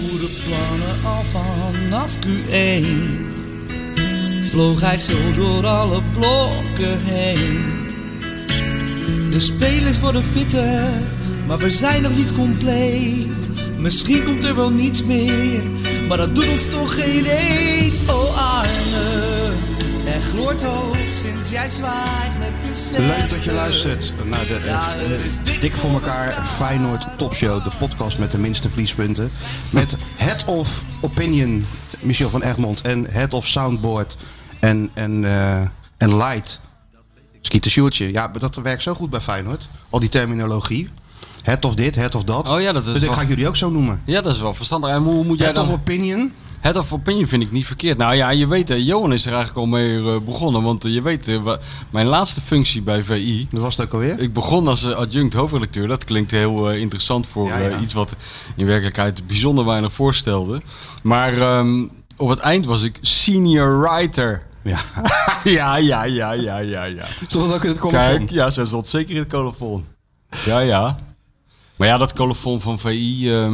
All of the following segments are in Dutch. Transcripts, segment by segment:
goede plannen al vanaf Q1. Vloog hij zo door alle blokken heen. De spelers worden fitter, maar we zijn nog niet compleet. Misschien komt er wel niets meer, maar dat doet ons toch geen eet Oh Arne, gloort hoop sinds jij zwaait met de scepter Leuk dat je luistert naar de Ja, dik Dik voor elkaar Feyenoord Topshow. De podcast met de minste verliespunten. Met Head of Opinion, Michel van Egmond. En Head of Soundboard en, en, eh, en Light. Skeeter Sjoertje. Ja, maar dat werkt zo goed bij Feyenoord. Al die terminologie. Head of dit, head of dat. Oh ja, dat is Dus ik wel- ga jullie ook zo noemen. Ja, dat is wel verstandig. En hoe moet jij Head of. Opinion. Head of Opinion vind ik niet verkeerd. Nou ja, je weet, Johan is er eigenlijk al mee eh, begonnen. Want eh, je weet, eh, mijn laatste functie bij VI... Dat was het ook alweer. Ik begon als adjunct hoofdredacteur. Dat klinkt heel interessant voor Ja, ja. iets wat in werkelijkheid bijzonder weinig voorstelde. Maar ehm, op het eind was ik senior writer. Ja. ja, ja, ja, ja, ja, ja. Het ook in het colofon? Kijk, ja, ze zat zeker in het colofon. Ja, ja. Maar ja, dat colofon van VI... eh,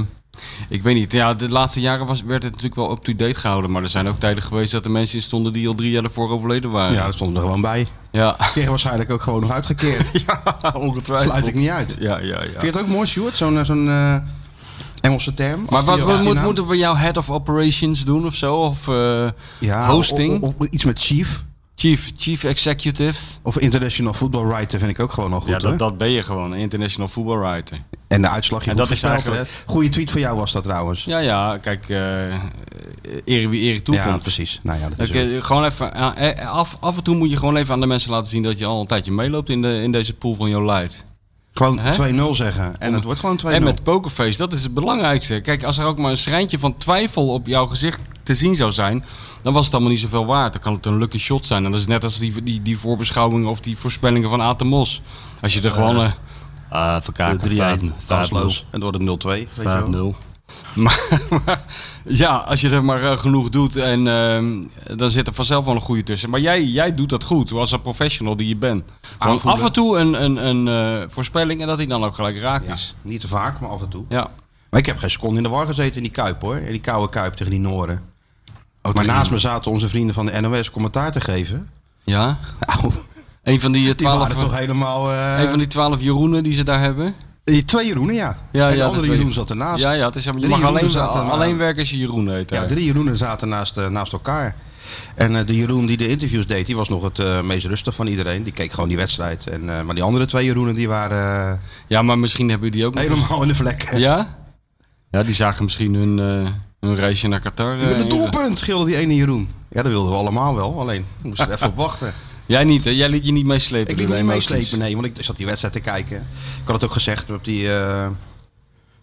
ik weet niet. Ja, de laatste jaren was, werd het natuurlijk wel up-to-date gehouden. Maar er zijn ook tijden geweest dat er mensen in stonden die al drie jaar ervoor overleden waren. Ja, dat stond er gewoon bij. Ja, Kreeg waarschijnlijk ook gewoon nog uitgekeerd. ja ongetwijfeld. Sluit ik niet uit. Ja, ja, ja. Vind je het ook mooi, Sjoerd? Zo'n eh, zo'n eh, Engelse term? Maar wat moet, moeten we jou head of operations doen of zo? Of eh, Ja, hosting? of- of iets met chief. Chief, chief executive? Of international football writer vind ik ook gewoon nog goed. ja, hoor. dat, dat ben je gewoon, een international football writer. En de uitslag je En dat is eigenlijk- hè? Goeie tweet van jou was dat trouwens. Ja, ja, kijk, ere wie ere toekomt. Ja, precies. Nou ja, dat eh, gewoon even, eh, eh, af, af en toe moet je gewoon even aan de mensen laten zien dat je al een tijdje meeloopt in, de, in deze pool van jouw leid. Gewoon hè? 2-0 zeggen. En het wordt gewoon 2-0. En met pokerface, dat is het belangrijkste. Kijk, als er ook maar een schrijntje van twijfel op jouw gezicht te zien zou zijn, dan was het allemaal niet zoveel waard. Dan kan het een lucky shot zijn. En dat is net als die, die, die voorbeschouwingen of die voorspellingen van Atemos. Als je er gewoon... eh ah, De verkaken. 3-1, kansloos. En door de 0-2. weet je wel. 5-0. Maar, maar ja, als je er maar eh, genoeg doet, en, ehm, dan zit er vanzelf wel een goede tussen. Maar jij, jij doet dat goed, als een professional die je bent. Gewoon af en toe een, een, een eh, voorspelling en dat die dan ook gelijk raak Ja, is. niet te vaak, maar af en toe. Ja. Maar ik heb geen seconde in de war gezeten in die Kuip, hoor. In die koude Kuip tegen die Noren. maar tegen naast me zaten onze vrienden van de NOS commentaar te geven. Ja? Nou, Een van die eh, die twaalf, waren toch helemaal... een van die twaalf Jeroenen die ze daar hebben? Die twee Jeroenen, ja. Ja, en de ja, andere Jeroen zat ernaast. Ja, ja, het is, je Drie mag alleen, zaten alleen werken als je Jeroen heet. Ja, drie Jeroenen zaten naast, eh, naast elkaar. En eh, de Jeroen die de interviews deed, die was nog het eh, meest rustig van iedereen. Die keek gewoon die wedstrijd. En, eh, maar die andere twee Jeroenen, die waren eh, Ja, maar misschien hebben die ook nog... helemaal in de vlek. Ja? Ja, die zagen misschien hun, eh, hun reisje naar Qatar. eh, Met een doelpunt, gilde die ene Jeroen. Ja, dat wilden we allemaal wel. Alleen, we moesten er even op wachten. Jij niet, hè? Jij liet je niet meeslepen. Ik liet me de niet meeslepen, nee. Want ik zat die wedstrijd te kijken. Ik had het ook gezegd op die, eh,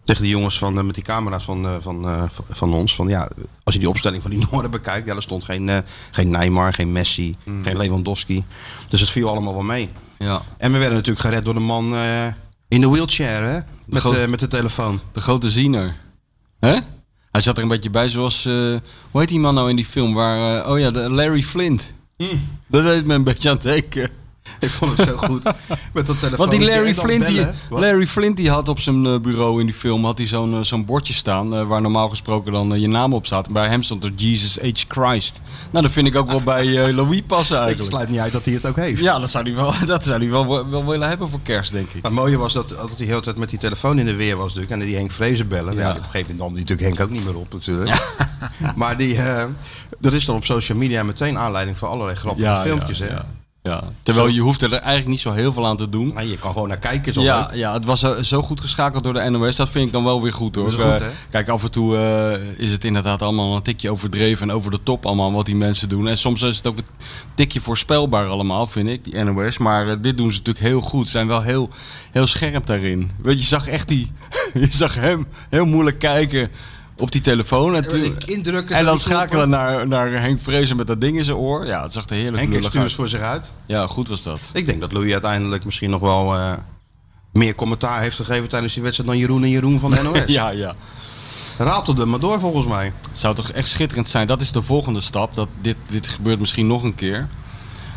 tegen die jongens van, eh, met die camera's van, eh, van, van ons. Van, ja, als je die opstelling van die Noorden bekijkt. Ja, er stond geen, geen Neymar, geen Messi, Mm. geen Lewandowski. Dus het viel allemaal wel mee. Ja, En we werden natuurlijk gered door de man in de wheelchair, hè? Met, eh, met de telefoon. de grote ziener. Hè? Hij zat er een beetje bij zoals... hoe heet die man nou in die film? Waar, oh ja, de Larry Flint. Dat deed me een beetje aan het denken. Ik vond het zo goed. Met dat telefoon. Want die Larry En Flint, die? Larry Flint die had op zijn eh, bureau in die film had hij zo'n eh, zo'n bordje staan eh, waar normaal gesproken dan je naam op staat. Bij hem stond er Jesus H. Christ. Nou, dat vind ik ook wel bij Louis passen Ik eigenlijk. sluit niet uit dat hij het ook heeft. Ja, dat zou hij wel, dat zou hij wel, wel willen hebben voor kerst, denk ik. Maar het mooie was dat, dat hij de hele tijd met die telefoon in de weer was natuurlijk. En die Henk Vrezen bellen. Ja. Ja. op een gegeven moment nam die natuurlijk Henk ook niet meer op natuurlijk. maar die, dat is dan op social media meteen aanleiding voor allerlei grappige filmpjes. ja, hè? Ja. Terwijl je hoeft er eigenlijk niet zo heel veel aan te doen. Maar je kan gewoon naar kijken. Al Ja, leuk. ja, het was zo, zo goed geschakeld door de NOS. Dat vind ik dan wel weer goed hoor. Goed, Eh? Kijk, af en toe eh, is het inderdaad allemaal een tikje overdreven en over de top allemaal wat die mensen doen. En soms is het ook een tikje voorspelbaar allemaal, vind ik, die NOS. Maar eh, dit doen ze natuurlijk heel goed. Ze zijn wel heel, heel scherp daarin. Weet je, je zag echt die... je zag hem heel moeilijk kijken op die telefoon. En, toen- Indrukken. en dan schakelen naar, naar Henk Vrezen met dat ding in zijn oor. Ja, het zag er heerlijk Henk lullig uit. voor zich uit. Ja, goed was dat. Ik denk dat Louis uiteindelijk misschien nog wel eh, meer commentaar heeft gegeven tijdens die wedstrijd dan Jeroen en Jeroen van de NOS. Ja, ja. Ratelde maar door volgens mij. Zou toch echt schitterend zijn. Dat is de volgende stap. Dat dit, dit gebeurt misschien nog een keer.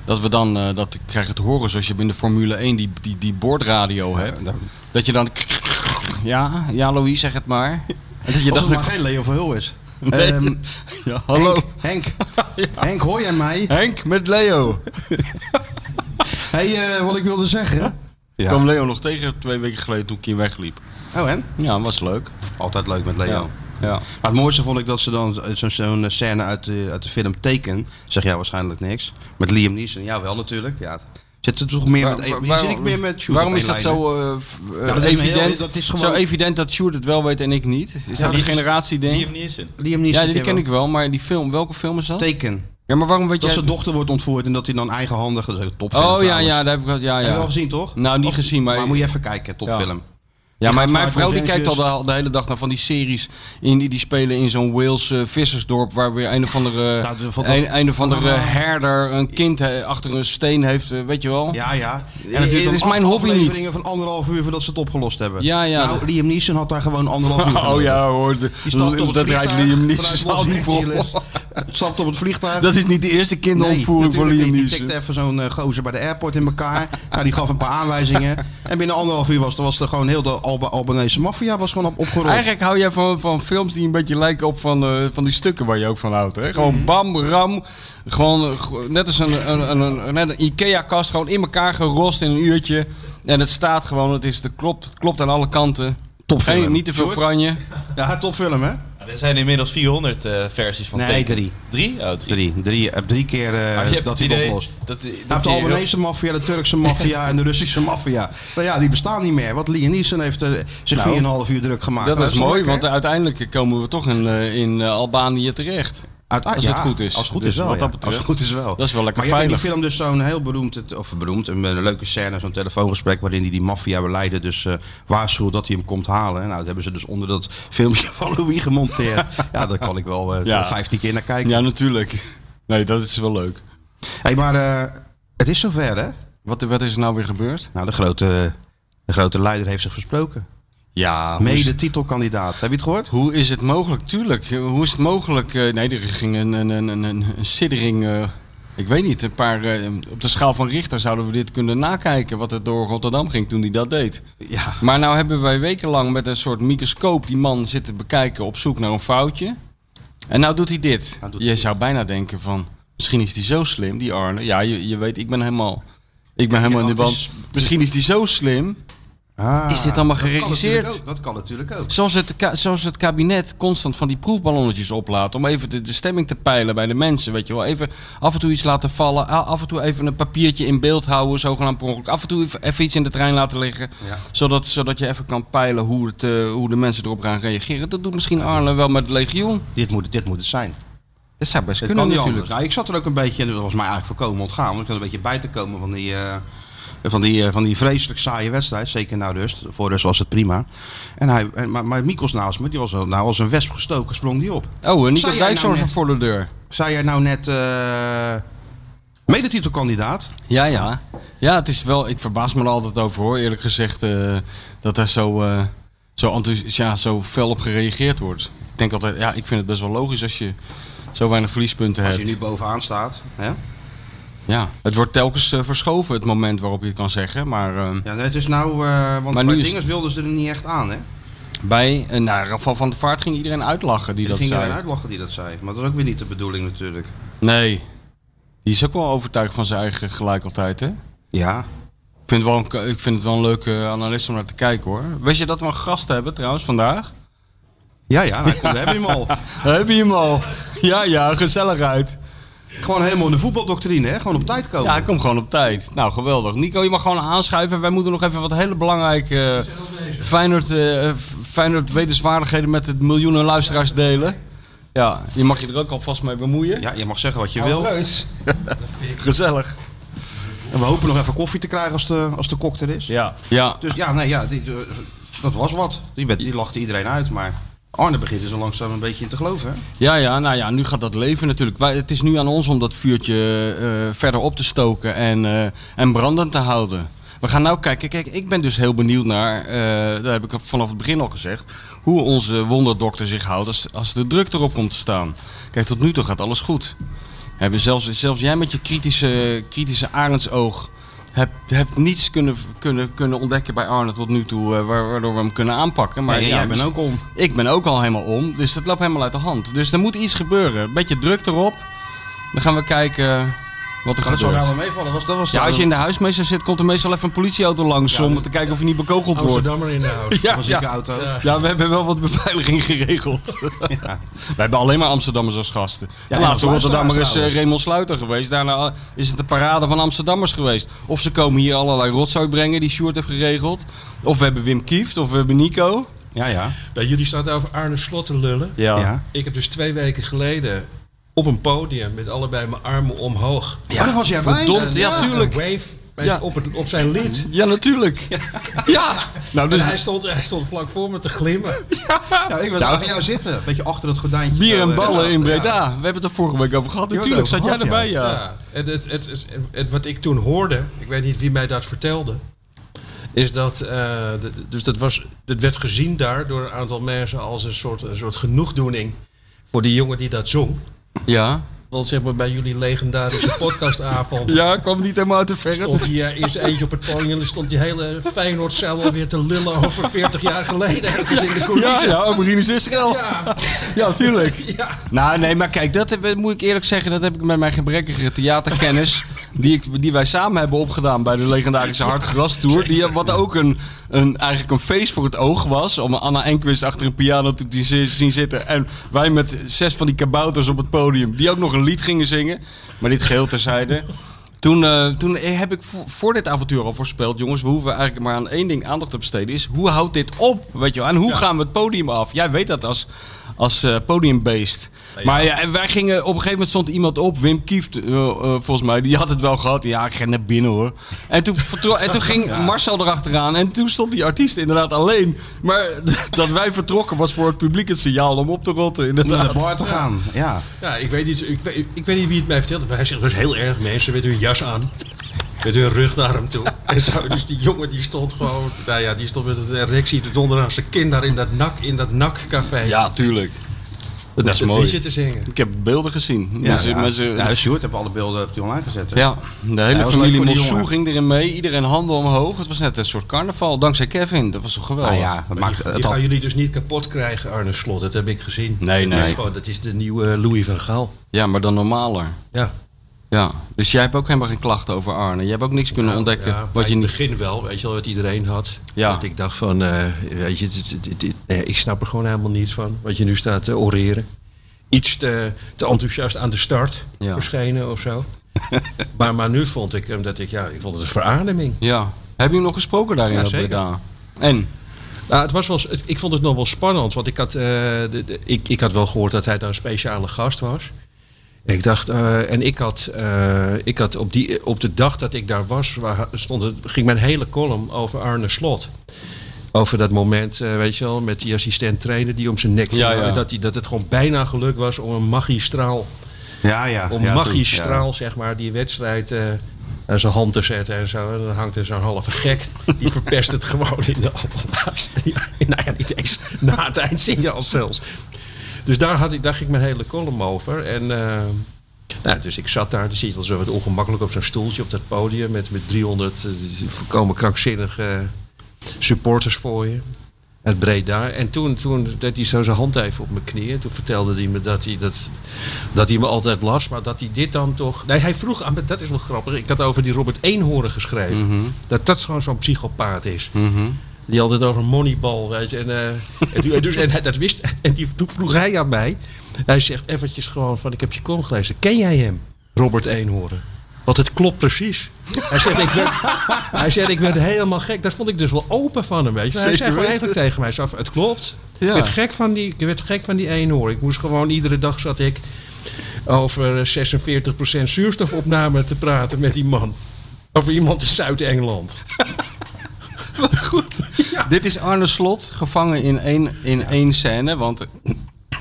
Dat we dan, eh, dat ik krijg het horen zoals je in de Formule 1 die, die, die boordradio hebt. Dan- Dat je dan... Ja, ja Louis, zeg het maar. En dat je Als het maar geen Leo Verhul is. Nee. Ehm, ja, hallo. Henk, Henk, Henk, hoor jij mij? Henk met Leo. hey, eh, wat ik wilde zeggen. Ja. kwam Leo nog tegen twee weken geleden toen ik hier wegliep. Oh, en? Ja, was leuk. Altijd leuk met Leo. Ja. ja. Maar het mooiste vond ik dat ze dan zo'n zo'n scène uit de, uit de film Taken. Zeg jij waarschijnlijk niks. Met Liam Neeson. Ja, wel natuurlijk. Ja. Zit er toch meer Waar- met... waar- zit ik meer met Sjoerd waarom op is dat zo Ja, dat heel- evident? dat is Zo gewoon- evident dat Sjoerd het wel weet en ik niet. Is dat een die- generatieding? Liam Neeson. Liam Neeson. Ja, die ken ik wel, maar die film, welke film is dat? wel. Taken. Ja, maar waarom weet Dat jij... zijn dochter wordt ontvoerd en dat hij dan eigenhandig... Dat is een topfilm Oh ja, trouwens. ja, daar heb ik wel. Ja, Heb je wel ja. gezien, toch? Nou, niet Of- gezien, maar- Maar moet je even kijken, topfilm. Ja, maar mijn vrouw die kijkt al de, de hele dag naar van die series in, die, die spelen in zo'n Wales eh, vissersdorp waar weer een of andere, Nou, de- een, een of andere herder een kind eh, achter een steen heeft, eh, weet je wel? Ja, ja. En het is mijn hobby niet. van anderhalf uur voordat ze het opgelost hebben. Ja, ja. Nou, Liam Neeson had daar gewoon anderhalf uur Oh ja hoor, dat vliegtuig Liam Neeson niet voor. Stapt op het vliegtuig. Dat is niet de eerste kinderontvoering voor Liam. Die Neeson. tikte even zo'n gozer bij de airport in elkaar. nou, die gaf een paar aanwijzingen. En binnen anderhalf uur was er, was er gewoon heel de Alba Albanese maffia was gewoon op, opgerold. Eigenlijk hou jij van, van films die een beetje lijken op van, eh, van die stukken waar je ook van houdt. Hè? Gewoon Mhm. bam, ram. Gewoon eh, net als een, een, een, een, een Ikea-kast. Gewoon in elkaar gerost in een uurtje. En het staat gewoon. Het, is, het, klopt, het klopt aan alle kanten. Topfilm. Geen, niet te veel franje. Ja, topfilm hè? Er zijn inmiddels 400 eh, versies van Nee, Taken. drie. Drie? Oh, drie. Drie. drie, eh, drie keer eh, hebt dat hij het oplost. dat, Hij dat heeft de Albanese maffia, de Turkse maffia en de Russische maffia. Nou ja, die bestaan niet meer. Want Liam Neeson heeft zich Nou, 4,5 uur druk gemaakt. Dat Nou, is mooi, lekker? want uiteindelijk komen we toch in, eh, in Albanië terecht. Uit- als ja, het goed is. Als het goed Dus is wel. wat dat betreft- Als het goed is wel. Dat is wel lekker maar je hebt in veilig. die film dus zo'n heel beroemd, of beroemd, een, een leuke scène, zo'n telefoongesprek waarin hij die maffia-beleider dus eh, waarschuwt dat hij hem komt halen. Nou, dat hebben ze dus onder dat filmpje van Louis gemonteerd. ja, daar kan ik wel eh Ja. 15 keer naar kijken. Ja, natuurlijk. Nee, dat is wel leuk. Hey, maar eh, het is zover, hè? Wat, wat is er nou weer gebeurd? Nou, de grote, de grote leider heeft zich versproken. Ja, Mede titelkandidaat. Heb je het gehoord? Hoe is het mogelijk? Tuurlijk. Hoe is het mogelijk? eh, nee, er ging een, een, een, een, een siddering. eh, ik weet niet, een paar. eh, op de schaal van Richter zouden we dit kunnen nakijken. Wat er door Rotterdam ging toen hij dat deed. Ja. Maar nou hebben wij wekenlang met een soort microscoop die man zitten bekijken op zoek naar een foutje. En nou doet hij dit. Nou doet je hij zou bijna denken van. Misschien is hij zo slim, die Arne. Ja, je, je weet, ik ben helemaal. Ik ben helemaal in de band. is- Misschien is hij zo slim. Ah, Is dit allemaal dat kan geregisseerd? ook, Dat kan natuurlijk ook. Zoals het, zoals het kabinet constant van die proefballonnetjes oplaat. Om even de, de stemming te peilen bij de mensen. Weet je wel. Even af en toe iets laten vallen. Af en toe even een papiertje in beeld houden. Zogenaamd ongeluk. Af en toe even, iets in de trein laten liggen. Ja. Zodat, zodat je even kan peilen hoe, het, eh, hoe de mensen erop gaan reageren. Dat doet misschien Arne wel met het legioen. Dit moet, dit moet het zijn. Dat zou best kunnen natuurlijk. Nou, ik zat er ook een beetje, en dat was mij eigenlijk voorkomen ontgaan, want ik zat een beetje bij te komen van die, eh, van die, eh, van die vreselijk saaie wedstrijd. Zeker na rust. Voor rust was het prima. En hij, en, maar, maar Mikos naast me, die was nou als een wesp gestoken, sprong die op. Oh, en niet jij Dijkzorg nou net- voor de deur. Zei jij nou net eh medetitelkandidaat? Ja, ja. Ja, het is wel... Ik verbaas me er altijd over hoor. Eerlijk gezegd eh, dat daar zo, zo, ja, zo fel op gereageerd wordt. Ik denk altijd... Ja, ik vind het best wel logisch als je zo weinig verliespunten Als hebt. je nu bovenaan staat. Hè? Ja, het wordt telkens eh, verschoven het moment waarop je het kan zeggen. Maar eh, Ja, het is nou, eh, want Maar bij Dingers wilden ze er niet echt aan, hè? bij nou, Rafal van der Vaart ging iedereen uitlachen die Er dat ging zei. er uitlachen die dat zei. Maar dat is ook weer niet de bedoeling natuurlijk. Nee. Die is ook wel overtuigd van zijn eigen gelijk altijd, hè? Ja. Ik vind, het wel een, ik vind het wel een leuke analist om naar te kijken, hoor. Weet je dat we een gast hebben, trouwens, vandaag? Ja, ja, nou, daar heb je hem al. Heb je hem al? Ja, ja, gezelligheid. Gewoon helemaal in de voetbaldoctrine, hè? Gewoon op tijd komen. Ja, hij komt gewoon op tijd. Nou, geweldig. Nico, je mag gewoon aanschuiven. Wij moeten nog even wat hele belangrijke uh, Feyenoord, uh, Feyenoord wetenswaardigheden met de miljoenen luisteraars delen. Ja, je mag je er ook alvast mee bemoeien. Ja, je mag zeggen wat je wil. Gezellig. En we hopen nog even koffie te krijgen als de, als de kok er is. Ja. ja. Dus ja, nee, ja die, uh, dat was wat. Die, werd, die lachte iedereen uit, maar Arne begint er zo langzaam een beetje in te geloven. Hè? Ja, ja, nou ja, nu gaat dat leven natuurlijk. Het is nu aan ons om dat vuurtje uh, verder op te stoken en, uh, en brandend te houden. We gaan nou kijken. Kijk, ik ben dus heel benieuwd naar, uh, daar heb ik vanaf het begin al gezegd, hoe onze wonderdokter zich houdt als, als de druk erop komt te staan. Kijk, tot nu toe gaat alles goed. Hebben zelfs, zelfs jij met je kritische, kritische arendsoog heb, heb niets kunnen, kunnen, kunnen ontdekken bij Arne tot nu toe, eh, wa- waardoor we hem kunnen aanpakken. Maar ja, jij bent dus- ook om. Ik ben ook al helemaal om, dus dat loopt helemaal uit de hand. Dus er moet iets gebeuren. Een beetje druk erop. Dan gaan we kijken wat er dat zou nou meevallen. Dat was, dat was Ja, als je in de huismeester zit, komt er meestal even een politieauto langs om te kijken of je niet bekogeld wordt. Amsterdammer in de huis. Ja, was ja. een auto. Ja. Ja, we hebben wel wat beveiliging geregeld. We hebben alleen maar Amsterdammers als gasten. De laatste Rotterdammer is eh, Raymond Sluiter geweest. Daarna is het een parade van Amsterdammers geweest. Of ze komen hier allerlei rotzooi brengen die Sjoerd heeft geregeld. Of we hebben Wim Kieft, of we hebben Nico. Ja, ja. Ja, jullie staan over Arne Slot te lullen. Ja. Ik heb dus twee weken geleden op een podium met allebei mijn armen omhoog. Ja, daar was jij. Verdomd, ja, tuurlijk. Wave Ja. op, het, op zijn lied. Ja, natuurlijk. Ja. Nou, Dus dus hij, stond, hij stond vlak voor me te glimmen. Ja, ik was achter jou zitten. Een beetje achter het gordijntje. bier en eh, ballen in ja. Breda. We hebben het er vorige week over gehad. Natuurlijk zat jij erbij, ja. Ja. En het, het, het, het- wat ik toen hoorde, ik weet niet wie mij dat vertelde, is dat, eh, de- dus dat, was, dat werd gezien daar door een aantal mensen als een soort, een soort genoegdoening voor die jongen die dat zong. Ja. Want zeg maar bij jullie legendarische podcastavond Ja, kwam niet helemaal uit de verf. stond eh, eerst eentje op het podium en dan stond die hele Feyenoordcel alweer te lullen over 40 jaar geleden ergens in de Ja, coulissen. ja, over Rinus Israël. Ja. Ja, tuurlijk. Ja. Nou, nee, maar kijk, dat heb, moet ik eerlijk zeggen, dat heb ik met mijn gebrekkige theaterkennis, die, ik, die wij samen hebben opgedaan bij de legendarische Hartgras Tour, die, wat ook een, een, eigenlijk een feest voor het oog was, om Anna Enquist achter een piano te te zi- zien zitten en wij met zes van die kabouters op het podium, die ook nog een lied gingen zingen, maar dit geheel terzijde. Toen, eh, toen heb ik voor, voor dit avontuur al voorspeld, jongens, we hoeven eigenlijk maar aan één ding aandacht te besteden, is hoe houdt dit op, weet je wel, en hoe gaan we het podium af? Jij weet dat als, als eh, podiumbeest. Maar ja, en wij gingen, op een gegeven moment stond iemand op, Wim Kieft, eh, eh, volgens mij, die had het wel gehad. Ja, ik ga naar binnen hoor. En toen, en toen ging Marcel erachteraan en toen stond die artiest inderdaad alleen. Maar dat wij vertrokken was voor het publiek het signaal om op te rotten, Om naar inderdaad. de bar te gaan. Ja. Ja, ik weet, niet, ik, weet, ik weet niet wie het mij vertelde. Hij zegt, het was heel erg mensen met hun jas aan. Met hun rug naar hem toe. En zo, dus die jongen die stond gewoon, nou ja, die stond met een erectie tot onderaan zijn kin daar in dat nak, in dat nakcafé. Ja, tuurlijk. Dat is een mooi. te zingen. Ik heb beelden gezien. Ja, Met ja. met z'n- ja, Sjoerd heeft alle beelden op die online gezet. hè? Ja, de hele leuk familie Mossou jongen. ging erin mee. Iedereen handen omhoog. Het was net een soort carnaval. Dankzij Kevin. Dat was toch geweldig. Nou ja, dat maakt Die het al... gaan jullie dus niet kapot krijgen, Arne Slot. Dat heb ik gezien. Nee, Dat is, nee. gewoon, dat is de nieuwe Louis van Gaal. Ja, maar dan normaler. Ja. Ja. Dus jij hebt ook helemaal geen klachten over Arne. Jij hebt ook niks kunnen ontdekken Ja, wat je in het begin wel, weet je wel, wat iedereen had. Ja. Dat ik dacht van, eh, weet je, dit- dit- dit- nee, ik snap er gewoon helemaal niets van. Wat je nu staat te oreren. Iets te, te enthousiast aan de start Ja. verschenen of zo. maar, maar nu vond ik hem dat ik, ja, ik vond het een verademing. Ja. Heb je nog gesproken daarin Ja, zeker. Breda? En? Nou, het was wel, ik vond het nog wel spannend, want ik had, eh, de, de- ik, ik had wel gehoord dat hij daar een speciale gast was. Ik dacht, eh, en ik had, eh, ik had op, die, op de dag dat ik daar was, waar, stond het, ging mijn hele column over Arne Slot. Over dat moment, eh, weet je wel, met die assistent trainer die om zijn nek Ja, ging. ja. Dat, die, dat het gewoon bijna gelukt was om een magistraal, Ja, ja. om ja, magistraal zeg maar, die wedstrijd eh aan zijn hand te zetten en zo. En dan hangt er zo'n halve gek, die verpest het gewoon in de allerlaatste. Nou ja, niet eens na het eindsignaal zelfs. Dus daar, had ik, daar ging mijn hele column over. En, eh, nou, dus ik zat daar, dan zie je wel zo wat ongemakkelijk op zo'n stoeltje op dat podium met, met 300 eh, volkomen krankzinnige supporters voor je. Het breed daar. En toen, toen deed hij zo zijn hand even op mijn knieën. Toen vertelde hij me dat hij, dat, dat hij me altijd las. Maar dat hij dit dan toch... Nee, hij vroeg aan me, dat is wel grappig. Ik had over die Robert Eenhoorn geschreven. Dat dat gewoon zo'n psychopaat is. Die altijd over Moneyball, weet je. En, eh, en, dus, en hij dat wist. En die, toen vroeg hij aan mij. Hij zegt eventjes gewoon van, ik heb je column gelezen. Ken jij hem, Robert Eenhoorn? Want het klopt precies. Hij zegt, ik werd, hij zegt, ik werd helemaal gek. Dat vond ik dus wel open van hem, weet je. Hij zei gewoon eigenlijk tegen mij, zo, het klopt. Ja. Ik, werd gek van die, ik werd gek van die eenhoorn. Ik moest gewoon, iedere dag zat ik over 46% zuurstofopname te praten met die man. Over iemand in Zuid-Engeland. Wat goed. Dit is Arne Slot, gevangen in één, in één scène. Want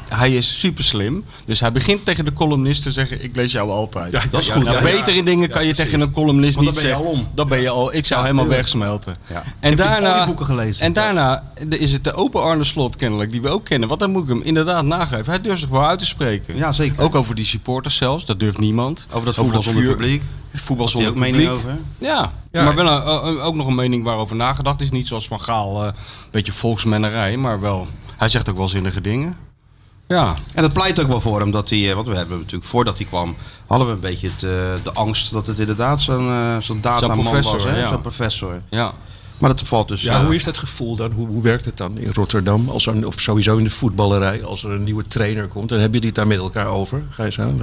hij is super slim. Dus hij begint tegen de columnist te zeggen: Ik lees jou altijd. Ja, Dat is ja, goed. Nou, ja, betere dingen kan je tegen een columnist Want niet dan ben je zeggen. al om. Dan ben je al. Ik zou helemaal tuurlijk. wegsmelten. Ja. En Heb je al daarna. die boeken gelezen? En daarna is het de open Arne Slot kennelijk, die we ook kennen. Want dan moet ik hem inderdaad nageven. Hij durft zich wel uit te spreken. Ja, zeker. Ook over die supporters zelfs, dat durft niemand. Over dat voetbal zonder publiek. voetbal zonder ook mening publiek. over? Ja, Ja. maar wel een- een- ook nog een mening waarover nagedacht is. Niet zoals Van Gaal, eh, een beetje volksmennerij, maar wel... Hij zegt ook wel zinnige dingen. Ja, En dat pleit ook wel voor hem dat hij, eh, want we hebben natuurlijk voordat hij kwam, hadden we een beetje het, eh, de angst dat het inderdaad zo'n eh, zo'n dataman professor, was, hè? ja. zo'n professor. ja. Maar dat valt dus. Ja, hoe is dat gevoel dan? Hoe, hoe werkt het dan in Rotterdam? Als er, een- of sowieso in de voetballerij, als er een nieuwe trainer komt, dan hebben jullie het daar met elkaar over. Ga je zo?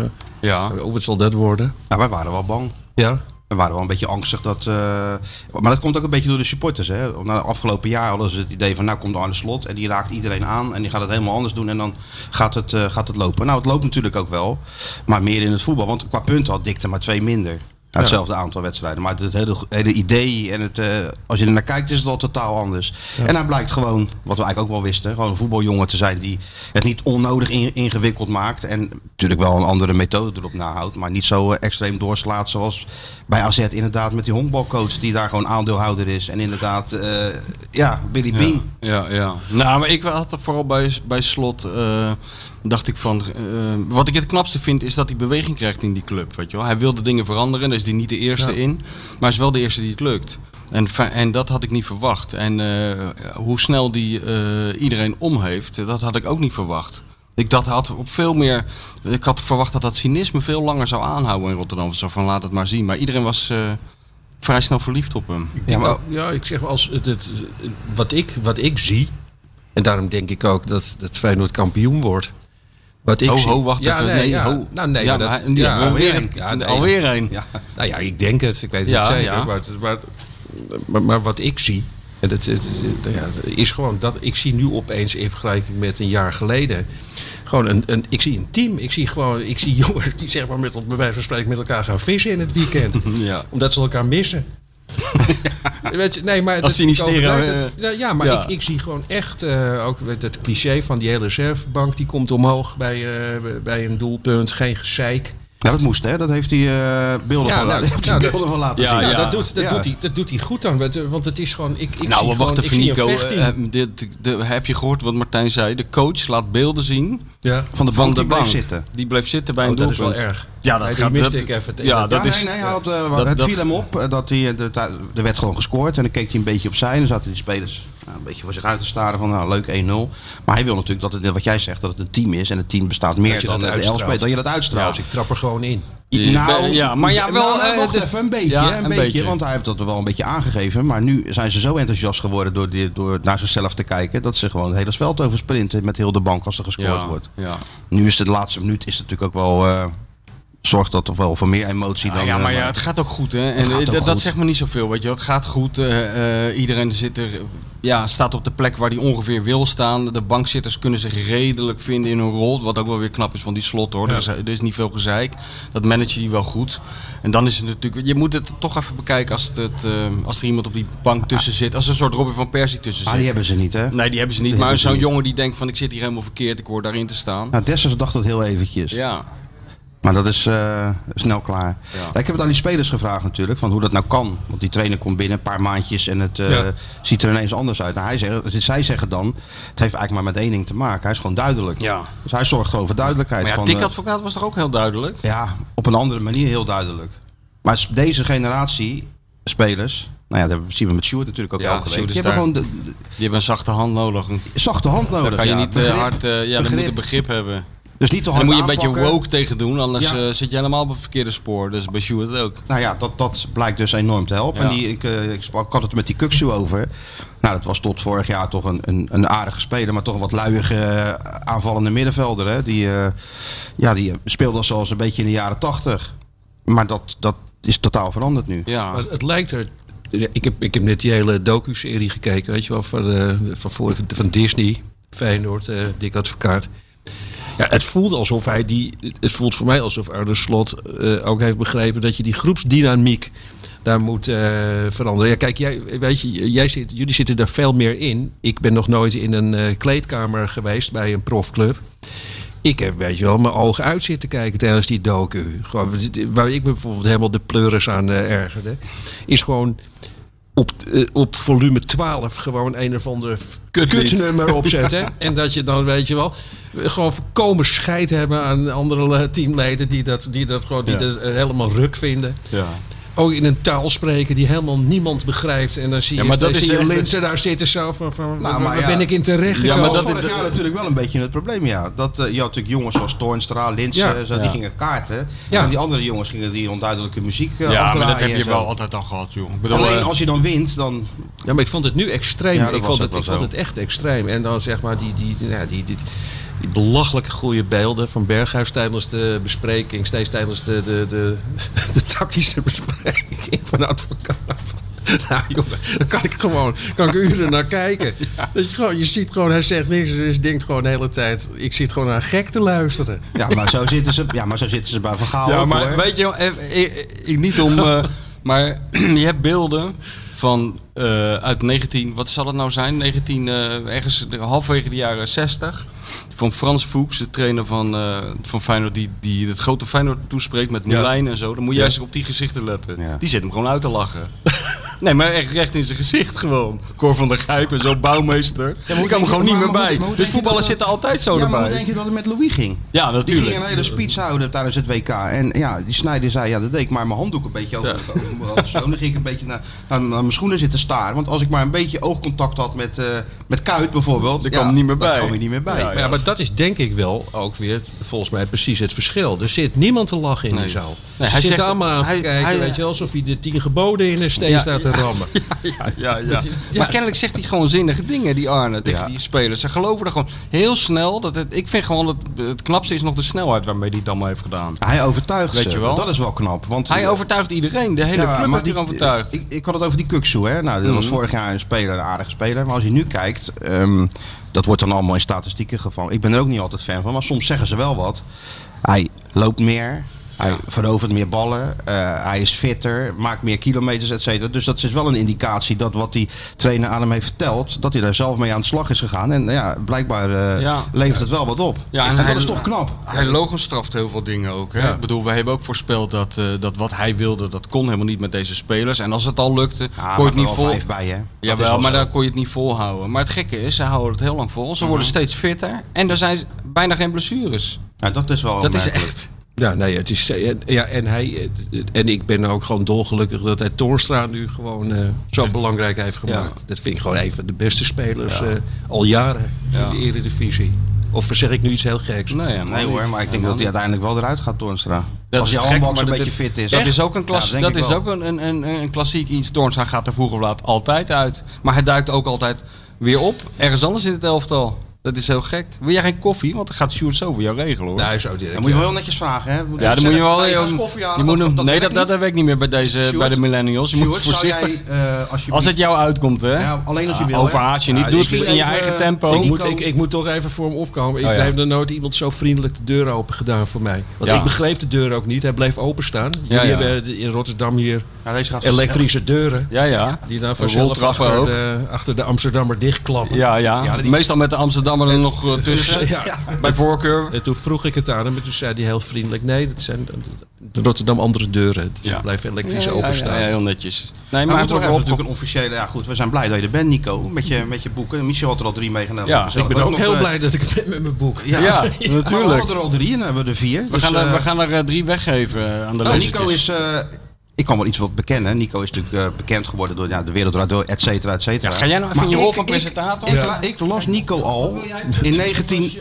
ja. Oh, wat zal dat worden? nou, wij waren wel bang. Ja. We waren wel een beetje angstig dat. eh, maar dat komt ook een beetje door de supporters. Hè. Na het afgelopen jaar hadden ze het idee van. Nou komt Arne Slot en die raakt iedereen aan. En die gaat het helemaal anders doen. En dan gaat het, eh, gaat het lopen. Nou, het loopt natuurlijk ook wel. Maar meer in het voetbal. Want qua punten had Dikte maar twee minder. Hetzelfde aantal wedstrijden. Maar het hele, hele idee en het, eh, als je er naar kijkt, is het al totaal anders. En hij blijkt gewoon, wat we eigenlijk ook wel wisten, gewoon een voetbaljongen te zijn die het niet onnodig in- ingewikkeld maakt. En natuurlijk wel een andere methode erop nahoudt. Maar niet zo eh, extreem doorslaat zoals bij AZ inderdaad met die honkbalcoach die daar gewoon aandeelhouder is. En inderdaad, eh, ja, Billy Bean. Ja, ja. Nou, maar ik had er vooral bij, bij slot. Dacht ik van. eh, wat ik het knapste vind is dat hij beweging krijgt in die club. Weet je wel? Hij wilde dingen veranderen. Daar is hij niet de eerste in. Maar hij is wel de eerste die het lukt. En, en dat had ik niet verwacht. En eh, hoe snel die eh, iedereen om heeft, dat had ik ook niet verwacht. Ik dat had op veel meer. Ik had verwacht dat dat cynisme veel langer zou aanhouden in Rotterdam. Zo van laat het maar zien. Maar iedereen was eh, vrij snel verliefd op hem. Ja, maar, Ja, ik zeg als het, het- wat, ik, wat ik zie, en daarom denk ik ook dat, dat Feyenoord kampioen wordt. Wat ik Ho, zie, ho, wacht ja, even. Nee, Nee, ja. ho. Nou, nee, Ja, maar dat, ja, alweer weer een. Ja, nee. Alweer een. ja. Nou ja, ik denk het. Ik weet het zeker. Maar, maar, maar, maar wat ik zie, en dat, het- ja, is gewoon dat ik zie nu opeens in vergelijking met een jaar geleden. Gewoon een, een, ik zie een team. Ik zie gewoon, ik zie jongens die zeg maar met, bij wijze van spreken met elkaar gaan vissen in het weekend. Ja. Omdat ze elkaar missen. Weet je, nee, maar Als overdrijf eh. Ja, ja, maar ja. Ik, ik zie gewoon echt eh, ook met het cliché van die hele reservebank die komt omhoog bij, eh, bij een doelpunt. Geen gezeik. Ja, dat moest hè. Dat heeft hij eh, beelden, Ja, van, nou, nou, dat- beelden van laten Ja, zien. Ja, ja. dat, doet, dat, Ja. doet hij, dat doet hij goed dan. Want, Want het is gewoon... Ik, ik nou, zie maar wacht gewoon, even, Nico. eh, de, de- heb je gehoord wat Martijn zei? De coach laat beelden zien ja. Van de bank die bleef zitten. Die bleef zitten bij Oh, een dat is doelpunt. wel erg. Ja, dat Nee, gaat miste dat- ik even. Ja, Dat- is. nee, nee, hij had, eh, dat- het dat- viel hem op eh, dat hij, eh, de, er werd gewoon gescoord en dan keek hij een beetje opzij en dan zaten die spelers nou, een beetje voor zich uit te staren van nou, leuk 1-0. Maar hij wil natuurlijk dat het, wat jij zegt, dat het een team is en het team bestaat meer dan de uitstraalt. elf spelers, dat je dat uitstraalt. Dus ik trap er gewoon in. Nou, ja, maar ja, wel, nou, eh, de- even, een beetje, Ja, een, een beetje, beetje. want hij heeft dat er wel een beetje aangegeven. Maar nu zijn ze zo enthousiast geworden door, die, door naar zichzelf te kijken, dat ze gewoon het hele veld over sprinten met heel de bank als er gescoord ja, wordt. ja. Nu is het de laatste minuut is het natuurlijk ook wel, eh, zorgt dat toch wel voor meer emotie Ah, dan... ja, maar eh, ja, het gaat ook goed, hè? En gaat ook dat, dat goed. zegt me niet zoveel, weet je. Het gaat goed. eh, eh, iedereen zit er, ja, staat op de plek waar hij ongeveer wil staan. De bankzitters kunnen zich redelijk vinden in hun rol. Wat ook wel weer knap is van die slot, hoor. Er, is, er is niet veel gezeik. Dat manage je wel goed. En dan is het natuurlijk... Je moet het toch even bekijken als, het, eh, als er iemand op die bank tussen zit. Als er een soort Robin van Persie tussen Ah, zit. die hebben ze niet, hè? Nee, die hebben ze niet. Die maar zo'n jongen die denkt van ik zit hier helemaal verkeerd. Ik hoor daarin te staan. Nou, Dessers dacht het heel eventjes. Ja. Maar dat is eh, snel klaar. Ja. Ik heb het aan die spelers gevraagd natuurlijk, van hoe dat nou kan. Want die trainer komt binnen een paar maandjes en het eh, Ja. ziet er ineens anders uit. Nou, hij zegt, zij zeggen dan, het heeft eigenlijk maar met één ding te maken. Hij is gewoon duidelijk. Ja. Dus hij zorgt gewoon voor duidelijkheid. Maar ja, van, Dick Advocaat was toch ook heel duidelijk? ja, op een andere manier heel duidelijk. Maar deze generatie spelers, nou ja, dat zien we met Sjoerd natuurlijk ook Ja, elke week. Hebben daar- gewoon de, de Die hebben een zachte hand nodig. zachte hand nodig. Dan kan je ja. niet eh, Begrip, hard, ja, dan moet je begrip hebben. Dus niet te En hard dan moet je een beetje woke tegen doen, anders Ja. eh, zit je helemaal op het verkeerde spoor. Dus bij Sjoerd ook. Nou ja, dat, dat blijkt dus enorm te helpen. Ja. En die, ik, eh, ik, sprak- ik had het met die Kuksu over. Nou, dat was tot vorig jaar toch een, een, een aardige speler, maar toch een wat luiige eh, aanvallende middenvelder. Hè? Die, eh, ja, die speelde zoals een beetje in de jaren tachtig. Maar dat, dat is totaal veranderd nu. Ja. Maar het lijkt er. Ik heb, ik heb net die hele docu-serie gekeken, weet je wel, van, eh, van, voor- van Disney, Feyenoord, eh Dick Advocaat. Het voelt alsof hij die. Het voelt voor mij alsof Arne Slot eh, ook heeft begrepen dat je die groepsdynamiek daar moet eh, veranderen. Ja, kijk, jij, weet je, jij zit, jullie zitten daar veel meer in. Ik ben nog nooit in een eh, kleedkamer geweest bij een profclub. Ik heb, weet je wel, mijn ogen uit zitten kijken tijdens die docu. Gewoon, waar ik me bijvoorbeeld helemaal de pleuris aan ergerde. Is gewoon op, eh, op volume 12 gewoon een of ander kutnummer opzetten. en dat je dan, weet je wel, gewoon voorkomen scheid hebben aan andere eh, teamleden die dat, die dat gewoon die Ja. dat, eh, helemaal ruk vinden. ja. Ook in een taal spreken die helemaal niemand begrijpt. En dan zie je, Ja, maar dat dan is zie je mensen daar zitten zo van, van Nou, waar, maar waar ja. ben ik in terecht Ja, maar dat- vorig jaar natuurlijk wel een beetje het probleem, ja. Dat, eh, je had natuurlijk jongens zoals Toornstra, Linsen, Ja. zo, die Ja. gingen kaarten. Ja. En die andere jongens gingen die onduidelijke muziek uh, Ja, maar dat heb je wel altijd al gehad, joh. Ik bedoel, Alleen eh, als je dan wint, dan... Ja, maar ik vond het nu extreem. Ik vond, het, ik vond het echt extreem. En dan zeg maar die, die, die, die, die belachelijke goede beelden van Berghuis tijdens de bespreking. Steeds tijdens de, de, de, de tactische bespreking van advocaat. Nou jongen, dan kan ik gewoon kan ik uren naar kijken. Dat je, gewoon, je ziet gewoon, hij zegt niks. Dus je denkt gewoon de hele tijd, ik zit gewoon naar gek te luisteren. Ja, maar zo zitten ze, ja, maar zo zitten ze bij Van Gaal Ja, maar hoor. weet je, eh, ik, ik- niet om. eh, maar je hebt beelden van eh, uit 19, wat zal het nou zijn? 19, eh, ergens halverwege de jaren 60. Van Frans Fuchs, de trainer van, eh van Feyenoord, die, die het grote Feyenoord toespreekt met Ja. Moulijn en zo. Dan moet je Ja. juist op die gezichten letten. Ja. Die zit hem gewoon uit te lachen. nee, maar echt recht in zijn gezicht gewoon. Cor van der Gijp en zo, bouwmeester. hoe ik kan hem je- gewoon niet maar- meer maar hoe- bij. maar hoe dus je voetballers dat- zitten altijd zo ja, maar erbij. hoe denk je dat het met Louis ging? Ja, Die natuurlijk. ging een hele speech houden tijdens het WK. En ja, die Snijder zei, ja, dat deed ik maar mijn handdoek een beetje over. Zo, dan ging ik een beetje naar, naar, naar mijn schoenen zitten staren. Want als ik maar een beetje oogcontact had met, eh met Kuit bijvoorbeeld. Daar kwam hij niet meer daar bij. kwam hij niet meer bij. Ja, Maar, ja, maar dat is denk ik wel ook weer volgens mij precies het verschil. Er zit niemand te lachen in Nee. die zaal. Nee, Ze hij zegt- allemaal aan te kijken, hij- weet je, wel, alsof hij de tien geboden in een steen Ja, staat te rammen. Ja, ja, ja. Maar kennelijk zegt hij gewoon zinnige dingen, die Arne, tegen die spelers. Ze geloven er gewoon heel snel. Dat het, ik vind gewoon dat het knapste is nog de snelheid waarmee hij het allemaal heeft gedaan. Hij overtuigt Weet ze. je wel? Dat is wel knap. Want, Hij overtuigt iedereen. De hele club heeft hij die- overtuigd. Ik, ik had het over die Kuksu, hè. Nou, dat was Mhm. vorig jaar een speler, een aardige speler. Maar als je nu kijkt, ehm, dat wordt dan allemaal in statistieken gevallen. Ik ben er ook niet altijd fan van, maar soms zeggen ze wel wat. Hij loopt meer. Hij verovert meer ballen, eh, hij is fitter, maakt meer kilometers, et cetera. Dus dat is wel een indicatie dat wat die trainer aan hem heeft verteld, dat hij daar zelf mee aan de slag is gegaan. En ja, blijkbaar eh, levert het wel wat op. Ja, en en, hij- dat is toch knap. Hij logenstraft heel veel dingen ook. Hè? Ik bedoel, wij hebben ook voorspeld dat, eh, dat wat hij wilde, dat kon helemaal niet met deze spelers. En als het al lukte, kon je het niet vol... bij, hè. Jawel, wel maar dan kon je het niet volhouden. Maar het gekke is, ze houden het heel lang vol. Ze worden steeds fitter. En er zijn bijna geen blessures. Ja, dat is wel Dat is echt... Ja, nee, het is. en- Ja, en, hij, en ik ben ook gewoon dolgelukkig dat hij Toornstra nu gewoon eh, zo belangrijk heeft gemaakt. Dat vind ik gewoon een van de beste spelers Ja. eh, al jaren Ja. in de Eredivisie. Of zeg ik nu iets heel geks? Nee, hoor, maar ik denk dat hij uiteindelijk wel eruit gaat, Toornstra. Dat Als je handbaks maar een beetje fit is. Dat is ook een, klas, Ja, denk dat is wel. ook een, een, een, een klassiek iets. Toornstra gaat er vroeg of laat altijd uit. Maar hij duikt ook altijd weer op. Ergens anders in het elftal. Dat is heel gek. Wil jij geen koffie? Want dan gaat Sjoerd zo voor jou regelen hoor. Nou, zo direct. Dan moet je ja. wel netjes vragen, hè? ja, dan moet je wel... Nee, je- koffie je moet hem- dat nee, dat, dat werkt niet meer bij, deze, bij de millennials. Je moet Sjoerd, zou voorzichtig... jij, eh, als, je Als het jou uitkomt, hè? Ja, alleen als je wil, hè? Overhaast je niet. Ja, Doe het in je eigen eh, tempo. Ik moet, ik, ik moet toch even voor hem opkomen. Ik Oh, ja. heb er nooit iemand zo vriendelijk de deur open gedaan voor mij. Want Ja. ik begreep de deur ook niet. Hij bleef openstaan. Jullie ja. hebben in Rotterdam hier Ja, deze gaat elektrische deuren. Ja, ja. Die dan vanzelf achter de, achter de Amsterdammer dichtklappen. Ja, ja. Meestal met de Amsterdammer er nog eh, tussen. Ja. Bij voorkeur. En toen vroeg ik het aan hem en toen zei hij heel vriendelijk... nee, dat zijn de Rotterdam andere deuren. Dus Ja. blijven elektrisch Ja, ja, openstaan. Ja, ja, heel netjes. Nee, Maar maar we op. natuurlijk een officiële... Ja goed, we zijn blij dat je er bent, Nico. Met je, met je boeken. Michel had er al drie meegenomen. Ja, Ik ben ook heel eh, blij dat ik er ben met mijn boek. Ja, Ja, Maar we natuurlijk. hadden er al drie en dan hebben we er vier. We Dus, gaan, er, eh, we gaan drie weggeven aan de nou, lezertjes. Nico is... eh, ik kan wel iets wat bekennen. Nico is natuurlijk eh, bekend geworden door ja, de Wereldraad door, et cetera, et cetera. Ja, ga jij nou even in je rol ik- van ik- presentator? Ik, Ja. la- ik las Nico al in 19...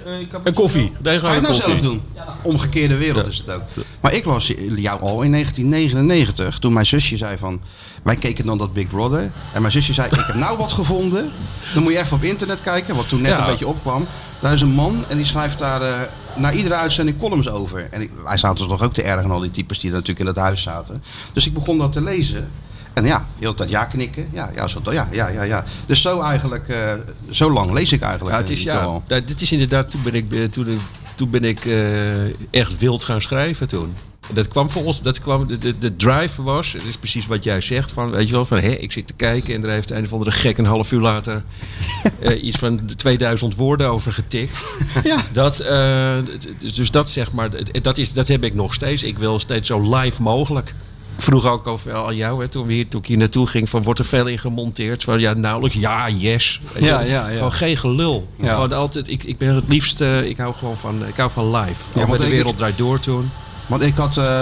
Een koffie. Nee, Ga je het nou zelf doen? Omgekeerde wereld is het ook. Maar ik las jou al in 1999, toen mijn zusje zei van... Wij keken dan dat Big Brother. En mijn zusje zei, ik heb nou wat gevonden. Dan moet je even op internet kijken, wat toen net Ja. een beetje opkwam. Daar is een man en die schrijft daar eh na iedere uitzending columns over. En ik, wij zaten toch ook te erg en al die types die er natuurlijk in het huis zaten. Dus ik begon dat te lezen. En ja, heel tijd ja knikken. Ja, ja, zo, ja, ja, ja, ja. Dus zo eigenlijk, eh, zo lang lees ik eigenlijk. Ja, het is, ja, dit is inderdaad, toen ben ik, eh, toen, toen ben ik echt wild gaan schrijven toen. Dat kwam volgens, dat kwam, de, de, de drive was, het is precies wat jij zegt, van, weet je wel, van hé, ik zit te kijken en er heeft een of andere gek een half uur later eh, iets van 2000 woorden over getikt. Ja. Dat, eh, dus dat zeg maar, dat, is, dat heb ik nog steeds. Ik wil steeds zo live mogelijk. Ik vroeg ook over aan jou, hè, toen, we hier, toen ik hier naartoe ging, van wordt er veel in gemonteerd? Van, ja, nauwelijks. Ja, yes. Ja, ja, ja. Gewoon geen gelul. Gewoon altijd, ik, ik ben het liefst, eh, ik hou gewoon van, ik hou van live. Met de ik- wereld draait door toen. Want ik had eh,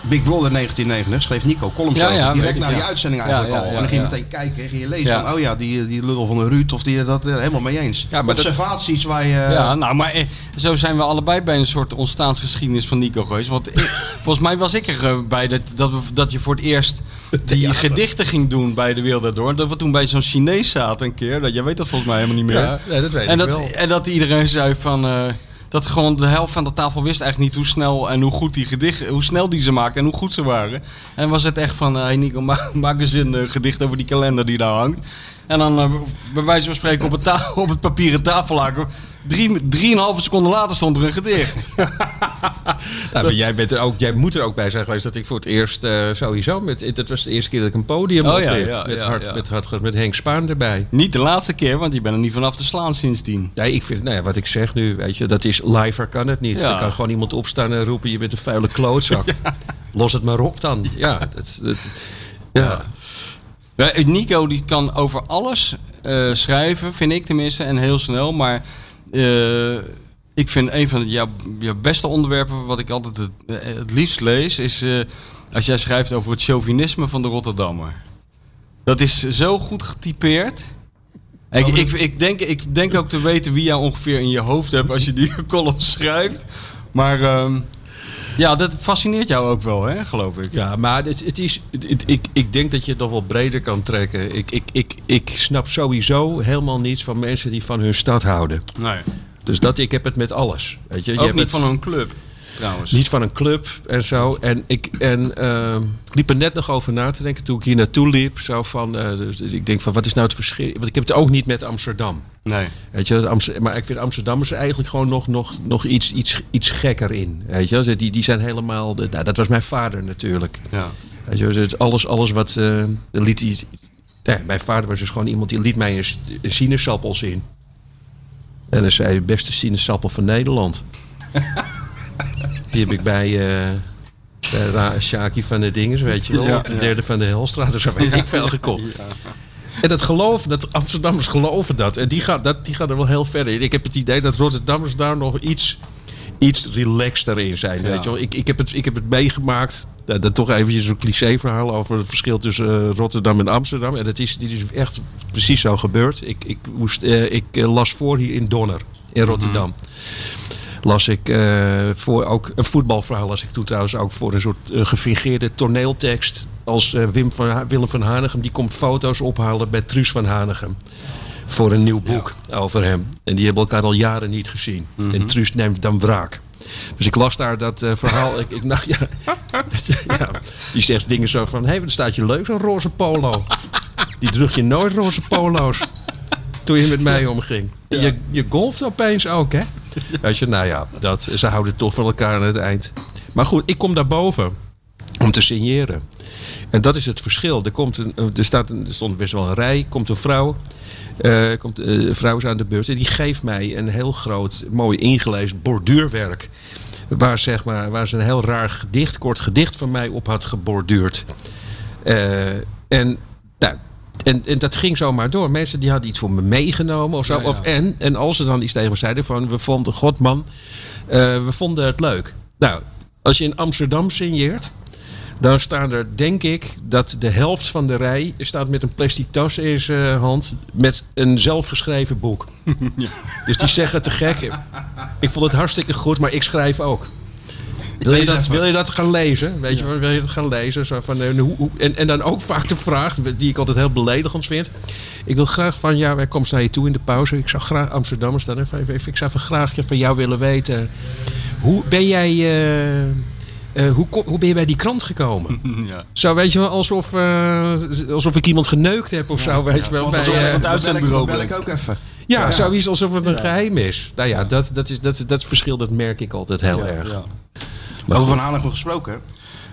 Big Brother 1990, schreef Nico columns Ja, over. ja, direct weet ik, na die uitzending eigenlijk al. en dan ging je meteen kijken, ging je lezen van, oh ja, die, die lul van de Ruud of die dat eh, helemaal mee eens. Ja, maar dat- Observaties waar je... Ja, nou, maar eh, zo zijn we allebei bij een soort ontstaansgeschiedenis van Nico geweest. Want ik, volgens mij was ik er eh, bij dat, dat, we, dat je voor het eerst die gedichten ging doen bij de Wereld. Dat we toen bij zo'n Chinees zaten een keer. Dat, jij weet dat volgens mij helemaal niet meer. Ja, dat weet en, ik dat, wel. en dat iedereen zei van... eh, dat gewoon de helft van de tafel wist eigenlijk niet hoe snel en hoe goed die gedichten, hoe snel die ze maakten en hoe goed ze waren. En was het echt van, eh, hey Nico, ma- maak eens een eh, gedicht over die kalender die daar hangt. En dan eh, bij wijze van spreken op het, ta- op het papieren tafellaken. Drie, drieënhalve seconden later stond er een gedicht. Nou, maar jij, bent er ook, jij moet er ook bij zijn geweest dat ik voor het eerst eh, sowieso... Met, dat was de eerste keer dat ik een podium Oh, ja, ja, met, ja, hard, ja. Met, hard, met Henk Spaan erbij. Niet de laatste keer, want je bent er niet vanaf te slaan sindsdien. Nee, ik vind, nou ja, wat ik zeg nu, weet je, dat is liver kan het niet. Ja. Dan kan gewoon iemand opstaan en roepen, je bent een vuile klootzak. Los het maar op dan. Ja, dat, dat, ja. Nico die kan over alles eh, schrijven, vind ik tenminste, en heel snel. Maar eh, ik vind een van jouw, jouw beste onderwerpen, wat ik altijd het, eh, het liefst lees, is als jij schrijft over het chauvinisme van de Rotterdammer. Dat is zo goed getypeerd. Ik, ik, ik, denk, ik denk ook te weten wie jij ongeveer in je hoofd hebt als je die column schrijft. Maar ehm, ja, dat fascineert jou ook wel, hè, geloof ik. Ja, maar het, het is, het- ik, ik denk dat je het nog wel breder kan trekken. Ik, ik, ik, ik snap sowieso helemaal niets van mensen die van hun stad houden. Nee. Dus dat, ik heb het met alles. Weet je? je Ook hebt niet het- van een club, trouwens. Niet van een club en zo. En ik, en, ehm, ik liep er net nog over na te denken toen ik hier naartoe liep. Zo van, eh, dus ik denk van, wat is nou het verschil? Want ik heb het ook niet met Amsterdam. Nee. Weet je, het Amster- maar ik vind Amsterdammers er eigenlijk gewoon nog, nog, nog iets, iets, iets gekker in. Weet je, die, die zijn helemaal. de- Nou, dat was mijn vader natuurlijk. Ja. Weet je, dus alles, alles wat. eh, liet hij, nee, mijn vader was dus gewoon iemand die liet mij een, een sinaasappel zien. En dat zei de beste sinaasappel van Nederland. die heb ik bij. Shaki van de Dinges, weet je wel. Ja, op de derde van de Helstraat. Dus weet ik veel gekocht. En dat geloven, dat Amsterdammers geloven dat. En die gaan, dat, die gaan er wel heel verder in. Ik heb het idee dat Rotterdammers daar nog iets, iets relaxter in zijn. Ja. Weet je wel. Ik, ik, heb het, ik heb het meegemaakt. Dat, dat toch eventjes zo'n cliché verhaal over het verschil tussen eh, Rotterdam en Amsterdam. En dat is, dit is echt precies zo gebeurd. Ik, ik, moest, eh, ik las voor hier in Donner, in Rotterdam. Las ik eh, voor ook een voetbalverhaal. Las ik toen trouwens ook voor een soort eh, gefingeerde toneeltekst. Als eh, Wim van Willem van Hanegem. Die komt foto's ophalen bij Truus van Hanegem. Voor een nieuw boek over hem. En die hebben elkaar al jaren niet gezien. En Truus neemt dan wraak. Dus ik las daar dat verhaal. ik, ik, nou, ja, ja, die zegt dingen zo van: hé, hey, wat staat je leuk, zo'n roze polo. Die droeg je nooit roze polo's. Toen je met mij omging. Je, je golft opeens ook, hè? Weet je, nou ja, dat, ze houden toch van elkaar aan het eind. Maar goed, ik kom daarboven om te signeren. En dat is het verschil. Er, komt een, er, staat een, er stond best wel een rij, komt een vrouw. eh, komt, eh, vrouw is aan de beurt en die geeft mij een heel groot, mooi ingelezen borduurwerk. Waar, zeg maar, waar ze een heel raar gedicht, kort gedicht van mij op had geborduurd. Eh, en, nou, en, en dat ging zomaar door. Mensen die hadden iets voor me meegenomen of zo. Ja, ja. Of, en, en als ze dan iets tegen me zeiden van... we vonden, godman, eh, we vonden het leuk. Nou, als je in Amsterdam signeert... dan staan er, denk ik, dat de helft van de rij... staat met een plastic tas in zijn hand... met een zelfgeschreven boek. Dus die zeggen te gek... ik vond het hartstikke goed, maar ik schrijf ook. Wil je, dat, wil je dat gaan lezen? Weet je wel, wil je dat gaan lezen? Zo van, eh, hoe, hoe- en, en dan ook vaak de vraag, die ik altijd heel beledigend vind. Ik wil graag van jou, wij komen naar je toe in de pauze. Ik zou graag Amsterdammers dan even, even, ik zou even graag van jou willen weten. Hoe ben jij, eh, eh, hoe, kom- hoe ben je bij die krant gekomen? Ja. Zo weet je wel, alsof, eh, alsof ik iemand geneukt heb of zo. Weet je wel, bij, alsof eh, het uitzendbureau bel ik ook even. ja, Ja. zoiets alsof het een geheim is. Nou ja, dat, dat, is, dat, dat verschil dat merk ik altijd heel erg. Ja. Over Van Hanegem gesproken.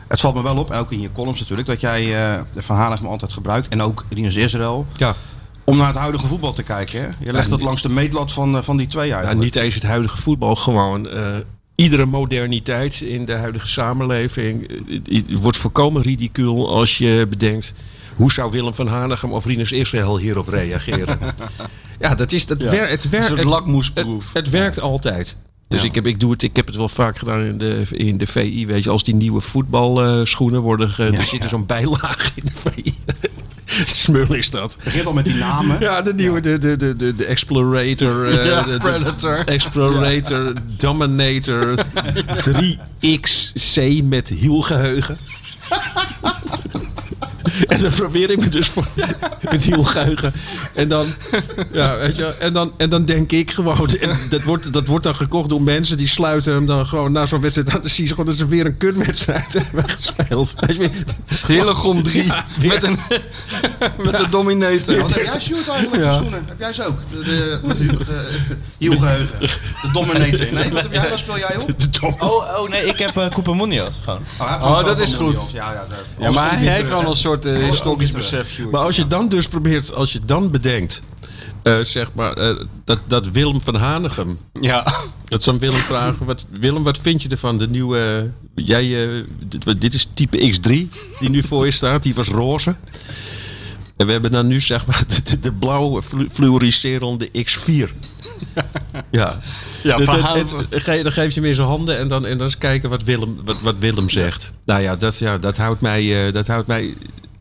Het valt me wel op, en ook in je columns natuurlijk, dat jij eh, Van Hanegem altijd gebruikt. En ook Rinus Israël. Ja. Om naar het huidige voetbal te kijken. Hè? Je legt Ja, het langs de meetlat van, eh, van die twee Ja, eigenlijk. niet eens het huidige voetbal, gewoon eh, iedere moderniteit in de huidige samenleving wordt volkomen ridicuul als je bedenkt hoe zou Willem van Hanegem of Rinus Israël hierop reageren. ja, dat is dat Ja. wer- het Een werkt. soort Het, lakmoesproef. het werkt altijd. Dus Ja. ik, heb, ik, doe het, ik heb het wel vaak gedaan in de, in de VI. Weet je, als die nieuwe voetbalschoenen worden. ge- er zit er zo'n bijlage in de VI. Smul is dat. begint al met die namen. Ja, de nieuwe, de, de, de, de, de Explorator. eh, Ja, de- de- Predator. Explorator, Dominator, 3XC met hielgeheugen. En dan probeer ik me dus voor, met hielgeheugen. En dan, ja, weet je, en dan, en dan denk ik gewoon, en dat, wordt, dat wordt dan gekocht door mensen die sluiten hem dan gewoon na zo'n wedstrijd aan. Dan zie je gewoon dat ze weer een kutwedstrijd hebben gespeeld. Weet je, Hillegom 3 met een, met een dominator. Wat heb jij, Sjoerd, eigenlijk Ja. schoenen? Heb jij ze ook? De, de, met de, de hielgeheugen. De Dominator. Nee, wat heb jij? Wat speel jij op? de dom- Oh, oh nee, ik heb uh, Mundials gewoon. Oh, hij heeft Oh, gewoon dat is goed. Ja, ja, Ja, maar hij heeft wel een soort eh, historisch besef, Sjoerd. Maar als je dan dus probeert, als je dan bedenkt, eh, zeg maar, eh, dat, dat Willem van Hanegem. Ja. Dat zou Willem vragen. Wat, Willem, wat vind je ervan? De nieuwe. Jij, eh, dit, dit is type X3 die nu voor je staat. Die was roze. En we hebben dan nu zeg maar de, de blauwe flu- fluoriserende X4. Ja, Ja, Dat- het- ge- dan geef je hem in zijn handen en dan, en dan eens kijken wat Willem, wat, wat Willem zegt. Nou ja, dat, ja, dat houdt mij, eh, dat houdt mij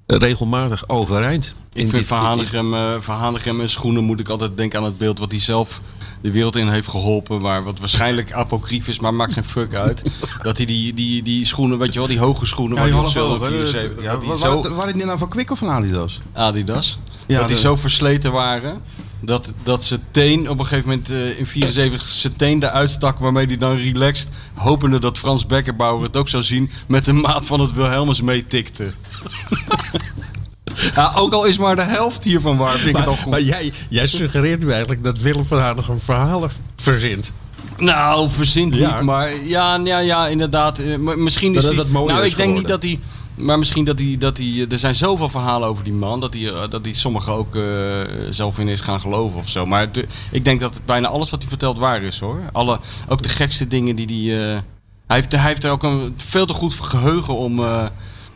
regelmatig overeind. Ik In vind dit- Van Hanegem, eh, en schoenen moet ik altijd denken aan het beeld wat hij zelf de wereld in heeft geholpen. Waar wat waarschijnlijk apocrief is, maar maakt geen fuck uit. dat hij die, die, die schoenen, weet je wel, die hoge schoenen Ja, waar die hij op half zo over. 74, Ja, die zo, Waren die nou van Kwik of van Adidas? Adidas, Ja, dat die zo versleten waren. Dat, dat zijn teen op een gegeven moment eh, in 74 zijn teen eruit stak. Waarmee hij dan relaxed, hopende dat Frans Beckerbauer het ook zou zien. Met de maat van het Wilhelmus meetikte. ja, ook al is maar de helft hiervan waar, vind ik het al Maar, goed. maar jij, jij suggereert nu eigenlijk dat Willem van Hanegem verhalen verzint. Nou, verzint Ja. niet, maar ja, ja, ja inderdaad. eh, misschien is Dat die, het Nou, ik denk niet dat hij... Maar misschien dat hij, dat hij... Er zijn zoveel verhalen over die man... dat hij, eh, dat hij sommigen ook eh, zelf in is gaan geloven of zo. Maar de- ik denk dat bijna alles wat hij vertelt waar is, hoor. Alle, ook de gekste dingen die hij... hij, heeft, hij heeft er ook een veel te goed geheugen om...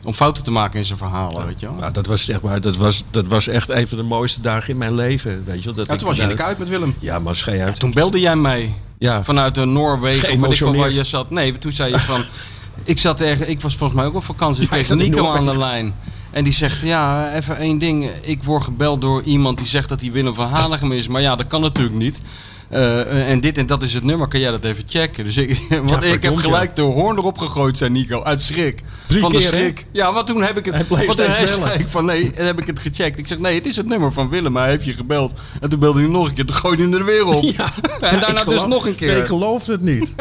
om fouten te maken in zijn verhalen, weet je wel. Nou, dat was zeg maar, dat was, dat was echt een van de mooiste dagen in mijn leven. Weet je, wel, dat Ja, ik toen was je in de kuip met Willem. Ja, maar schei uit. Toen belde jij mij Ja, vanuit de Noorwegen of weet ik veel waar Geëmotioneerd. je zat. Nee, toen zei je van... ik zat ergens... Ik was volgens mij ook op vakantie. Ik Ja, ik kreeg Nico aan de lijn. En die zegt, ja, even één ding. Ik word gebeld door iemand die zegt dat hij Willem van Hanegem is. Maar ja, dat kan natuurlijk niet. Eh, en dit en dat is het nummer. Kan jij dat even checken? Dus ik, want ik heb gelijk de hoorn erop gegooid, zei Nico. Uit schrik. Drie van de keer, hè? schrik. Ja, want toen heb ik het... Hij bleef want toen steeds zei ik van nee, en heb ik het gecheckt. Ik zeg nee, het is het nummer van Willem. Maar hij heeft je gebeld. En toen belde hij nog een keer. Toen gooide hij hem er weer op. Ja. En daarna dus nog een keer. Ik geloofde het niet.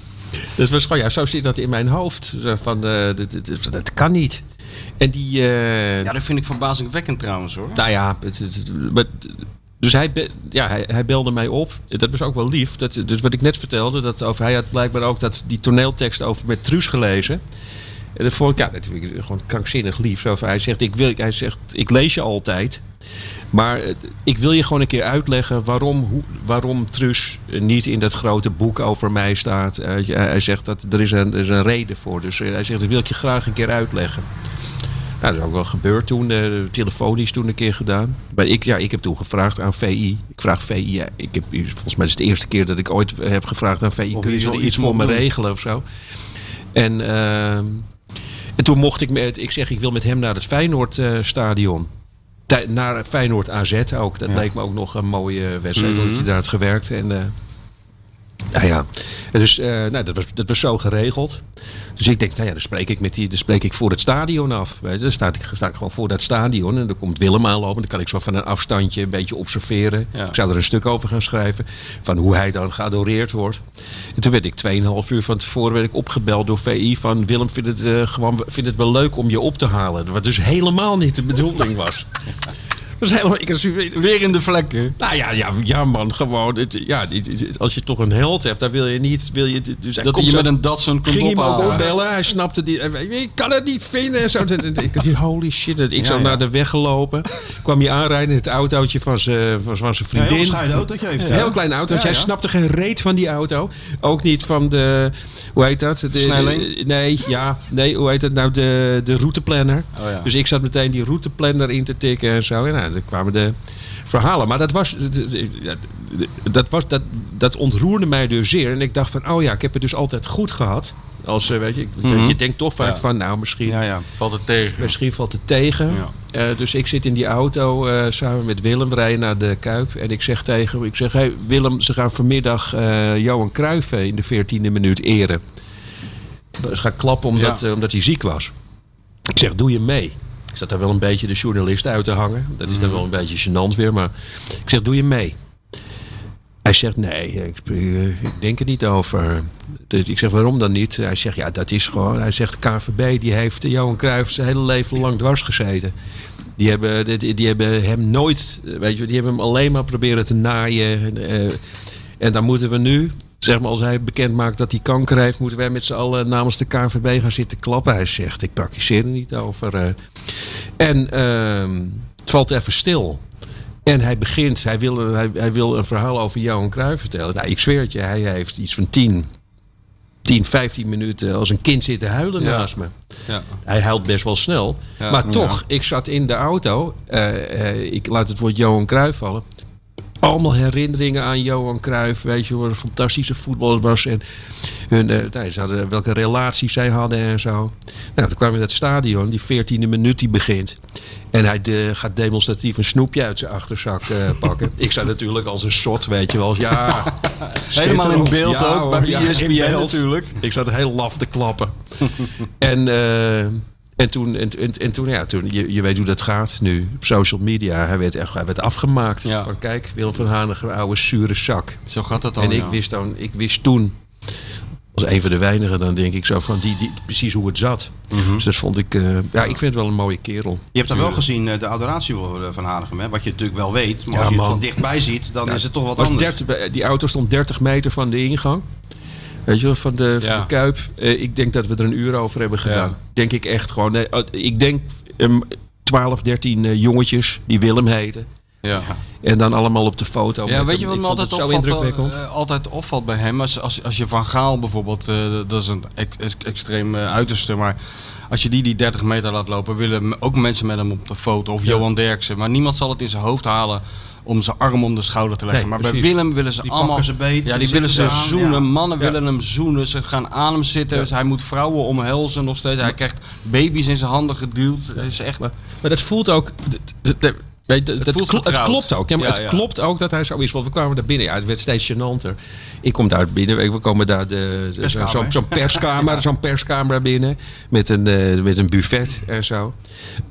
dus was gewoon, ja, zo zit dat in mijn hoofd. Zo Van, eh, dat, kan niet. En die... eh, Ja, dat vind ik verbazingwekkend trouwens hoor. Nou ja, het- het- het- maar- dus hij, ja, hij, belde mij op. Dat was ook wel lief. Dat, dus wat ik net vertelde, dat over, hij had blijkbaar ook dat, die toneeltekst over met Truus gelezen. En dat vond ik, ja, ik gewoon krankzinnig lief. Hij, zegt, ik wil, hij zegt, ik lees je altijd. Maar eh, ik wil je gewoon een keer uitleggen waarom, hoe, waarom Truus eh, niet in dat grote boek over mij staat. Eh, hij zegt dat er is een, er is een reden voor. Dus hij zegt, dat wil ik je graag een keer uitleggen. Nou, dat is ook wel gebeurd toen, eh, telefonisch toen een keer gedaan. Maar ik, ja, ik heb toen gevraagd aan VI. Ik vraag VI, ja, ik heb, volgens mij is het de eerste keer dat ik ooit heb gevraagd aan VI. Of Kun je iets- voor me doen. regelen of zo? En, ehm, en toen mocht ik met, ik zeg, ik wil met hem naar het Feyenoord eh, naar Feyenoord AZ ook. Dat leek me ook nog een mooie wedstrijd, omdat hij daar had gewerkt. En, eh, nou ja, En dus eh, nou, dat, was, dat was zo geregeld. Dus ik denk, nou ja, dan spreek ik, met die, dan spreek ik voor het stadion af. Weet je. Dan sta ik, sta ik gewoon voor dat stadion en dan komt Willem aanlopen. Dan kan ik zo van een afstandje een beetje observeren. Ja. Ik zou er een stuk over gaan schrijven. Van hoe hij dan geadoreerd wordt. En toen werd ik 2,5 uur van tevoren werd ik opgebeld door VI van Willem vindt het, eh, gewoon, vindt het wel leuk om je op te halen. Wat dus helemaal niet de bedoeling was. Helemaal, ik, Weer in de vlekken. nou ja, ja, ja man, gewoon. Het, ja, als je toch een held hebt, dan wil je niet. Wil je, dus Dat hij je met een Datsun kunt Ging hij me ook ophalen. opbellen? Hij snapte die. Ik kan het niet vinden. en Zo. Ik dacht, holy shit. Ik zou ja. naar de weg gelopen. Kwam hij aanrijden in het autootje van zijn zijn Een heel vriendin. autootje heeft Een hij. heel klein autootje. Ja, Hij snapte geen reet van die auto. Ook niet van de. Hoe heet dat? De, nee, ja. Nee, hoe heet dat nou? De, de routeplanner. Oh ja. Dus ik zat meteen die routeplanner in te tikken en zo. En nou, dan kwamen de verhalen. Maar dat was. dat, was, dat, dat ontroerde mij dus zeer. En ik dacht van, oh ja, ik heb het dus altijd goed gehad. Als, eh, weet je, ik- je denkt toch vaak Ja. van, nou misschien, Ja, ja. Valt het tegen. misschien valt het tegen. Eh, dus ik zit in die auto eh, samen met Willem, rijden naar de Kuip. En ik zeg tegen hem, ik zeg, hey, Willem, ze gaan vanmiddag eh, Johan Cruijff eh, in de 14e minuut eren. Ze gaan klappen omdat, eh, omdat hij ziek was. Ik zeg, doe je mee? Ik zat daar wel een beetje de journalist uit te hangen. Dat is dan wel een beetje gênant weer. Maar ik zeg, doe je mee? Hij zegt, nee, ik, eh, ik denk er niet over. Dus Ik zeg, waarom dan niet? Hij zegt, ja, dat is gewoon... Hij zegt, de KVB die heeft Johan Cruijff zijn hele leven lang dwars gezeten. Die hebben, die, die hebben hem nooit... Weet je, die hebben hem alleen maar proberen te naaien. eh, en dan moeten we nu... Zeg maar, als hij bekend maakt dat hij kanker heeft, moeten wij met z'n allen namens de KNVB gaan zitten klappen. Hij zegt, ik praktiseer er niet over. eh. En ehm, het valt even stil. En hij begint, hij wil, hij, hij wil een verhaal over Johan Cruijff vertellen. Nou, ik zweer het je, hij heeft iets van 10, 10 15 minuten als een kind zitten huilen Ja. naast me. Ja. Hij huilt best wel snel. Ja. maar toch, ik zat in de auto. eh, eh, ik laat het woord Johan Cruijff vallen. Allemaal herinneringen aan Johan Cruijff. Weet je, wat een fantastische voetballer was. En hun, eh, nou, ze hadden, welke relaties zij hadden en zo. Nou, toen kwamen we in het stadion. Die 14e minuut die begint. En hij de, gaat demonstratief een snoepje uit zijn achterzak eh, pakken. ik zat natuurlijk als een sot, weet je wel. Ja, Helemaal in beeld Ja, ook, bij ja, ESPN natuurlijk. Ik zat heel laf te klappen. en, eh, en toen, en, en, en toen, ja, toen je, je weet hoe dat gaat nu. Op social media. Hij werd, echt, hij werd afgemaakt. Ja. Van kijk, Willem van Hanegem, oude zure zak. Zo gaat dat dan. en ik ja. wist dan, ik wist toen, als een van de weinigen, dan denk ik zo van die, die, precies hoe het zat. Mhm. Dus dat vond ik, eh, ja, ik vind het wel een mooie kerel. Je hebt daar wel gezien, eh, de adoratie voor, eh, van Hanegem. Hè? Wat je natuurlijk wel weet. Maar Ja, als je het van dichtbij ziet, dan is het toch wat anders. 30 die auto stond 30 meter van de ingang. Weet je wel, van de, van de Kuip. Eh, ik denk dat we er een uur over hebben gedaan. Denk ik echt gewoon. Nee, oh, ik denk um, 12, 13 eh, jongetjes die Willem heten. Ja. En dan allemaal op de foto. Ja, weet je wat me altijd opvalt, eh, altijd opvalt bij hem? Als, als, als je Van Gaal bijvoorbeeld, eh, dat is een ex- ex- extreem eh, uiterste, maar als je die die 30 meter laat lopen, willen ook mensen met hem op de foto. Of Johan Derksen. Maar niemand zal het in zijn hoofd halen om zijn arm om de schouder te leggen. Nee, maar bij. Willem willen ze Die allemaal... ze beet, ja, die willen ze zoenen. ja. Mannen Ja. willen hem zoenen. Ze gaan aan hem zitten. Dus hij moet vrouwen omhelzen nog steeds. Hij krijgt baby's in zijn handen geduwd. Het is echt... Maar, maar dat voelt ook. Het vertrouwd. klopt ook. Ja, maar Ja, het ja. klopt ook dat hij zo is. Want we kwamen daar binnen. Ja, het werd steeds gênanter. Ik kom daar binnen. We komen daar de, zo'n zo'n perskamer, zo'n perskamer binnen. Met een, eh, met een buffet en zo.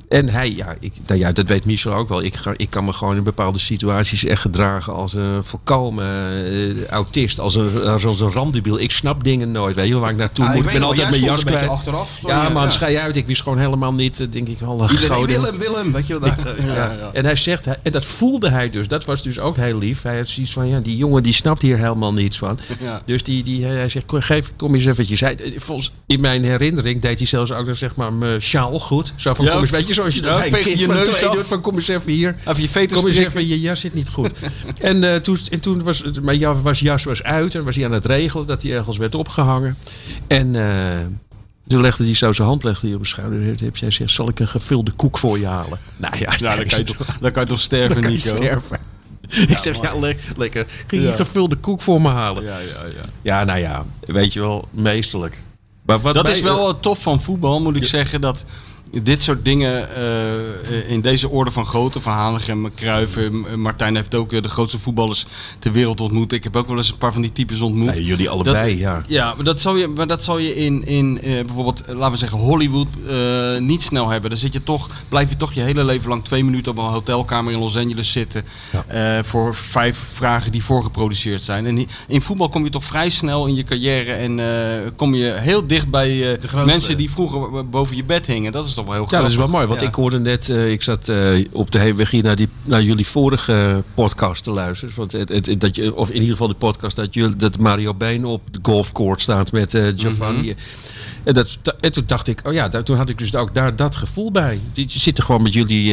En hij, ja, ik, nou ja, dat weet Michel ook wel. Ik, ga, ik kan me gewoon in bepaalde situaties echt gedragen als een volkomen eh, autist. Als een, als een randebiel. Ik snap dingen nooit. Weet je waar ik naartoe Ah, moet. ik ben altijd mijn jas kwijt. achteraf, Ja, man, ja. schij uit. Ik wist gewoon helemaal niet, eh, denk ik, wel Iedereen, Willem, Willem, weet je wel. Daar, ja. ja. En hij zegt, hij- en dat voelde hij dus, dat was dus ook heel lief. Hij had zoiets van, ja, die jongen die snapt hier helemaal niets van. Ja. Dus die, die, hij zegt, kom, geef, kom eens eventjes. Hij, eh, volgens, in mijn herinnering deed hij zelfs ook, zeg maar, mijn sjaal goed. Zo van, Ja, kom eens, weet je, zoals je ja, dat je neus doet, van kom eens even hier. Even je vetus Kom eens even, je jas zit niet goed. en, eh, toen, en toen was het- mijn ja- was jas was uit en was hij aan het regelen dat hij ergens werd opgehangen. En eh, toen legde hij zo zijn hand legde hij op mijn schouder. Heb jij gezegd, zal ik een gevulde koek voor je halen? Nou ja, Ja, dan kan je toch, dan kan je toch sterven, dan kan je Nico? sterven. ik zeg, ja, le- lekker. Ging je Ja. gevulde koek voor me halen? Ja, ja, ja. Ja, nou ja, weet je wel, meesterlijk. Maar wat Dat mij- is wel wat tof van voetbal, moet ik zeggen. Dat dit soort dingen eh, in deze orde van grootte, van Hanegem, eh, Martijn heeft ook eh, de grootste voetballers ter wereld ontmoet. Ik heb ook wel eens een paar van die types ontmoet. Nee, jullie allebei, Dat- ja. Ja, maar dat zal je, maar dat zal je in, in eh, bijvoorbeeld, laten we zeggen, Hollywood eh, niet snel hebben. Dan zit je toch, blijf je toch je hele leven lang twee minuten op een hotelkamer in Los Angeles zitten. eh, voor vijf vragen die voorgeproduceerd zijn. En in voetbal kom je toch vrij snel in je carrière en eh, kom je heel dicht bij eh, grootste. mensen die vroeger boven je bed hingen. Dat is toch wel heel Ja, dat is wel mooi. Want Ja. ik hoorde net, eh, ik zat eh, op de heenweg hier naar, die, naar jullie vorige podcast te luisteren. Want het, het- dat je, of in ieder geval de podcast dat, jullie, dat Mario Been op de golfcourt staat met eh, Giovanni. En, dat, en toen dacht ik, oh ja, daar- toen had ik dus ook daar dat gevoel bij. Je je zit er gewoon met jullie.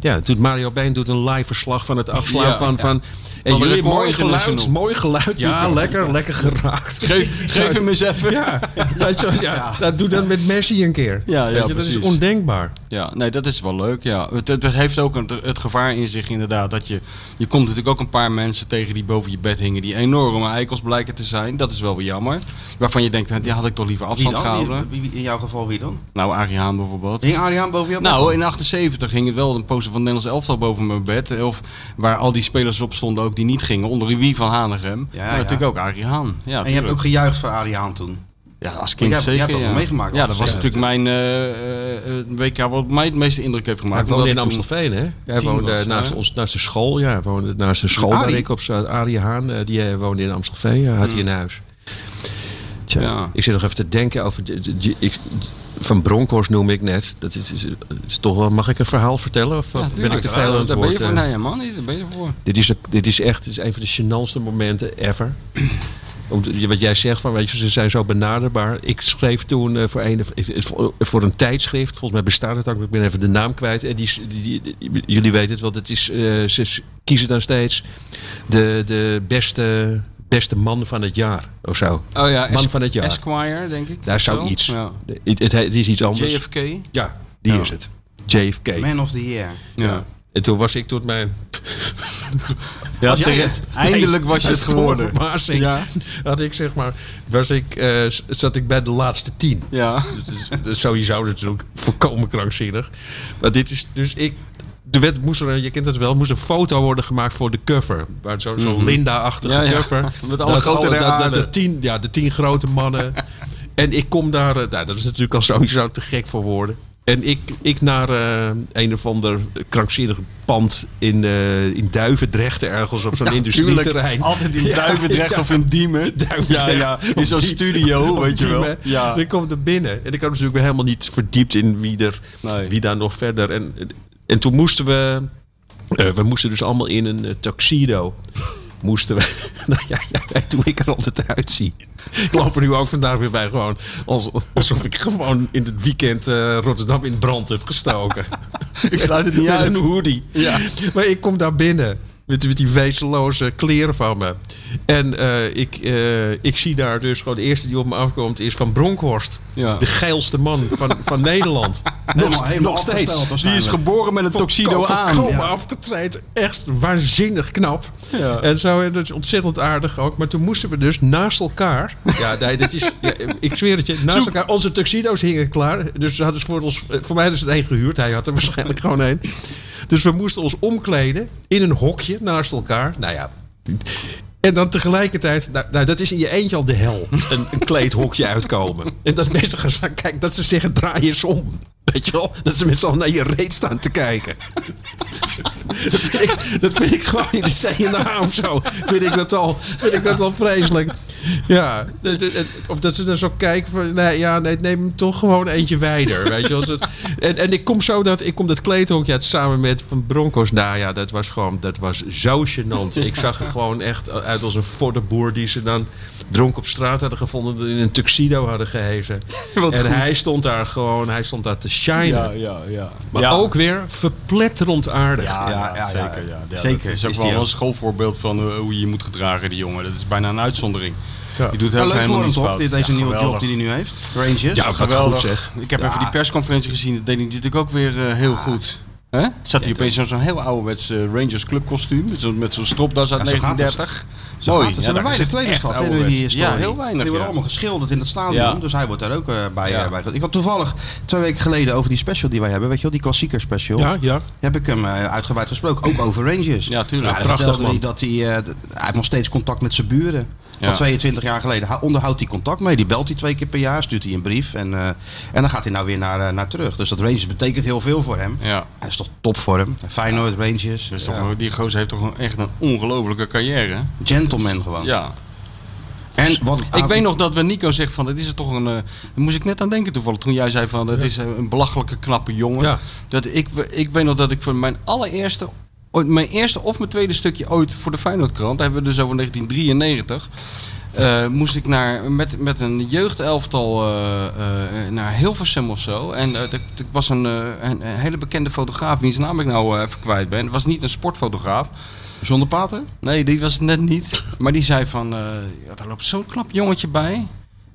ja, doet Mario Been doet een live verslag van het afslaan Ja, van. ja. En jullie, mooi geluid, mooi geluid. Ja, lekker, lekker geraakt. Geef, geef hem eens even. Ja, ja, zo, ja. Dat doe dan met Messi een keer. Ja, ja, je, dat is precies. ondenkbaar. Ja, nee, dat is wel leuk. Ja. Het, het heeft ook een, het gevaar in zich inderdaad. Dat je, je komt natuurlijk ook een paar mensen tegen die boven je bed hingen. Die enorme eikels blijken te zijn. Dat is wel weer jammer. Waarvan je denkt, die had ik toch liever afstand gehouden. Wie- wie- in jouw geval wie dan? Nou, Arie Haan bijvoorbeeld. Hing Adriaan boven jou? Nou, in 78 ging het wel een poster van Nederlands elftal boven mijn bed. Of waar al die spelers op stonden ook die niet gingen. Onder wie van Hanegem. Ja, maar ja. natuurlijk ook Arie Haan. Ja, en je hebt tuurlijk. ook gejuicht voor Adriaan toen. Ja, als kind hebt- jij zeker. hebt dat ja. wel meegemaakt Ja, dat was natuurlijk mijn eh, eh, eh, WK wat mij het meeste indruk heeft Hij gemaakt. woonde in Amstelveen, hè? Hij woonde was, naast, hè? ons, naast de school. Ja, hij woonde naast de school waar Arie? ik op zat. Arie Haan, die woonde in Amstelveen. Ja, had hij een huis. Tja, Ja. ik zit nog even te denken over... ik- van Bronkhorst noem ik net. Dat is, is, is toch wel... Mag ik een verhaal vertellen? Of, Ja, of ben ik te veel aan het Daar ben je voor. eh? Nee, man, niet. Daar ben je voor. Dit is, dit is echt dit is een van de gênantste momenten ever. Om Wat jij zegt, van, weet je, ze zijn zo benaderbaar. Ik schreef toen eh, voor, een, voor- voor een tijdschrift, volgens mij bestaat het ook, ik ben even de naam kwijt. En die, die, die- jullie weten het, want het is, eh, ze kiezen dan steeds de, de beste, beste man van het jaar of zo. Oh ja, Man Es- van het jaar. Esquire, denk ik. Daar zou Zo? iets. Ja. Het, het, het is iets anders. JFK. Ja, die Ja. is het. JFK. Man of the Year. Ja. En toen was ik tot mijn Ja, Was jij tegen- het? Eindelijk was je het geworden. verbazing Ja. had ik zeg maar, was ik, eh, zat ik bij de laatste tien. Ja. Dus, dus sowieso natuurlijk volkomen krankzinnig. Maar dit is dus ik. De wet moest er, je kent het wel, moest een foto worden gemaakt voor de cover. Waar zo'n zo Linda-achtige Ja, ja. cover. Met alle Dat grote dat- dat de, tien, ja, de tien grote mannen. en ik kom daar, eh, nou, dat is natuurlijk al sowieso te gek voor woorden. En ik, ik naar eh, een of ander krankzinnig pand in, eh in Duivendrecht ergens op zo'n industrieterrein. Altijd in Ja, Duivendrecht ja. of in Diemen. Ja, ja. In zo'n studio, weet je wel. Ja. En ik kom er binnen. En ik had natuurlijk helemaal niet verdiept in wie, er, Nee. wie daar nog verder. En, en toen moesten we... eh, we moesten dus allemaal in een eh, tuxedo. Moesten we... nou ja, weet hoe ik er altijd uitzie. Ik loop er nu ook vandaag weer bij gewoon... als- alsof ik gewoon in het weekend eh, Rotterdam in brand heb gestoken. Ik sluit het niet Met uit. een hoodie. Ja. Maar ik kom daar binnen. Met, met die wezenloze kleren van me. En eh, ik, eh, ik zie daar dus gewoon de eerste die op me afkomt is van Bronkhorst. Ja. De geilste man van, van Nederland. Helemaal, helemaal nog steeds. Die is geboren met een tuxedo aan. Ja. afgetraind. Echt waanzinnig knap. Ja. En zo, en dat is ontzettend aardig ook. Maar toen moesten we dus naast elkaar. Ja, nee, dat is, ja, ik zweer het je. Naast Zoek- elkaar. Onze tuxedo's hingen klaar. Dus ze hadden ze voor ons. Voor mij ze er één gehuurd. Hij had er waarschijnlijk gewoon één. Dus we moesten ons omkleden in een hokje naast elkaar. Nou ja. En dan tegelijkertijd, nou, nou, dat is in je eentje al de hel. Een, kleedhokje uitkomen. En dat mensen gaan staan kijken, dat ze zeggen draai eens om. Weet je wel? Dat ze met z'n allen naar je reet staan te kijken. Dat vind ik, dat vind ik gewoon in de CNA of zo. Vind ik dat al, vind ik dat al vreselijk. Ja, of dat ze dan zo kijken van, nee, ja, nee, neem hem toch gewoon eentje wijder. Weet je, en, en ik kom zo dat, ik kom dat kleedhokje uit samen met Van Broncos. Nou ja, dat was gewoon, dat was zo gênant. Ik zag er gewoon echt uit als een voddenboer die ze dan dronk op straat hadden gevonden. in een tuxedo hadden gehezen. En goed. hij stond daar gewoon, hij stond daar te shinen. Ja, ja, ja. Maar ja. ook weer verpletterend aardig. Ja, Ja, ja, zeker. Ja. Ja, Zeker, Dat is ook is wel een schoolvoorbeeld van eh, hoe je je moet gedragen, die jongen. Dat is bijna een uitzondering. Ja. Die doet helemaal hem niets fout. dit, deze Ja, nieuwe job die hij nu heeft. Rangers. Ja, gaat Geweldig. goed zeg. Ik heb Ja. even die persconferentie gezien. Dat deed hij natuurlijk ook weer eh, heel goed. Hè? Zat hij opeens in zo'n heel ouderwets eh, Rangers clubkostuum. Met zo'n met zo'n stropdas uit Ja, zo gaat het. 1930. Zo Mooi. gaat het. Er Ja, zijn daar weinig trainers gehad door die historie. Ja, heel weinig. Die worden allemaal geschilderd in het stadion. Ja. Dus hij wordt daar ook eh, bij, Ja. eh, bij. Ik had toevallig twee weken geleden over die special die wij hebben. Weet je wel, die klassieker special. Ja, ja. Heb ik hem eh, uitgebreid gesproken. Ook over Rangers. Ja, tuurlijk. Ja, Prachtig, vertelde man. hij dat hij... eh, d- hij heeft nog steeds contact met zijn buren. Van Ja. 22 jaar geleden. Hij onderhoudt hij contact mee. Die belt hij twee keer per jaar. Stuurt hij een brief. En, eh, en dan gaat hij nou weer naar, eh, naar terug. Dus dat Rangers betekent heel veel voor hem. Ja. Hij is toch top voor hem. Feyenoord, Rangers. Dus Ja. toch, die gozer heeft toch een- echt een ongelofelijke carrière. Gentleman gewoon. Ja. En wat, Ik weet nog dat we Nico zegt van, het is er toch een... eh, Daar moest ik net aan denken toevallig. Toen jij zei van, het is een belachelijke knappe jongen. Ja. Dat ik, ik weet nog dat ik voor mijn allereerste... ooit- Mijn eerste of mijn tweede stukje ooit voor de Feyenoordkrant... daar hebben we dus over 1993... eh, moest ik naar, met, met een jeugdelftal eh, eh, naar Hilversum of zo. En er er was een, een, hele bekende fotograaf, wiens naam ik nou even kwijt ben. Het was niet een sportfotograaf. Zonder pater? Nee, die was het net niet. Maar die zei van, ja, daar loopt zo'n knap jongetje bij.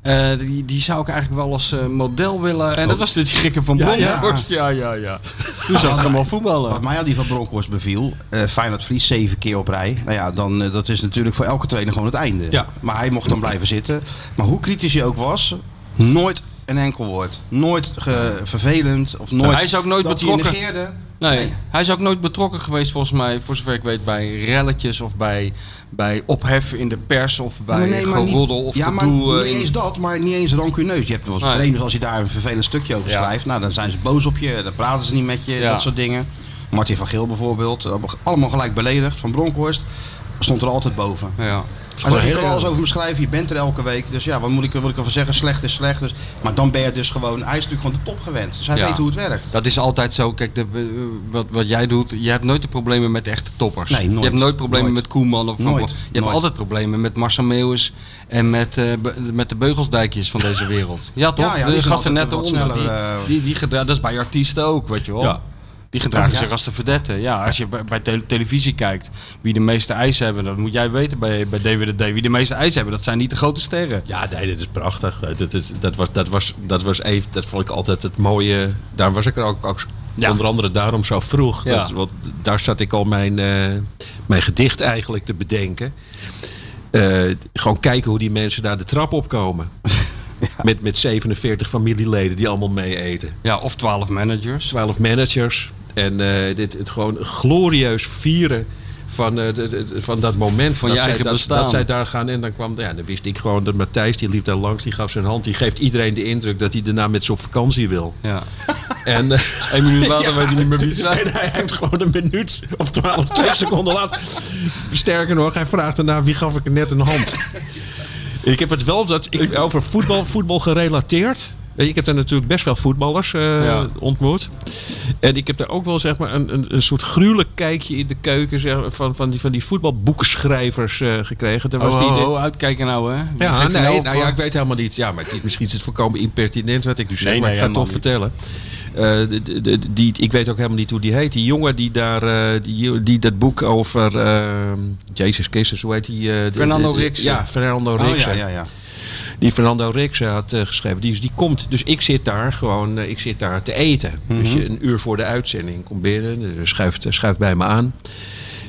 Eh, die, die zou ik eigenlijk wel als eh, model willen. En dat was de gekke van Ja, ja. Bronkhorst. Ja, ja, ja. Toen zag ik hem al voetballen. Wat mij al die van Bronkhorst beviel, eh Feyenoord verliest zeven keer op rij. Nou ja, dan, dat is natuurlijk voor elke trainer gewoon het einde. Ja. Maar hij mocht dan blijven zitten. Maar hoe kritisch hij ook was, nooit een enkel woord. Nooit ge- vervelend of nooit Hij is ook nooit dat betrokken. hij negeerde. Nee, hij is ook nooit betrokken geweest volgens mij, voor zover ik weet, bij relletjes of bij, bij ophef in de pers of bij Maar nee, maar niet- of ja, maar niet eh, in- eens dat, maar niet eens rancuneus. Je hebt wel eens Nee. trainers als je daar een vervelend stukje over Ja. schrijft. Nou, dan zijn ze boos op je, dan praten ze niet met je, Ja. dat soort dingen. Martin van Geel bijvoorbeeld, allemaal gelijk beledigd. Van Bronkhorst stond er altijd boven. ja. Zegt, je kan alles over me schrijven, je bent er elke week. Dus ja, wat moet ik, wat ik ervan zeggen? Slecht is slecht. Dus, maar dan ben je dus gewoon, hij is natuurlijk gewoon de top gewend. Dus hij Ja. weet hoe het werkt. Dat is altijd zo. Kijk, de, wat, wat jij doet, je hebt nooit de problemen met de echte toppers. Nee, nooit. Je hebt nooit problemen Nooit. met Koeman of Van Nooit. Bron- Je hebt Nooit. altijd problemen met Marcel Meeuwis en met, eh, be- met de beugelsdijkjes van deze wereld. Ja, toch? Ja, ja, die de gasten net eronder. Die, sneller, eh, die, die gedra- dat is bij artiesten ook, weet je wel. Ja. Die gedragen Ja. zich als de verdette. Ja, als je bij, bij tele- televisie kijkt, wie de meeste eisen hebben, dat moet jij weten bij, bij David de D. Wie de meeste eisen hebben, dat zijn niet de grote sterren. Ja, nee, dit is prachtig. Dat, is, dat, was, dat, was, dat was even, dat vond ik altijd het mooie. Daar was ik er ook, ook Ja. onder andere daarom zo vroeg. Ja. Dat, want daar zat ik al mijn, eh, mijn gedicht eigenlijk te bedenken. Eh, gewoon kijken hoe die mensen daar de trap opkomen. Met, met 47 familieleden die allemaal mee eten. Ja, of 12 managers. 12 managers. En eh, dit, het gewoon glorieus vieren van, eh, de- de- van dat moment. Van dat, zij, dat, dat zij daar gaan. En dan kwam, ja, dan wist ik gewoon dat Matthijs, die liep daar langs, die gaf zijn hand. Die geeft iedereen de indruk dat hij daarna met z'n op vakantie wil. Ja. En, eh, Eén minuut later weet hij niet meer wie het zijn. hij heeft gewoon een minuut of twaalf, twee seconden later. Sterker nog, hij vraagt daarna wie gaf ik net een hand. Ik heb het wel dat ik, over voetbal, voetbal gerelateerd. Je, Ik heb daar natuurlijk best wel voetballers eh, Ja. ontmoet. En ik heb daar ook wel zeg maar, een, een, een soort gruwelijk kijkje in de keuken zeg, van, van, die, van die voetbalboekschrijvers eh, gekregen. Daar was Oh, die, oh, oh, uitkijken nou, hè? ja, nee, nou nou ja, eh, ik weet helemaal niet. Ja, maar het is, misschien is het voorkomen impertinent wat ik nu zeg, Nee, maar nee, ik ga het toch vertellen. Eh, de- de- de- die, ik weet ook helemaal niet hoe die heet. Die jongen die daar, eh, die, die dat boek over, eh, Jezus Christus, hoe heet die? eh, de- Fernando Rixen. Ja, Fernando Oh Rixen. ja, ja, ja. Die Fernando Rixen had eh, geschreven. Die, die komt, dus ik zit daar gewoon, eh, ik zit daar te eten. Dus je, een uur voor de uitzending komt binnen, dus schuift, schuift bij me aan.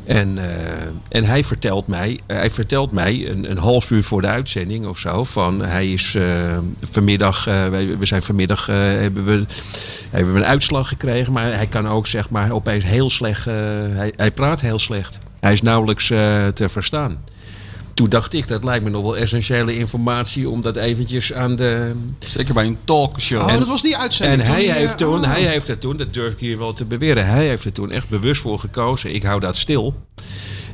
En, eh, en hij vertelt mij, eh, hij vertelt mij een, een half uur voor de uitzending of zo. Van hij is eh, vanmiddag, eh, wij- we zijn vanmiddag eh, hebben, we, hebben we een uitslag gekregen. Maar hij kan ook zeg maar opeens heel slecht, eh, hij, hij praat heel slecht. Hij is nauwelijks eh, te verstaan. Toen dacht ik, dat lijkt me nog wel essentiële informatie om dat eventjes aan de, Zeker bij een talkshow. Oh, dat was die uitzending. en toen hij die, heeft, toen, oh. hij heeft er toen, dat durf ik hier wel te beweren, hij heeft er toen echt bewust voor gekozen. Ik hou dat stil.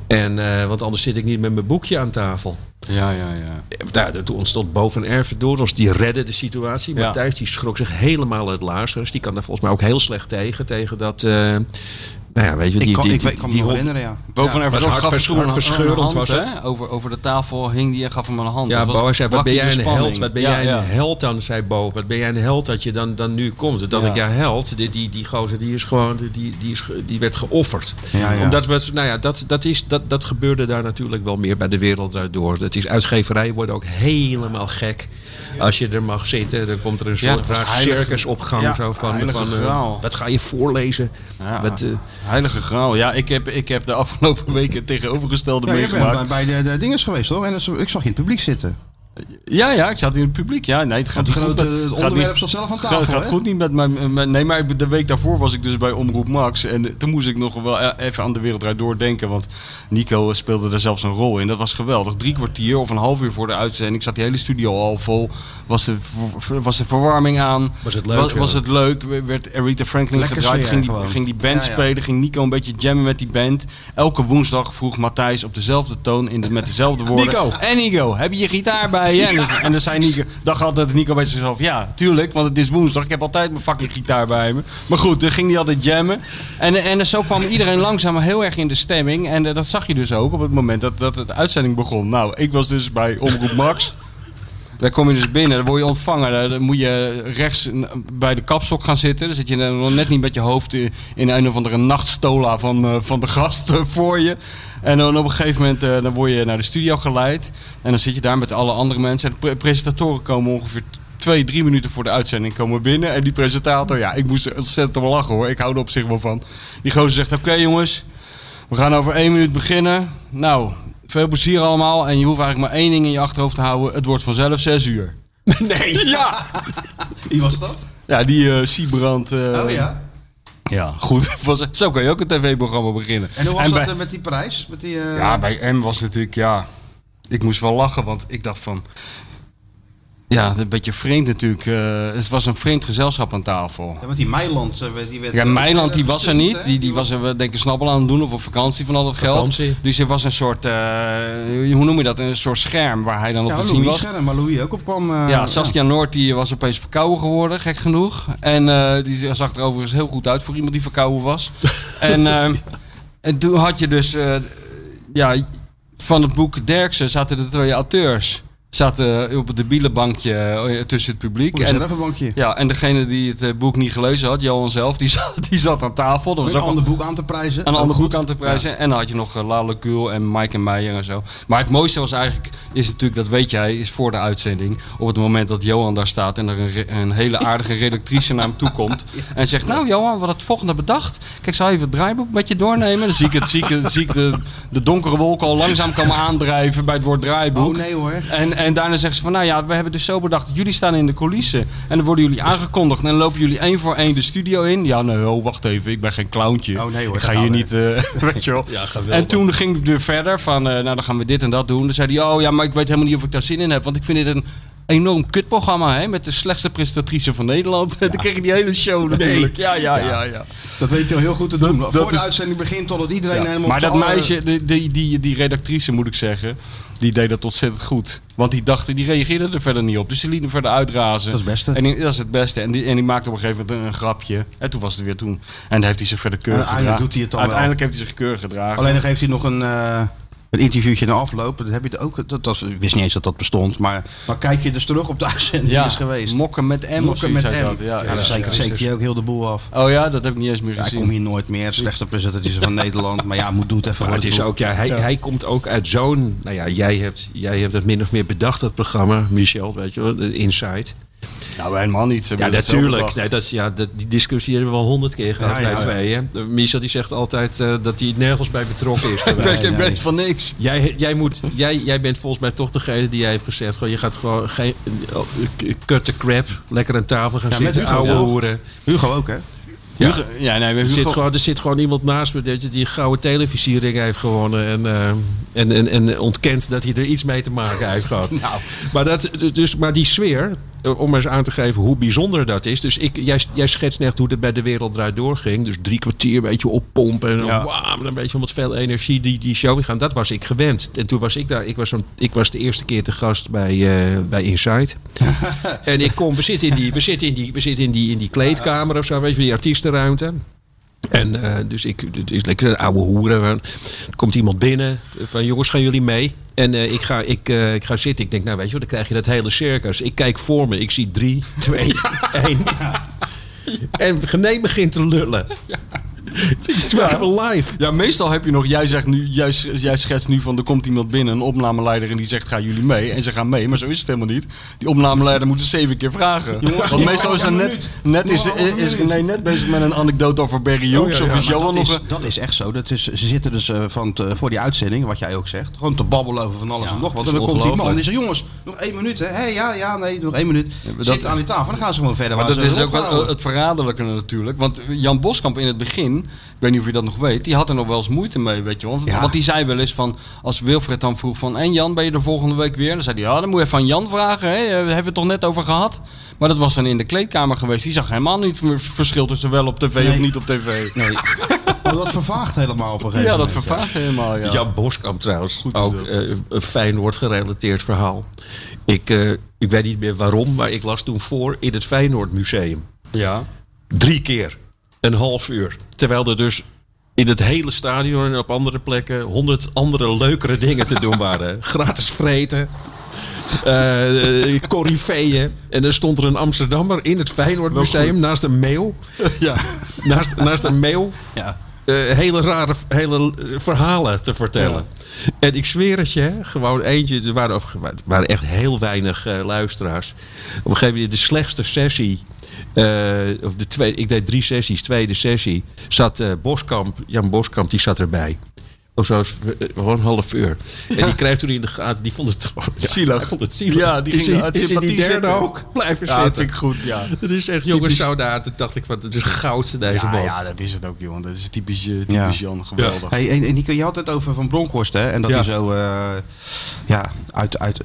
En, eh, want anders zit ik niet met mijn boekje aan tafel. Ja, ja, ja. Nou, er- toen ontstond boven ons, die redde de situatie. Ja. Matthijs die schrok zich helemaal uit laars. Dus die kan daar volgens mij ook heel slecht tegen. Tegen dat, eh, nou ja, weet je, die, Ik kan, die, ik, weet- ik kan me die nog herinneren, ja. Boven Ja, ja, was gaf het. Over, over de tafel hing die en gaf hem een hand. Ja, Dat was- Bo zei, wat ben jij een held? Wat ben Ja, jij ja. een held dan, zei Bo. Wat ben jij een held dat je dan, dan nu komt? Dat Ja. ik, ja, held, die, die, die gozer, die is gewoon, die, die, is, die werd geofferd. Ja, ja. Omdat we, nou ja, dat, dat, is, dat, dat gebeurde daar natuurlijk wel meer bij de wereld daardoor. Dat is uitgeverijen worden ook helemaal gek. Als je er mag zitten, dan komt er een soort raar circus op gang. Ja, zo van, heilige van, eh, graal. wat ga je voorlezen? Ja, Wat, eh, Heilige graal. Ja, ik heb, ik heb de afgelopen weken het tegenovergestelde Ja, je bent meegemaakt. bij, bij de, de dinges geweest, hoor. En ik zag je in het publiek zitten. Ja, ja, ik zat in het publiek. Ja, nee, het gaat het goed. met- gaat onderwerp niet- zelf aan gaat, tafel, gaat hè? goed niet met mijn, Nee, maar ik- de week daarvoor was ik dus bij Omroep Max. En toen moest ik nog wel e- even aan de wereld doordenken. Want Nico speelde er zelfs een rol in. Dat was geweldig. Drie kwartier of een half uur voor de uitzending zat die hele studio al vol. Was de, was de verwarming aan. Was het leuk, Was, het leuk. Werd Aretha Franklin Lekker gedraaid. Ging die, gewoon. ging die band Ja, ja. spelen. Ging Nico een beetje jammen met die band. Elke woensdag vroeg Matthijs op dezelfde toon in de, met dezelfde woorden. Nico. En Nico, heb je je gitaar bij En, dan, en dan zei Nico, dacht altijd Nico bij zichzelf, ja, tuurlijk, want het is woensdag. Ik heb altijd mijn fucking gitaar bij me. Maar goed, dan ging hij altijd jammen. En, en zo kwam iedereen langzaam heel erg in de stemming. En eh, dat zag je dus ook op het moment dat, dat de uitzending begon. Nou, ik was dus bij Omroep Max. Daar kom je dus binnen, dan word je ontvangen. Dan- moet je rechts bij de kapstok gaan zitten. Dan zit je nog net niet met je hoofd in een of andere nachtstola van, eh, van de gast eh, voor je. En dan op een gegeven moment eh, dan word je naar de studio geleid. En dan zit je daar met alle andere mensen. En de pre- presentatoren komen ongeveer twee, drie minuten voor de uitzending komen binnen. En die presentator, ja, ik moest ontzettend om lachen hoor. Ik hou er op zich wel van. Die gozer zegt, oké jongens, we gaan over één minuut beginnen. Nou, veel plezier allemaal. En je hoeft eigenlijk maar één ding in je achterhoofd te houden. Het wordt vanzelf zes uur. Nee. Ja! Wie was dat? Ja, die eh Siebrand. eh, Oh ja. Ja, goed. Zo kan je ook een tv-programma beginnen. En hoe was dat bij, eh, met die prijs? Met die, Ja, bij M was het natuurlijk, ja... Ik moest wel lachen, want ik dacht van... Ja, een beetje vreemd natuurlijk. eh, het was een vreemd gezelschap aan tafel. Ja, met die Meiland. eh, die werd, Ja, eh, Meiland die was er niet. Die, die was er denk ik snabbel aan het doen of op vakantie van al dat geld. Vakantie. Dus er was een soort, eh, hoe noem je dat, een soort scherm waar hij dan op Ja, te zien was. Scherm, maar Louis ook op kwam. eh, Ja, Saskia Noord die was opeens verkouden geworden, gek genoeg. En eh, die zag er overigens heel goed uit voor iemand die verkouden was. en, en toen had je dus, eh, ja, van het boek Derksen zaten er twee auteurs. Zaten op het debiele bankje eh, tussen het publiek. Een En, ja, en degene die het eh, boek niet gelezen had, Johan zelf, die zat, die zat aan tafel. Dat was Een ook ander boek aan te prijzen. een ander boek aan te prijzen. En dan had je nog uh, Lale Kuhl en Mike en Meijer en zo. Maar het mooiste was eigenlijk, is natuurlijk, dat weet jij, is voor de uitzending. Op het moment dat Johan daar staat en er een, een hele aardige redactrice naar hem toe komt. En zegt, nou Johan, wat het volgende bedacht. Kijk, zal even het draaiboek met je doornemen? Dan zie ik, het, zie ik, het- zie ik de, de donkere wolken al langzaam komen aandrijven bij het woord draaiboek. Oh nee hoor. En, en daarna zeggen ze van, nou ja, we hebben dus zo bedacht, jullie staan in de coulissen. En dan worden jullie aangekondigd en dan lopen jullie één voor één de studio in. Ja, nee, oh, wacht even, ik ben geen clowntje. Oh, nee, hoor, ik ga hier niet, eh, weet je wel. Ja, en toen ging het weer verder van, eh, nou dan gaan we dit en dat doen. Dan zei hij, oh ja, maar ik weet helemaal niet of ik daar zin in heb. Want ik vind dit een enorm kutprogramma, hè, met de slechtste presentatrice van Nederland. En dan kreeg je die hele show natuurlijk. Ja, ja, ja, ja. Dat weet je al heel goed te doen. dat Voor de is- uitzending begint totdat iedereen Ja. helemaal... Maar dat alle- meisje, die, die, die, die redactrice moet ik zeggen, die deed dat ontzettend goed. Want die dacht, die reageerde er verder niet op. Dus die liet hem verder uitrazen. Dat is het beste. En die- dat is het beste. En die, en die maakte op een gegeven moment een, een grapje. En toen was het weer toen. En dan heeft hij zich verder keurig En uiteindelijk gedragen. doet hij het dan Uiteindelijk heeft hij zich keurig gedragen. Alleen dan geeft hij nog een, eh, een interviewtje na afloop. Dat heb je het ook. Dat, was, ik wist niet eens dat dat bestond. Maar, maar kijk je dus terug op de uitzending die is geweest. Mokken met M Mokken met M. dat. Ja, Ja, ja, dan zeker, ja. zeker je ook heel de boel af. Oh ja, dat heb ik niet eens meer Ja, ik gezien. kom hier nooit meer. Slechte presentatrice van Nederland. Maar ja, moet doe het even Maar het is ook, ja, hij, hij komt ook uit zo'n. Nou ja, jij hebt, jij hebt het min of meer bedacht, dat programma, Michel, weet je wel, de Inside. Nou, helemaal niet. Ze Ja, natuurlijk. Nee, dat, is- ja, dat, die discussie hebben we al honderd keer gehad Ja, bij ja, ja. twee. Hè? Michel die zegt altijd eh, dat hij nergens bij betrokken is. Ik nee. weet van niks. Jij, jij, moet, jij, jij bent volgens mij toch degene die jij heeft gezegd... Gewoon, je gaat gewoon geen uh, cut the crap, lekker aan tafel gaan Ja, met zitten, Hugo, ouwe ja. hoeren. Hugo ook, hè? Ja. Hugo- ja, nee, we Er Hugo- zit, gewoon, er zit gewoon iemand naast me die een gouden televisiering heeft gewonnen. En, eh, en, en, en ontkent dat hij er iets mee te maken heeft gehad. Nou. maar, dat, dus, maar die sfeer, eh, om eens aan te geven hoe bijzonder dat is. Dus ik, jij, jij schetst net hoe het bij de wereld draait doorging. Dus drie kwartier een beetje oppompen. En dan, Ja. met een beetje met veel energie die, die show ingaan. Dat was ik gewend. En toen was ik daar. Ik was, een, ik was de eerste keer te gast bij, eh, bij Inside. en ik kom, we zitten in die, we zitten in die, we zitten in die, in die kleedkamer of zo, weet je, die artiestenruimte. En eh, dus ik, het is lekker een oude hoeren. Er komt iemand binnen van jongens, gaan jullie mee? En eh, ik, ga, ik, eh, ik ga zitten. Ik denk, nou weet je wel, dan krijg je dat hele circus. Ik kijk voor me, ik zie drie, twee, één. En Gené begint te lullen. Het wel live. Ja, meestal heb je nog, jij zegt nu, jij, jij schetst nu van er komt iemand binnen, een opnameleider, en die zegt gaan jullie mee? En ze gaan mee, maar zo is het helemaal niet. Die opnameleider moet er zeven keer vragen. Want meestal is een net, net, is, is, nee, net bezig met een anekdote over Barry Hughes. ja, ja, of is Johan dat, nog is, dat is echt zo. Dat is, ze zitten dus eh, van voor die uitzending, wat jij ook zegt, gewoon te babbelen over van alles en nog wat. En dan komt die man ongelooflijk. die zegt, jongens, nog één minuut hè. Hé, ja, ja, nee, nog één minuut. maar Zitten dat- aan die tafel en dan gaan ze gewoon verder. Maar dat ze is ook het verraderlijke natuurlijk. Want Jan Boskamp in het begin, ik weet niet of je dat nog weet, die had er nog wel eens moeite mee, weet je wel. Want, Ja. want die zei wel eens van, als Wilfred dan vroeg van, en Jan, ben je er volgende week weer? Dan zei hij, ja, dan moet je van Jan vragen, hè? Hebben we het toch net over gehad? Maar dat was dan in de kleedkamer geweest. Die zag helemaal niet het verschil tussen wel op tv of niet op tv. Nee. Maar dat vervaagt helemaal op een gegeven Ja, dat moment. vervaagt helemaal, ja. Jan Boskamp trouwens, Goed ook eh, een Feyenoord gerelateerd verhaal. Ik, eh, ik weet niet meer waarom, maar ik las toen voor in het Feyenoord Museum. Ja. Drie keer een half uur. Terwijl er dus in het hele stadion en op andere plekken honderd andere leukere dingen te doen waren. Gratis vreten. eh Corifeeën. En er stond er een Amsterdammer in het Feyenoord Museum naast een mail. Ja. Naast, naast een mail Ja. eh, hele rare hele eh, verhalen te vertellen. En ik zweer het je, gewoon eentje. Er waren, er echt heel weinig eh, luisteraars. Op een gegeven moment de slechtste sessie. Eh, of de tweede, ik deed drie sessies. Tweede sessie zat eh, Boskamp, Jan Boskamp, die zat erbij. Of zo, eh, gewoon een half uur. En die kreeg toen in de gaten, die vond het gewoon ja, Zielig. hij vond het zielig. Ja, die is ging in- uit in die sympathie derde ook blijven Ja, dat zitten. vind ik goed, ja. Het is echt, jongens, daar. Toen dacht ik van, het is goud deze Ja, man. ja, dat is het ook, jongen. Dat is typisch, eh, typisch Ja. Jan. Geweldig. Hey, en, en die kun je altijd over Van Bronckhorst, hè? En dat Ja. hij zo eh, ja, uit, uit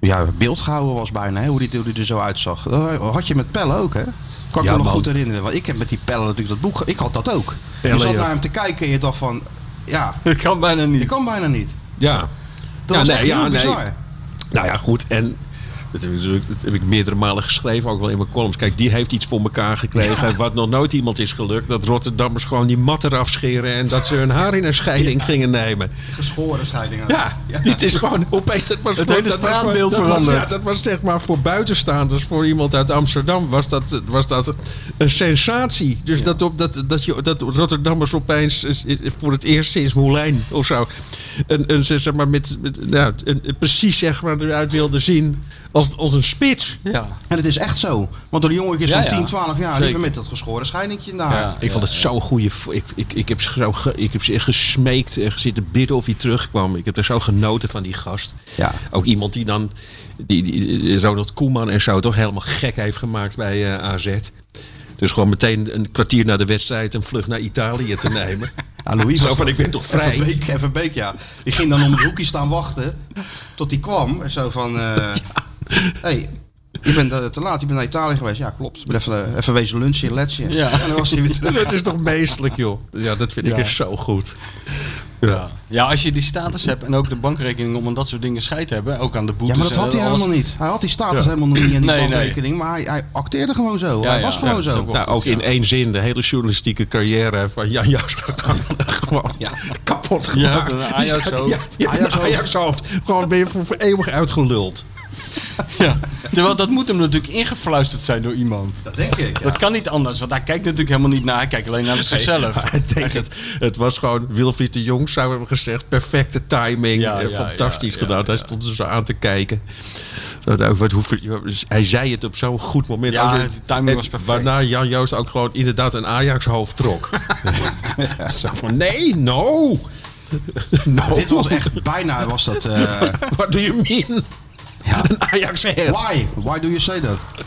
ja, beeld gehouden was bijna, hè? Hoe die, hoe die er zo uitzag. Dat had je met Pelle ook, hè? Kan ik Ja, me nog man. goed herinneren. Want ik heb met die Pelle natuurlijk dat boek... Ik had dat ook. Pelle, je zat ja. naar hem te kijken en je dacht van... Ja, Dat kan bijna niet. kan bijna niet. Ja. Dat Ja, was nee, echt ja, heel nee. bizar. Nou ja, goed. En dat heb, ik, natuurlijk- dat heb ik meerdere malen geschreven, ook wel in mijn columns. Kijk, die heeft iets voor elkaar gekregen. Wat nog nooit iemand is gelukt. Dat Rotterdammers gewoon die mat eraf scheren. En dat ze hun haar in een scheiding gingen nemen. Geschoren scheidingen. Ja, het is gewoon opeens. Dat was Het voor- hele straatbeeld veranderd. ja, dat was zeg maar voor buitenstaanders, voor iemand uit Amsterdam, was dat, was dat een sensatie. Dus dat, op, dat, dat, je, dat Rotterdammers opeens voor het eerst sinds Moulijn of zo. Een, een, zeg maar, met, met, nou, een- precies zeg maar, eruit wilde zien als, als een spits. Ja. En het is echt zo. Want de jongetjes Ja, van ja. 10, 12 jaar liepen met dat geschoren de haar. Ja. Ik vond het zo'n goede. Ik, ik, ik, heb zo ge- ik heb ze echt gesmeekt en zitten bidden of hij terugkwam. Ik heb er zo genoten van die gast. Ja. Ook iemand die dan. Die, die, Ronald Koeman en zo toch helemaal gek heeft gemaakt bij eh, AZ. Dus gewoon meteen een kwartier na de wedstrijd een vlucht naar Italië te nemen. Ja, Louis Zo was van, ik ben toch vrij? Even Beek, even Beek, ja. Die ging dan om het hoekje staan wachten tot hij kwam. En zo van, eh hey, je bent eh, te laat, je bent naar Italië geweest. Ja, klopt. Ik ben even, eh, even wezen lunchen, letje. Ja. En dan was hij weer terug. Dat is toch meestelijk, joh. Ja, dat vind ik Ja. echt zo goed. Ja. ja, als je die status hebt en ook de bankrekening om aan dat soort dingen scheid te hebben, ook aan de Ja, boetes. maar dat had hij en alles. helemaal niet. Hij had die status Ja. helemaal nog niet in die Nee, nee. bankrekening. Maar hij, hij acteerde gewoon zo. Ja, hij ja. was gewoon Ja, zo. ook Nou, goed, ook in ja. één zin, de hele journalistieke carrière van Jan Joost gewoon Ja. kapot gemaakt. Ajax ja, een Ajax hoofd. Ajax hoofd. Gewoon ben je voor, voor eeuwig uitgeluld. Ja. Terwijl dat moet hem natuurlijk ingefluisterd zijn door iemand. Dat denk ik. Ja. Dat kan niet anders, want hij kijkt natuurlijk helemaal niet naar. Hij kijkt alleen naar zichzelf. Ik denk het, het was gewoon, Wilfried de Jong zou hebben gezegd, perfecte timing. Ja, eh, ja, fantastisch gedaan. Hij stond er zo aan te kijken. Zo, nou, wat, hoe, hij zei het op zo'n goed moment. Ja, de timing en was perfect. Waarna Jan Joost ook gewoon inderdaad een Ajax hoofd trok. Zo van, nee, no. no. Dit was echt bijna, was dat... eh, What do you mean? Ja. Een Ajax head. Why? Why do you say that?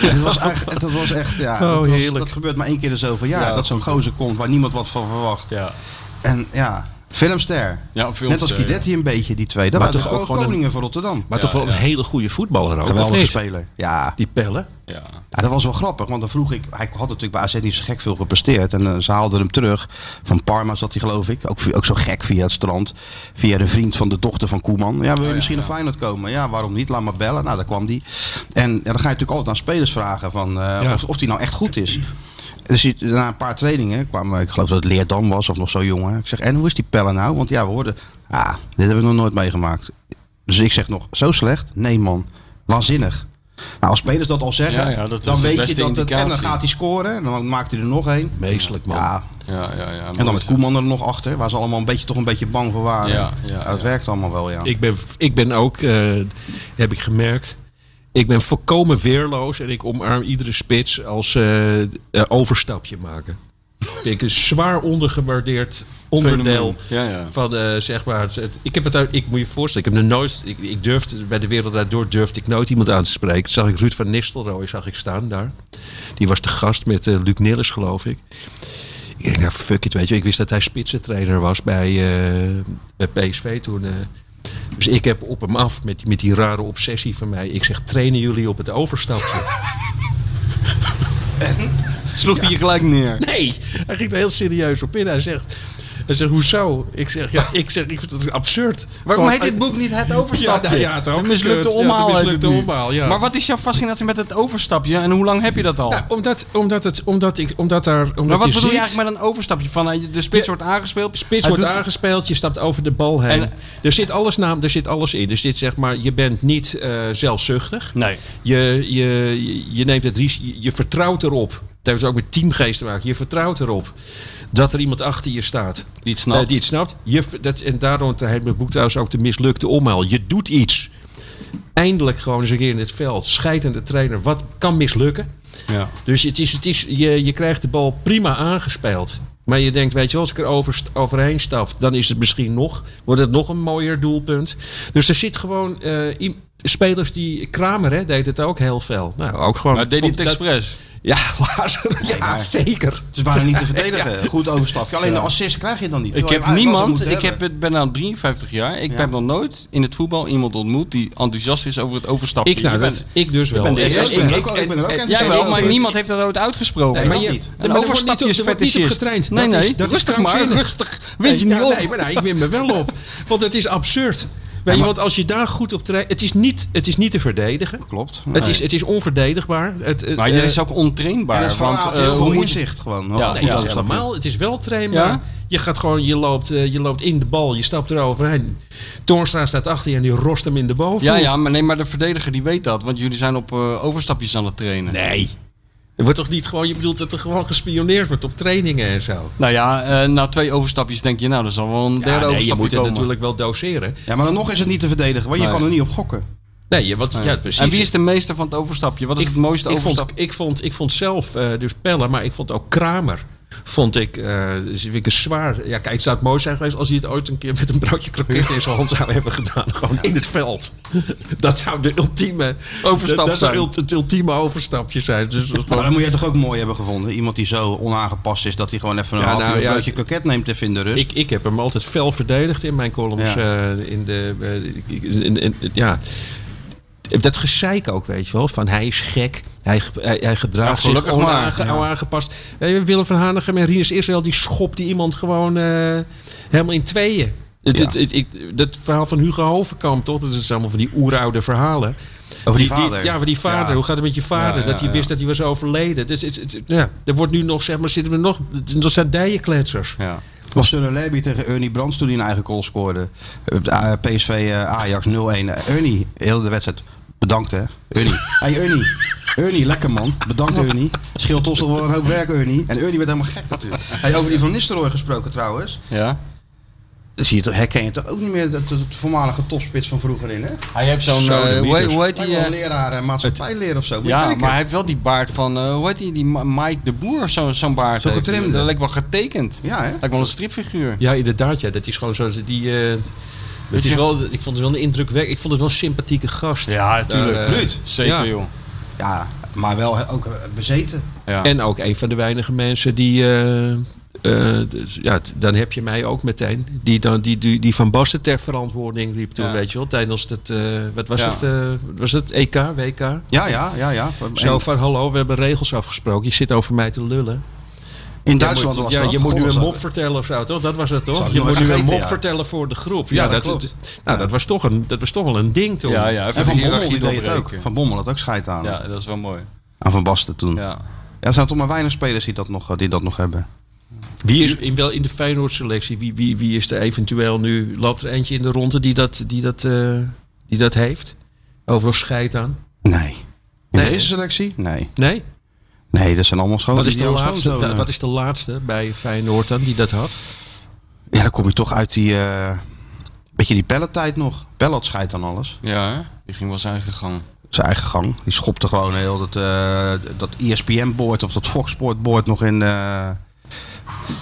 Ja, dit was echt, dat was echt, ja, Oh, dat, was- dat gebeurt maar één keer in zoveel jaar. Ja, dat zo'n gozer komt waar niemand wat van verwacht. Ja. En ja, filmster. Ja, Net als Guidetti een beetje, die twee. Dat Maar waren toch ook koningen van Rotterdam. Maar Ja, toch wel ja. een hele goede voetballer ook. Geweldige speler. Ja. Die pellen. Ja. ja, dat was wel grappig. Want dan vroeg ik, hij had natuurlijk bij AZ niet zo gek veel gepresteerd. En eh, ze haalden hem terug. Van Parma zat hij geloof ik. Ook, ook zo gek via het strand. Via de vriend van de dochter van Koeman. Ja, wil je ja, misschien ja. naar Feyenoord komen? Ja, waarom niet? Laat maar bellen. Nou, daar kwam die. En ja, dan ga je natuurlijk altijd aan spelers vragen van, eh, Ja. of, of die nou echt goed is. Dus na een paar trainingen kwam, ik geloof dat het Leerdam was of nog zo jongen. Ik zeg, en hoe is die pellen nou? Want ja, we hoorden, ah, dit hebben we nog nooit meegemaakt. Dus ik zeg nog, zo slecht? Nee man, waanzinnig. Nou, als spelers dat al zeggen, Ja, ja, dat is dan weet je dat het, en dan gaat hij scoren. En dan maakt hij er nog één. Meestelijk, man. Ja, Ja, ja, ja. en dan met Koeman er nog achter, waar ze allemaal een beetje, toch een beetje bang voor waren. Ja, ja, dat ja. werkt allemaal wel, ja. Ik ben, ik ben ook, eh, heb ik gemerkt, ik ben volkomen weerloos en ik omarm iedere spits als eh, eh, overstapje maken. Ik een zwaar ondergewaardeerd onderdeel Ja, ja. van eh, zeg maar. het- het- ik heb het uit, ik moet je voorstellen, ik heb nog nooit, ik, ik durfde bij de wereld door durfde ik nooit iemand aan te spreken. Toen zag ik Ruud van Nistelrooy zag ik staan daar. Die was de gast met Luc Nilles, geloof ik. Ik nou fuck it, weet je. Ik wist dat hij spitsentrainer was bij, bij PSV toen. Dus ik heb op hem af met, die- met die rare obsessie van mij. Ik zeg, trainen jullie op het overstapje? Sloeg hij je gelijk neer. Nee, hij ging er heel serieus op in. Hij zegt, hij zegt hoezo? Ik zeg, ja, ik zeg, ik vind het absurd. Waarom Gewoon, heet dit boek niet Het Overstapje? Ja, nou ja, het mislukte. Ja, omhaal heet mislukte omhaal, ja. Maar wat is jouw fascinatie met het overstapje en hoe lang heb je dat al? Ja, omdat, omdat, het, omdat, ik, omdat daar... Omdat maar wat je bedoel je eigenlijk met een overstapje? Van eh, de spits Ja, wordt aangespeeld. Spits wordt doet- aangespeeld, je stapt over de bal heen. En- er, zit alles naam, er zit alles in. Er zit zeg maar, je bent niet eh, zelfzuchtig. Nee. Je, je, je- neemt het risico, je, je vertrouwt erop. Dat heeft dus ook met teamgeest te maken. Je vertrouwt erop dat er iemand achter je staat. Die het snapt. Eh, die het snapt. Je, dat, en daarom heet mijn boek trouwens ook de mislukte omhaal. Je doet iets. Eindelijk gewoon eens een keer in het veld. Scheidende trainer. Wat kan mislukken? Ja. Dus het is, het is, je, je krijgt de bal prima aangespeeld. Maar je denkt, weet je wel, als ik er over, overheen stap, dan is het misschien nog, wordt het nog een mooier doelpunt. Dus er zit gewoon eh, spelers die, Kramer hè, deed het ook heel veel. Nou, ook gewoon. Maar deed hij het expres? Ja, ja, zeker. Het is bijna niet te verdedigen. Goed overstapje. Alleen de assist krijg je dan niet. Ik heb niemand, ik heb, ben nou 53 jaar. Ik Ja. heb nog nooit in het voetbal iemand ontmoet die enthousiast is over het overstapje. Ik, nou, dat, ik dus wel. Ik ben er ook enthousiast Jij wel, maar niemand heeft dat ooit uitgesproken. Nee, maar je, Een er er op fetischist. getraind. Nee, nee, is, dat is rustig maar, rustig. Je Nee, niet op. Nee, maar ik win me wel op. Want het is absurd. Weet je, want als je daar goed op traint... Het is niet, het is niet te verdedigen. Klopt. Het, is, het is onverdedigbaar. Het, het, Maar eh, dit is ook ontrainbaar. En het want, verraadt eh, heel hoe veel moet je- inzicht gewoon. Ja, Nee, dat is helemaal. Het is wel trainbaar. Ja? Je gaat gewoon, je loopt, eh, je loopt in de bal, je stapt eroverheen. Toornstra staat achter je en die rost hem in de bal. Ja, ja, maar nee, maar de verdediger die weet dat. Want jullie zijn op eh, overstapjes aan het trainen. Nee. Er wordt toch niet gewoon, je bedoelt dat er gewoon gespioneerd wordt op trainingen en zo. Nou ja, eh, na twee overstapjes denk je, nou, er zal wel een derde Ja, nee, je overstapje moet het natuurlijk wel doseren. Ja, maar dan nog is het niet te verdedigen. Want je Nee. kan er niet op gokken. Nee, je- wat, Nee. ja, precies. En wie is de meester van het overstapje? Wat is het mooiste ik vond, overstapje? ik, vond, ik vond zelf eh, dus Pelle, maar ik vond ook Kramer. Vond ik, dus vind ik een zwaar. Ja, kijk, zou het mooi zijn geweest als hij het ooit een keer met een broodje kroket in zijn hand zou hebben gedaan. Gewoon in het veld. Dat zou de ultieme Overstap dat, dat zou zijn. ult- het ultieme overstapje zijn. Dus dat Maar dan moet je toch ook mooi hebben gevonden. Iemand die zo onaangepast is dat hij gewoon even een Ja, nou, een ja, broodje kroket neemt even in de rust. ik, ik heb hem altijd fel verdedigd in mijn columns. Ja. eh, in de, eh, in, in- in- ja. Dat gezeik ook, weet je wel. Van hij is gek. Hij, hij, hij gedraagt Ja, zich maar, onaange- ja. Eh, Willem van Hanegem en Rinus Israël, die schopt die iemand gewoon eh, helemaal in tweeën. Het, Ja. het, het- ik, dat verhaal van Hugo Hovenkamp, toch? Dat is allemaal van die oeroude verhalen. Over die vader. ja, van die vader. Ja. Hoe gaat het met je vader? Ja, dat ja, hij wist dat hij was overleden. Dus, het, het- ja, er wordt nu nog, zeg maar, zitten we nog... Dat zijn dijenkletsers. Ja. was Sunne Leby tegen Ernie Brands toen hij een eigen goal scoorde. Eh, PSV eh, Ajax 0-1. Eh, Ernie, heel de wedstrijd. Bedankt hè. Ernie. Hey Ernie. Ernie, lekker man. Bedankt Ernie. Scheelt ons toch wel een hoop werk Ernie. En Ernie werd helemaal gek natuurlijk. Hey, over die van Nistelrooy gesproken trouwens. ja. Dan zie je toch, herken je toch ook niet meer de, de, de voormalige topspits van vroeger in hè? Hij heeft zo'n, Zo, de eh, hoe, heet- hoe Hij eh, een leraar uh, maatschappijleer of zo. Moet ja, maar hij heeft wel die baard van, eh, hoe heet die, die Mike de Boer, zo'n zo'n baard. Zo heeft hij. getrimde. Dat lijkt wel getekend. Ja hè? Lijkt wel een stripfiguur. Ja, inderdaad. Ja, dat is gewoon zo. Die, eh, het is wel, ik vond het wel een indrukwekkend. Ik vond het wel een sympathieke gast. Ja, natuurlijk. Eh, Ruud. Zeker, ja. joh. Ja, maar wel ook eh, bezeten. Ja. En ook een van de weinige mensen die. eh, eh, dus, ja, dan heb je mij ook meteen. Die, dan, die, die, die Van Basten ter verantwoording riep toen, Ja. weet je wel. Tijdens het. eh, wat was Ja. het? eh, was het? EK, WK? Ja, ja, ja, ja. Zo van: hallo, we hebben regels afgesproken. Je zit over mij te lullen. In Je Duitsland moet, was ja, dat. je moet nu een mop dat- vertellen of zo, toch? Dat was het toch? Je moet nu een mop ja. vertellen voor de groep. Ja, Ja, dat dat, klopt. nou, dat, was toch een, dat was toch wel een ding toen. ja, ja, even En Van Bommel hiërarchie die deed het ook. Van Bommel had ook scheid aan. Ja, dat is wel mooi. Aan Van Basten toen. Ja. Ja. er zijn toch maar weinig spelers die dat nog, die dat nog hebben. Wie is in, wel in de Feyenoord selectie? Wie, wie, wie is er eventueel nu? Loopt er eentje in de ronde die dat, die dat, eh, die dat heeft? Overal scheid aan? Nee. In Nee, deze selectie? Nee. Nee? Nee, dat zijn allemaal schoon. Wat is, de laatste, wat is de laatste bij Feyenoord dan die dat had? Ja, dan kom je toch uit die... eh beetje die pelletijd nog. Pelle had scheid aan alles. Ja, hè? die ging wel zijn eigen gang. Zijn eigen gang. Die schopte gewoon heel dat, eh dat ESPN-board of dat Fox-board nog in... eh,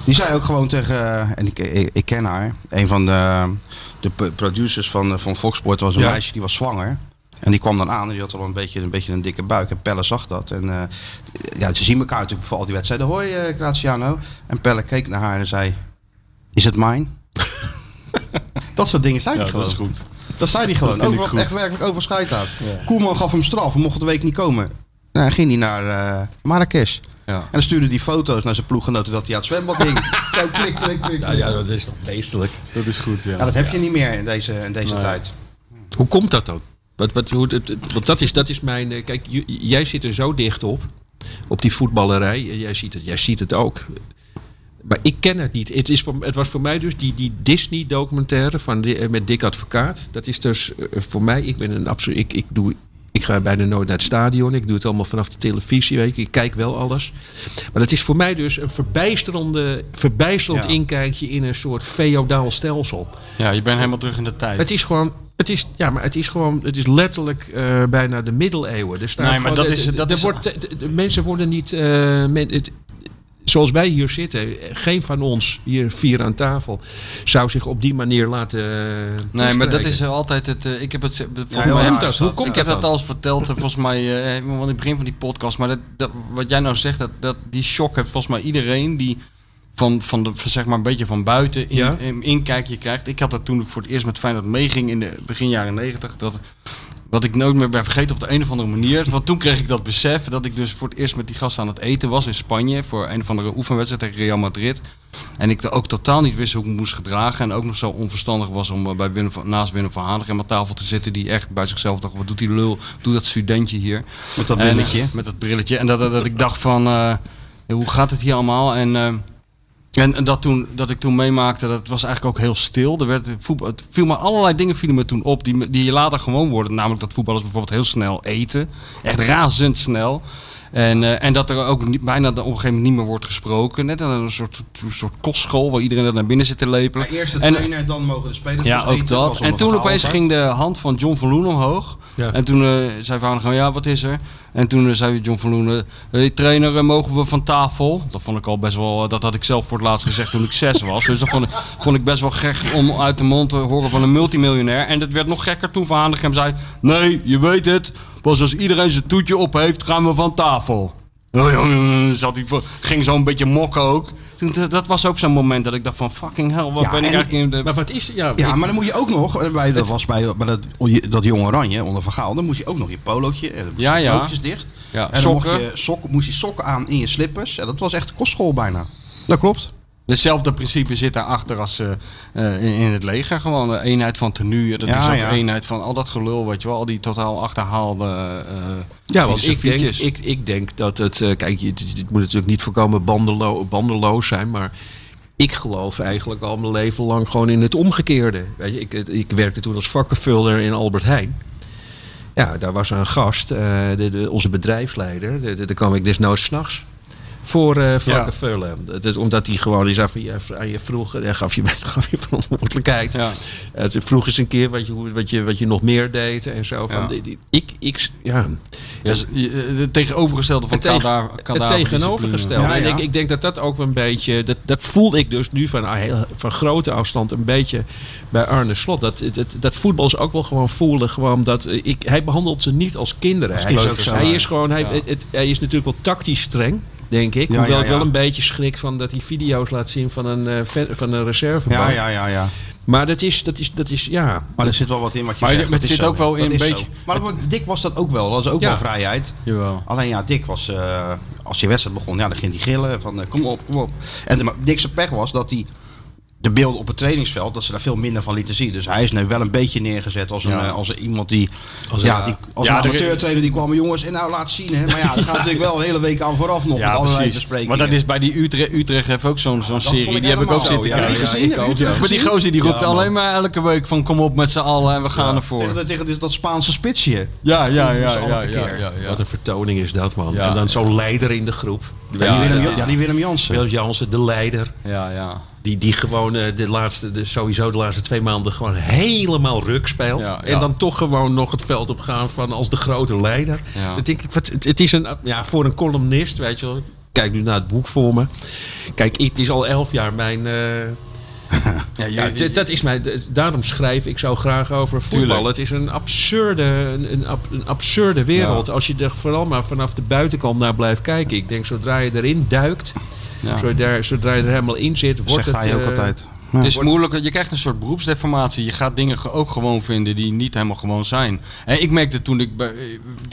die zei ook gewoon tegen... en ik, ik, ik ken haar. Een van de, de producers van, van Fox Sport was een Ja. meisje die was zwanger. En die kwam dan aan en die had al een beetje een, beetje een dikke buik. En Pelle zag dat. En eh, ja, ze zien elkaar natuurlijk voor al die wedstrijden. Hoi eh Graziano. En Pelle keek naar haar en zei... Is het mijn? dat soort dingen zei hij Ja, gewoon. dat is goed. Dat zei hij gewoon. Goed. echt werkelijk over scheid aan. Koeman gaf hem straf. Hij mocht de week niet komen. Nou, hij ging hij naar eh Marrakesh. Ja. En dan stuurde die foto's naar zijn ploeggenoten dat hij aan het zwembad hing. Zo klik, klik, klik. Nou ja, dat is toch beestelijk. Dat is goed, ja. Ja, dat heb je niet meer in deze, in deze Nee. tijd. Hoe komt dat dan? Wat, wat, hoe, want dat is, dat is mijn. eh, Kijk, j- jij zit er zo dicht op. Op die voetballerij. En Jij ziet het, jij ziet het ook. Maar ik ken het niet. Het, is voor, het was voor mij dus die, die Disney-documentaire van eh, met Dick Advocaat. Dat is dus eh, voor mij. Ik ben een absoluut. Ik, ik, doe, ik ga bijna nooit naar het stadion. Ik doe het allemaal vanaf de televisie. Weet je. Ik kijk wel alles. Maar het is voor mij dus een verbijsterende, verbijsterend Ja. inkijkje in een soort feodaal stelsel. Ja, je bent helemaal terug in de tijd. Het is gewoon. Het is, ja, maar het is gewoon. Het is letterlijk eh, bijna de middeleeuwen. Er staat Nee, maar gewoon- dat is- dat er is- wordt, de, de- de mensen worden niet. eh, men- het, zoals wij hier zitten, geen van ons hier vier aan tafel zou zich op die manier laten. eh, Nee, maar dat is altijd het. ik heb het. volgens mij- dat? Hoe komt ik heb dat al eens verteld, volgens mij, helemaal in het begin van die podcast. Maar dat, dat, wat jij nou zegt, dat, dat, die shock heeft volgens mij iedereen die van, van, de, van zeg maar een beetje van buiten in, Ja. in- inkijkje krijgt. Ik had dat toen ik voor het eerst met Feyenoord meeging in de begin jaren negentig. Dat, wat ik nooit meer ben vergeten op de een of andere manier. Want toen kreeg ik dat besef dat ik dus voor het eerst met die gasten aan het eten was in Spanje. Voor een of andere oefenwedstrijd tegen Real Madrid. En ik ook totaal niet wist hoe ik me moest gedragen. En ook nog zo onverstandig was om eh, bij Willem van, naast Willem van Hanegem aan mijn tafel te zitten. Die echt bij zichzelf dacht, wat doet die lul? Doe dat studentje hier. Met dat En, brilletje. eh, met dat brilletje. En dat, dat, dat ik dacht van, eh, hoe gaat het hier allemaal? En, en, dat, toen, dat ik toen meemaakte, dat was eigenlijk ook heel stil. Er werd voetbal, het viel me allerlei dingen vielen me toen op die, die later gewoon worden. Namelijk dat voetballers bijvoorbeeld heel snel eten. Echt razendsnel. En, eh, en dat er ook niet, bijna op een gegeven moment niet meer wordt gesproken. Net een soort, een soort kostschool waar iedereen er naar binnen zit te lepelen. Maar eerst de En- trainer, dan mogen de spelers ja, dus ook eten. dat. En toen opeens ging de hand van John van Loen omhoog. Ja. En toen eh, zei Van gewoon, ja, wat is er? En toen eh, zei John van Loen, eh, hey, trainer, mogen we van tafel? Dat vond ik al best wel, dat had ik zelf voor het laatst gezegd toen ik zes was. Dus dat vond ik, vond ik best wel gek om uit de mond te horen van een multimiljonair. En dat werd nog gekker toen Van Hanegem zei, nee, je weet het. Pas als iedereen zijn toetje op heeft, gaan we van tafel. Zat hij, ging zo een beetje mokken ook. Toen, eh, dat was ook zo'n moment dat ik dacht van fucking hell, wat Ja, ben ik en- eigenlijk in de... Maar wat is ja, Ja, ik- maar dan moet je ook nog, eh, bij, dat was bij, bij dat, dat jonge oranje onder Van Gaal, dan moest je ook nog je polootje, moest Ja, je ja. dicht. Ja, en dan mocht sokken. je, sok, moest je sokken aan in je slippers. En dat was echt kostschool bijna. Dat klopt. Hetzelfde principe zit daarachter als eh, eh, in, in het leger. Gewoon de eenheid van tenue. Dat Ja, is ook ja. eenheid van al dat gelul, weet je wel. Al die totaal achterhaalde eh Ja, want ik denk, ik, ik denk dat het. eh, kijk, je- dit, moet natuurlijk niet voorkomen bandelo, bandeloos zijn, maar. Ik geloof eigenlijk al mijn leven lang gewoon in het omgekeerde. Weet je, ik, ik werkte toen als vakkenvulder in Albert Heijn. Ja, daar was een gast, eh, de, de- onze bedrijfsleider. De- de- Daar kwam ik desnoods s'nachts voor eh vakken vullen. Dat is omdat hij gewoon die zei van, ja, aan je vroeg, en gaf je, gaf je verantwoordelijkheid. Ja. Eh, vroeg eens een keer wat je, wat je, wat je nog meer deed en zo. Van, Ja. die- die- ik, ik, ja, Ja, eh, het tegenovergestelde van kada- het tegenovergestelde. Ja, En ja. ik, ik denk dat dat ook wel een beetje. Dat, dat voel ik dus nu van, ah, heel, van grote afstand een beetje bij Arne Slot. Dat, dat, dat voetballers ook wel gewoon voelen. Gewoon dat, eh, ik, hij behandelt ze niet als kinderen. Hij, is ook zo. hij is gewoon. Hij, Ja. het, het- hij is natuurlijk wel tactisch streng. Denk ik. Ja, Hoewel ja, ik wel een beetje schrik van dat hij video's laat zien van een, eh, ven- van een reservebank. Ja, ja, ja, ja. Maar dat is, dat is, dat is, ja. Maar er zit wel wat in wat je Maar zegt. het dat is zit zo. ook wel in een zo. beetje- Maar dat- Dick was dat ook wel. Dat is ook Ja. wel vrijheid. Jawel. Alleen ja, Dick was, eh, als je wedstrijd begon, ja, dan ging hij gillen van eh, kom op, kom op. En de, maar Dick zijn pech was dat hij de beelden op het trainingsveld, dat ze daar veel minder van lieten zien. Dus hij is nu wel een beetje neergezet als, een, Ja. eh, als iemand die, Als ja, een- die, als Ja, een amateurtrainer die kwam, jongens, en nou laat zien. Hè. Maar ja, dat gaat natuurlijk wel een hele week aan vooraf nog met Ja, allerlei precies. besprekingen. Maar dat is bij die Utrecht, Utrecht heeft ook zo'n zo'n serie. ik Die heb ik ook zitten kijken. Gezien? Je Utrecht Maar die gozer die roept alleen maar elke week van kom op met z'n allen en we gaan ervoor. tegen, tegen dat, dat Spaanse spitsje. Ja, ja, ja, alle ja, keer. ja, ja, ja. Wat een vertoning is dat, man. En dan zo'n leider in de groep. Ja, Ja, die Willem, ja. ja, die Willem Jansen. Willem Jansen, de leider. Ja, ja. Die, die gewoon eh, de laatste, de, sowieso de laatste twee maanden gewoon helemaal ruk speelt. Ja, En dan toch gewoon nog het veld op gaan van als de grote leider. Ja. Dan denk ik, wat, het, het is een, ja, voor een columnist, weet je wel. Kijk nu naar het boek voor me. Kijk, het is al elf jaar mijn... eh, Ja, dat is mijn, d- daarom schrijf ik zo graag over voetbal. Tuurlijk. Het is een absurde, een, een, ab- een absurde wereld. Als je er vooral maar vanaf de buitenkant naar blijft kijken. Ik denk, zodra je erin duikt. Zodra, zodra je er helemaal in zit, wordt Zegt het... hij ook eh, altijd. Het is moeilijk. Je krijgt een soort beroepsdeformatie. Je gaat dingen ge- ook gewoon vinden die niet helemaal gewoon zijn. En ik merkte toen ik bij, eh,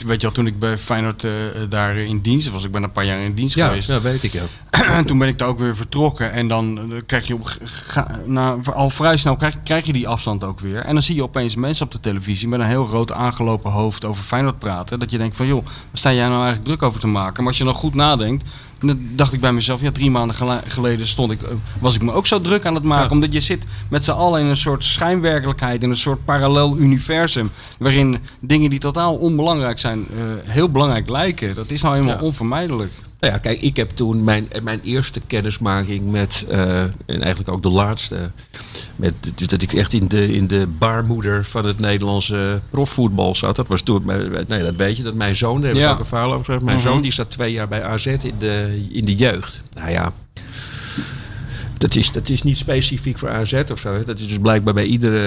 weet je wel, toen ik bij Feyenoord eh, daar in dienst was. Ik ben een paar jaar in dienst Ja, geweest. dat weet ik ja. En toen ben ik daar ook weer vertrokken. En dan krijg je op, ge- ga- na, al vrij snel krijg, krijg je die afstand ook weer. En dan zie je opeens mensen op de televisie met een heel rood aangelopen hoofd over Feyenoord praten. Dat je denkt van joh, waar sta jij nou eigenlijk druk over te maken? Maar als je dan goed nadenkt, dan dacht ik bij mezelf, ja drie maanden gele- geleden stond ik, eh, was ik me ook zo druk aan het maken. Ja. Omdat je zit met z'n allen in een soort schijnwerkelijkheid, in een soort parallel universum. Waarin dingen die totaal onbelangrijk zijn, eh, heel belangrijk lijken. Dat is nou helemaal Ja. onvermijdelijk. Nou ja, kijk, ik heb toen mijn, mijn eerste kennismaking met, eh, en eigenlijk ook de laatste, met, dus dat ik echt in de, in de baarmoeder van het Nederlandse profvoetbal zat. Dat was toen, nee, dat weet je, dat mijn zoon, daar heb Ja. ik ook een verhaal over gezegd. Mijn Mhm. zoon die zat twee jaar bij AZ in de, in de jeugd. Nou ja, dat is, dat is niet specifiek voor AZ of zo. hè. Dat is dus blijkbaar bij iedere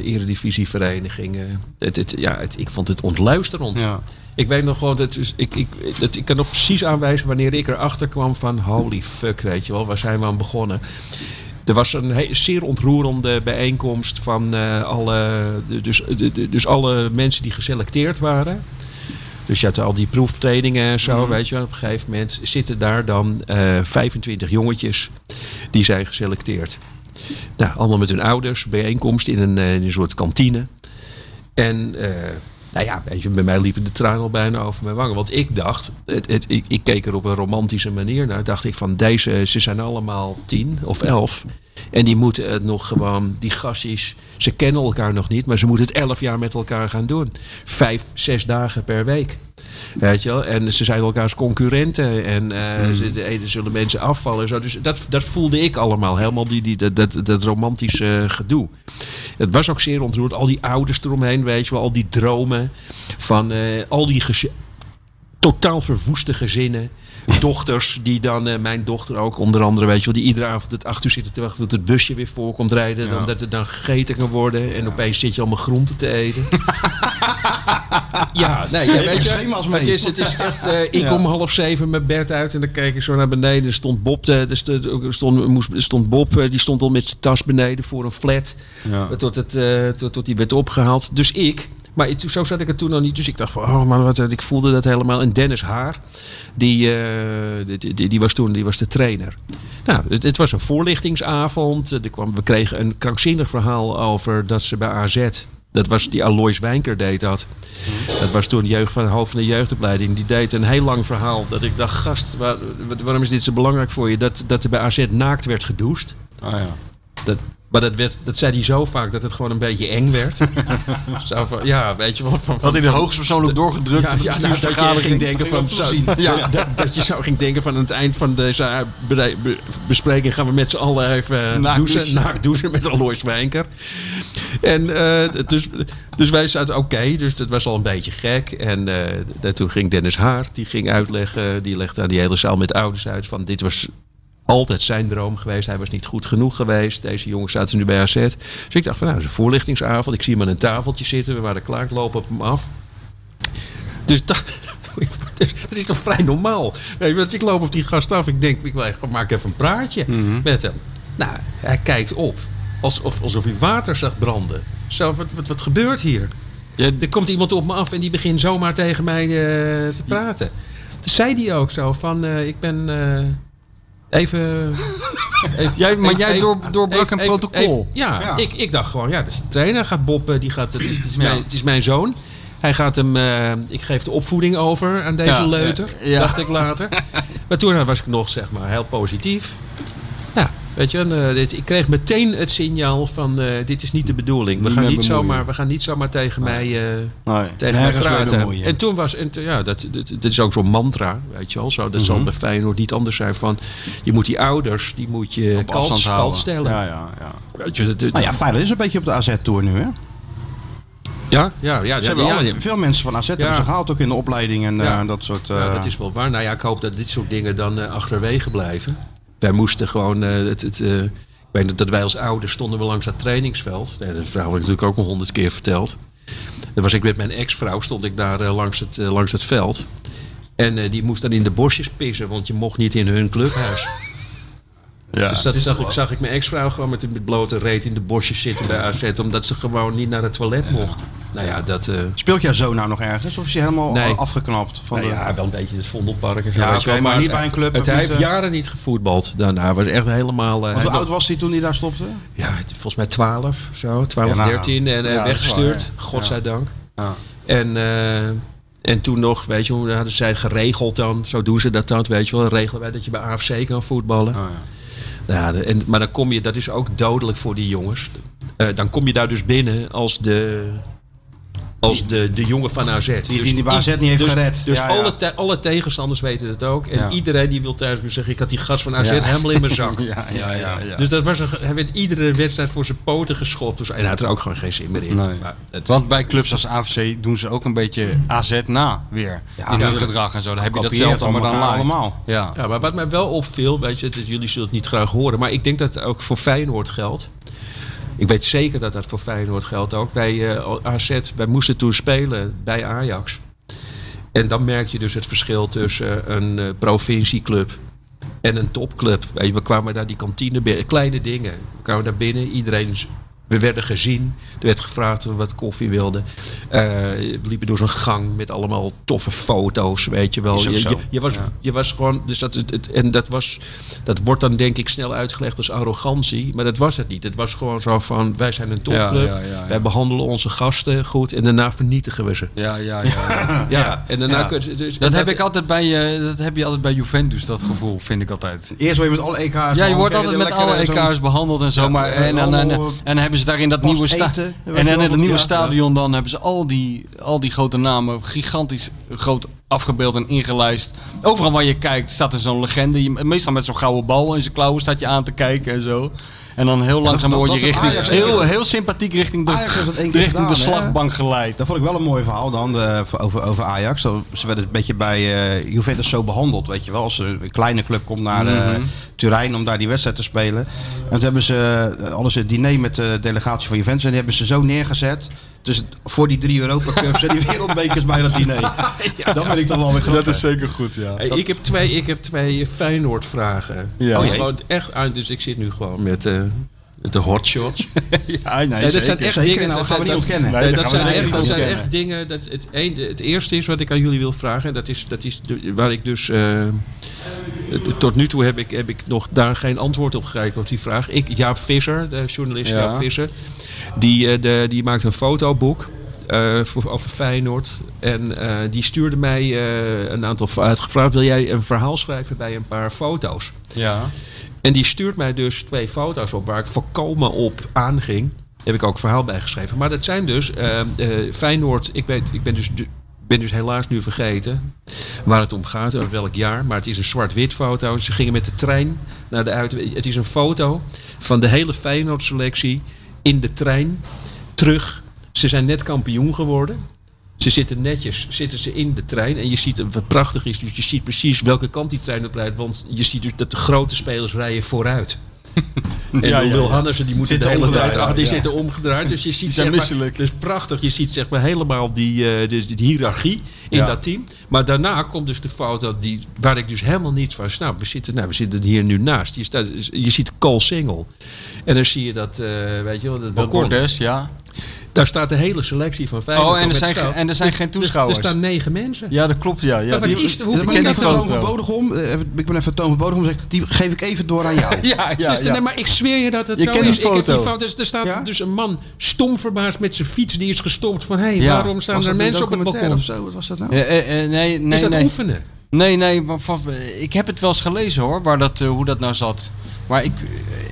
eh, eredivisievereniging. eh, het, het, ja, het, ik vond het ontluisterend. Ja. Ik weet nog gewoon, dat is, ik, ik, dat, ik kan nog precies aanwijzen wanneer ik erachter kwam van holy fuck, weet je wel, waar zijn we aan begonnen? Er was een he- zeer ontroerende bijeenkomst van eh, alle, dus, de- de- dus alle mensen die geselecteerd waren. Dus je had al die proeftrainingen en zo, weet je wel. Op een gegeven moment zitten daar dan eh 25 jongetjes die zijn geselecteerd. Nou, allemaal met hun ouders, bijeenkomst in een, eh, in een soort kantine. En nou ja, weet je, bij mij liepen de tranen al bijna over mijn wangen. Want ik dacht, het, ik, ik keek er op een romantische manier naar. Dacht ik van deze, ze zijn allemaal tien of elf. En die moeten het nog gewoon, die gasties, ze kennen elkaar nog niet, maar ze moeten het elf jaar met elkaar gaan doen. Vijf, zes dagen per week. Weet je wel? En ze zijn elkaars concurrenten. En eh, ze, de ene zullen mensen afvallen. En zo. Dus dat, dat voelde ik allemaal. Helemaal die, die, dat, dat, dat romantische gedoe. Het was ook zeer ontroerd. Al die ouders eromheen, weet je wel. Al die dromen. Van eh, al die totaal verwoeste gezinnen. Dochters die dan, eh, mijn dochter ook onder andere, weet je wel, die iedere avond het acht uur zitten te wachten tot het busje weer voorkomt rijden. Ja. Omdat het dan gegeten kan worden. En opeens zit je allemaal groenten te eten. ja, nee, ja, weet je, het is, het is echt, eh, ik om half zeven mijn bed uit en dan keek ik zo naar beneden. Er stond Bob, eh, er stond, moest, stond Bob, eh, die stond al met zijn tas beneden voor een flat. Tot, het, eh, tot, tot die werd opgehaald. Dus ik, maar het- zo zat ik er toen nog niet. Dus ik dacht van, oh man, wat, ik voelde dat helemaal. En Dennis Haar, die, eh, die, die, die was toen die was de trainer. Nou, het, het was een voorlichtingsavond. Er kwam, we kregen een krankzinnig verhaal over dat ze bij AZ... Dat was die Alois Wijnker deed dat. Dat was toen jeugd van hoofd van de jeugdopleiding. Die deed een heel lang verhaal. Dat ik dacht, gast, waar- waarom is dit zo belangrijk voor je? Dat, dat er bij AZ naakt werd gedoucht. Ah, ja. Dat, maar dat, werd, dat zei hij zo vaak dat het gewoon een beetje eng werd. zo van, ja, weet je wel. Van, Had van, hij de hoogstpersoonlijk doorgedrukt ja, op de ja, nou, dat je ging denken van, zo, ja, dat, dat je zo ging denken van aan het eind van deze eh, be- be- bespreking gaan we met z'n allen even Naakt douchen, douchen. naakt douchen met Alois Wijnker. En eh, dus, dus wij zaten oké, dus dat was al een beetje gek. En eh, toen ging Dennis Haar, die ging uitleggen, die legde aan die hele zaal met ouders uit van dit was altijd zijn droom geweest. Hij was niet goed genoeg geweest. Deze jongens zaten nu bij AZ. Dus ik dacht van nou, het is een voorlichtingsavond. Ik zie hem aan een tafeltje zitten. We waren klaar, ik loop op hem af. Dus dat, dat is toch vrij normaal. Want ik loop op die gast af. Ik denk, ik wil echt- maak even een praatje met hem. Nou, hij kijkt op. Alsof, alsof hij water zag branden. Zo, wat, wat, wat gebeurt hier? Ja, Er komt iemand op me af en die begint zomaar tegen mij eh, te praten. Dus zei hij ook zo van, eh, ik ben eh, even, even- Jij- maar even- jij door- doorbrak even- een protocol. even- ja, Ja. Ik, ik dacht gewoon, ja, dat is de trainer. Gaat Bob, eh, die gaat, het is, het is, Ja. mijn, het is mijn zoon. Hij gaat hem, eh, ik geef de opvoeding over aan deze Ja, leuter, ja, ja. dacht ik later. maar toen was ik nog, zeg maar, heel positief. Ja, weet je, eh, dit, ik kreeg meteen het signaal van, eh, dit is niet de bedoeling. We Niet gaan niet, zomaar, we gaan niet zomaar tegen mij... nee. tegen mij praten. En toen was, en ja, dat, dat, dat is ook zo'n mantra, weet je wel. Zo, dat zal bij Feyenoord niet anders zijn van, je moet die ouders, die moet je houden. stellen. Ja, ja, ja. Weet je, dat- Nou ja, Feyenoord is een beetje op de AZ-tour nu, hè? ja, ja, ja, Ze hebben ja, ja. veel mensen van AZ hebben ze gehaald, ook in de opleiding en Ja. dat soort... Ja, eh, dat is wel waar. Nou ja, ik hoop dat dit soort dingen dan achterwege blijven. Wij moesten gewoon, eh, het, het, eh, ik weet dat- wij als ouders stonden we langs dat trainingsveld. Nee, dat verhaal heb ik natuurlijk ook al honderd keer verteld. Dan was ik met mijn ex-vrouw, stond ik daar eh, langs, het, langs het veld. En die moest dan in de bosjes pissen, want je mocht niet in hun clubhuis. Ja. Dus dat zag ik, zag ik mijn ex-vrouw gewoon met, met blote reet in de bosjes zitten bij AZ. Omdat ze gewoon niet naar het toilet mocht. Nou ja, dat... eh, Speelt jouw zoon nou nog ergens? Of is hij helemaal Nee. afgeknapt? Van nou de... ja, wel een beetje in het Vondelpark. Ja, oké, wel, maar niet bij een club Het, of hij heeft eh, jaren niet gevoetbald daarna. Was echt helemaal... eh, hoe oud was hij toen hij daar stopte? Ja, volgens mij 12 zo. 12, Ja, nou, 13. En eh, ja, weggestuurd. waar, Godzijdank. Ja. En, eh, en toen nog, weet je, hoe hadden zij geregeld dan. Zo doen ze dat dan, weet je wel. Regelen wij dat je bij AFC kan voetballen. Oh, ja. Nou, en, maar dan kom je, dat is ook dodelijk voor die jongens. Eh, dan kom je daar dus binnen als de, als de, de jongen van AZ. Die- die bij AZ niet heeft dus, gered. Dus Ja, ja. Alle, te- alle tegenstanders weten het ook. En Ja. iedereen die wil thuis zeggen, ik had die gast van AZ helemaal in mijn zak. Ja, ja. Dus dat was een, hij werd iedere wedstrijd voor zijn poten geschopt. Dus, en hij had er ook gewoon geen zin meer in. Nee. Maar het- Want bij clubs als AFC doen ze ook een beetje AZ na weer. In hun gedrag en zo. Dan heb je datzelfde, maar dan allemaal. Ja. Ja, maar wat mij wel opviel, weet je, het is- jullie zullen het niet graag horen, maar ik denk dat het ook voor Feyenoord geldt. Ik weet zeker dat dat voor Feyenoord geldt ook. Wij eh, AZ, wij moesten toen spelen bij Ajax. En dan merk je dus het verschil tussen een eh, provincieclub en een topclub. We kwamen daar die kantine binnen, kleine dingen. We kwamen daar binnen, iedereen, we werden gezien. Er werd gevraagd of we wat koffie wilden. Eh, we liepen door zo'n gang met allemaal toffe foto's, weet je wel. Is ook Je, zo. je, je was, je was gewoon, dus dat, het, en dat was, dat wordt dan denk ik snel uitgelegd als arrogantie, maar dat was het niet. Het was gewoon zo van, wij zijn een topclub, Ja, ja, ja, ja. wij behandelen onze gasten goed en daarna vernietigen we ze. Ja, ja, ja. ja. Ja, en daarna Ja. kun je- dus, Dat en heb ik altijd bij, eh, dat heb je altijd bij Juventus, dat gevoel, vind ik altijd. Eerst word je met alle EK's... Ja, je wordt en altijd met alle EK's behandeld en zo. Ja, maar, en, dan, en, allemaal, en hebben ze daar in dat pas nieuwe sta eten, weet En in het nieuwe stadion dan hebben ze al die, al die grote namen gigantisch groot afgebeeld en ingelijst. Overal waar je kijkt staat er zo'n legende. Je- Meestal met zo'n gouden bal in zijn klauwen staat je aan te kijken en zo. En dan heel langzaam word je richting, heel, heel sympathiek richting de, richting de gedaan, slagbank geleid. Dat vond ik wel een mooi verhaal dan eh, over, over Ajax. Dat, ze werden een beetje bij eh, Juventus zo behandeld, weet je wel. Als een kleine club komt naar eh, Mhm. Turijn om daar die wedstrijd te spelen. En toen hebben ze, ze een diner met de delegatie van Juventus. En die hebben ze zo neergezet. Dus voor die drie Europa Cups en die wereldbekers bij dat diner. Dat vind ik toch wel weer grappig. zeker goed, ja. Hey, ik heb twee, ik heb twee Feyenoord vragen. Ja. Oh, gewoon echt dus ik zit nu gewoon met, eh, de hotshots. Ja, nee, Nee, dat zijn zeker. echt Zeker, dingen. nou, dat gaan we zijn- niet ontkennen. Nee, dat dat zijn, echt, dat zijn echt dingen. Dat het, een, het eerste is wat ik aan jullie wil vragen. Dat is, dat is de- waar ik dus. eh, tot nu toe heb ik, heb ik nog daar geen antwoord op gekregen op die vraag. Ik, Jaap Visser, de journalist Ja. Jaap Visser, die, eh, de, die maakt een fotoboek. eh, voor, over Feyenoord. En eh, die stuurde mij een aantal. Gevraagd: wil jij een verhaal schrijven bij een paar foto's? Ja. En die stuurt mij dus twee foto's op waar ik volkomen op aanging. Heb ik ook een verhaal bij geschreven. Maar dat zijn dus Feyenoord. Ik, weet, ik ben dus, ben dus helaas nu vergeten waar het om gaat. en welk jaar. Maar het is een zwart-wit foto. Ze gingen met de trein naar de uit. Het is een foto van de hele Feyenoord selectie in de trein terug. Ze zijn net kampioen geworden. Ze zitten netjes zitten ze in de trein. En je ziet wat prachtig is. Dus je ziet precies welke kant die trein op rijdt. Want je ziet dus dat de grote spelers rijden vooruit. En Ja, Wil ja. Hannessen die moeten de hele tijd ah, die ja. zitten omgedraaid. Dus je ziet zijn zeg maar, dus prachtig. Je ziet zeg maar helemaal die, eh, dus die hiërarchie in Ja. dat team. Maar daarna komt dus de foto die, waar ik dus helemaal niets van snap. We zitten, nou, we zitten hier nu naast. Je, staat, je ziet Cole Single. En dan zie je dat, eh, weet je wel, dat Dat balkon. Bordes, ja. Daar staat de hele selectie van Feyenoord. Oh, en er zijn, en er zijn geen Er- toeschouwers. Er staan negen mensen. Ja, dat klopt, ja. ja. Maar wat Die- is de- hoe ik Toon van Bodegom. eh, even- Ik ben even Toon van Bodegom. zeg, Die geef ik even door aan jou. Ja, ja, Dus ja. nee, maar ik zweer je dat het Je zo kent is. die Ik heb die foto. Dus er staat Ja? dus een man stom verbaasd met zijn fiets. Die is gestopt van... Hé, hey, Ja. waarom staan er mensen op het balkon? of zo? Wat was dat nou? Eh, eh, eh, nee, nee, is dat nee. oefenen? Nee, nee, maar van- ik heb het wel eens gelezen hoor, waar dat, hoe dat nou zat. Maar ik,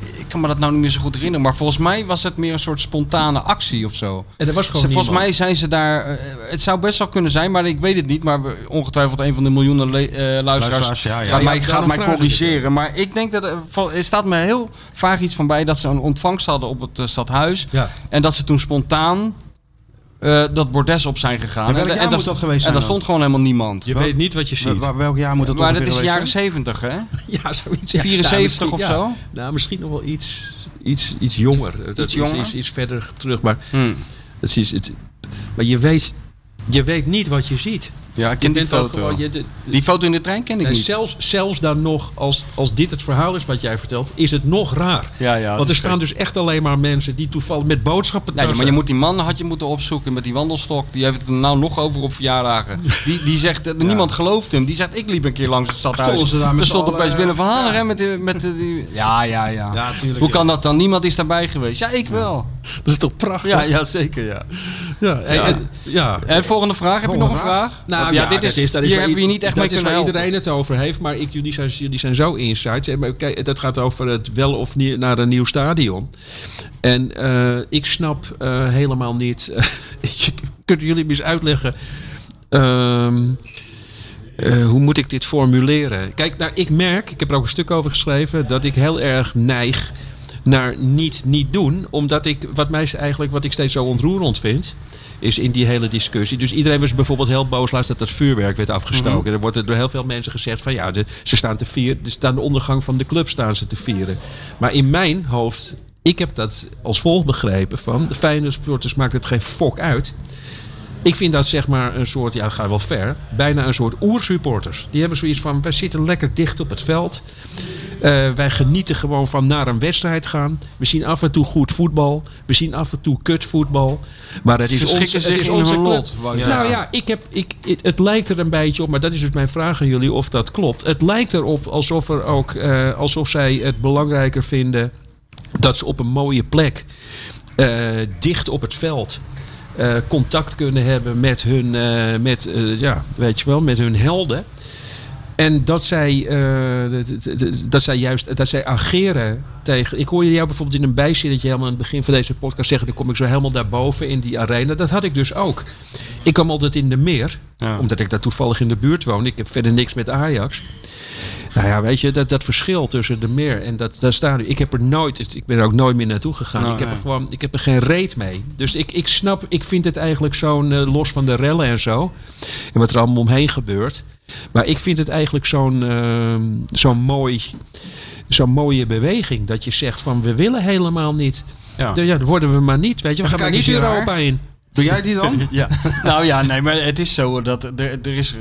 ik kan me dat nou niet meer zo goed herinneren. Maar volgens mij was het meer een soort spontane actie of zo. En er was gewoon Ze- volgens niemand. mij zijn ze daar. eh, het zou best wel kunnen zijn, maar ik weet het niet. Maar we- ongetwijfeld een van de miljoenen le- eh, luisteraars Luisteraars, ja, ja. gaat Ja, mij, gaat corrigeren. Maar ik denk dat er, van- er staat me heel vaag iets van bij dat ze een ontvangst hadden op het eh, stadhuis. Ja. En dat ze toen spontaan eh, dat bordes op zijn gegaan. En, jaar en moet dat geweest En zijn daar stond gewoon helemaal niemand. Je weet niet wat je ziet. Wel- Welk jaar moet dat maar ongeveer dat is de jaren? 70, hè? Ja, zoiets. ja. 74 Nou, of zo? ja. Nou, misschien nog wel iets, iets, iets jonger. Dat is jonger? Iets, iets verder terug. Maar, Hm. het is, het, maar je, weet, je weet niet wat je ziet. Ja, ik ken die foto. gewoon- je- de- Die foto in de trein ken ik Nee, niet. zelfs, zelfs dan nog, als, als dit het verhaal is wat jij vertelt, is het nog raar. Ja, ja, Want er staan dus echt alleen maar mensen die toevallig met boodschappen Nee, maar je moet die man had je moeten opzoeken met die wandelstok. Die heeft het er nou nog over op verjaardagen. Die, die zegt, eh, niemand gelooft hem. Die zegt, ik liep een keer langs het stadhuis. Stonden ze daar met er stond opeens Willem van ja. Hanegem met, die- met die-. Ja, ja, ja. Ja, tuurlijk, Hoe ja. kan dat dan? Niemand is daarbij geweest. Ja, ik wel. Dat is toch prachtig? Ja, ja zeker, ja. Ja. Ja. en- ja. En volgende vraag. Heb je nog een vraag? Nou Want ja, dit dat is, dat is hier hebben we niet echt dat mee kunnen waar helpen. iedereen het over heeft, maar ik, jullie, zijn, jullie zijn zo insights. En, maar kijk, dat gaat over het wel of niet naar een nieuw stadion. En eh, ik snap eh, helemaal niet. Kunnen jullie me eens uitleggen? ehm, eh, hoe moet ik dit formuleren? Kijk, nou, ik merk, ik heb er ook een stuk over geschreven, dat ik heel erg neig naar niet niet doen. Omdat ik, wat mij eigenlijk, wat ik steeds zo ontroerend vind, is in die hele discussie. Dus iedereen was bijvoorbeeld heel boos laatst dat het vuurwerk werd afgestoken. Er wordt er door heel veel mensen gezegd van ja, de, ze staan te vieren, ze staan de ondergang van de club staan ze te vieren. Maar in mijn hoofd, ik heb dat als volgt begrepen van de Feyenoord supporters maakt het geen fok uit. Ik vind dat zeg maar een soort, ja, ga wel ver, bijna een soort oersupporters. Die hebben zoiets van, wij zitten lekker dicht op het veld. Eh, wij genieten gewoon van naar een wedstrijd gaan. We zien af en toe goed voetbal. We zien af en toe kut voetbal. Maar het is Ze onze, het is onze lot, Nou ja, ik heb, ik, het, het lijkt er een beetje op, maar dat is dus mijn vraag aan jullie of dat klopt. Het lijkt erop alsof, er ook, eh, alsof zij het belangrijker vinden dat ze op een mooie plek, eh, dicht op het veld, contact kunnen hebben met hun, eh, met, eh, ja, weet je wel, met hun helden. En dat zij, eh, dat- zij juist dat zij ageren tegen. Ik hoorde jou bijvoorbeeld in een bijzinnetje helemaal aan het begin van deze podcast zeggen: dan kom ik zo helemaal daarboven in die arena. Dat had ik dus ook. Ik kwam altijd in de meer, Ja. omdat ik daar toevallig in de buurt woon. Ik heb verder niks met Ajax. Nou ja, weet je, dat, dat verschil tussen de meer en dat, dat stadion. Ik heb er nooit, ik ben er ook nooit meer naartoe gegaan. Nou, ik, heb er gewoon, ik heb er geen reet mee. Dus ik, ik snap, ik vind het eigenlijk zo'n, eh, los van de rellen en zo. En wat er allemaal omheen gebeurt. Maar ik vind het eigenlijk zo'n, ehm, zo'n mooi, zo'n mooie beweging. Dat je zegt van, we willen helemaal niet. Ja. Ja, dan worden we maar niet, weet je. We Even gaan maar niet Europa in. Doe jij die dan? Ja, nou ja, nee, maar het is zo dat er, er, is,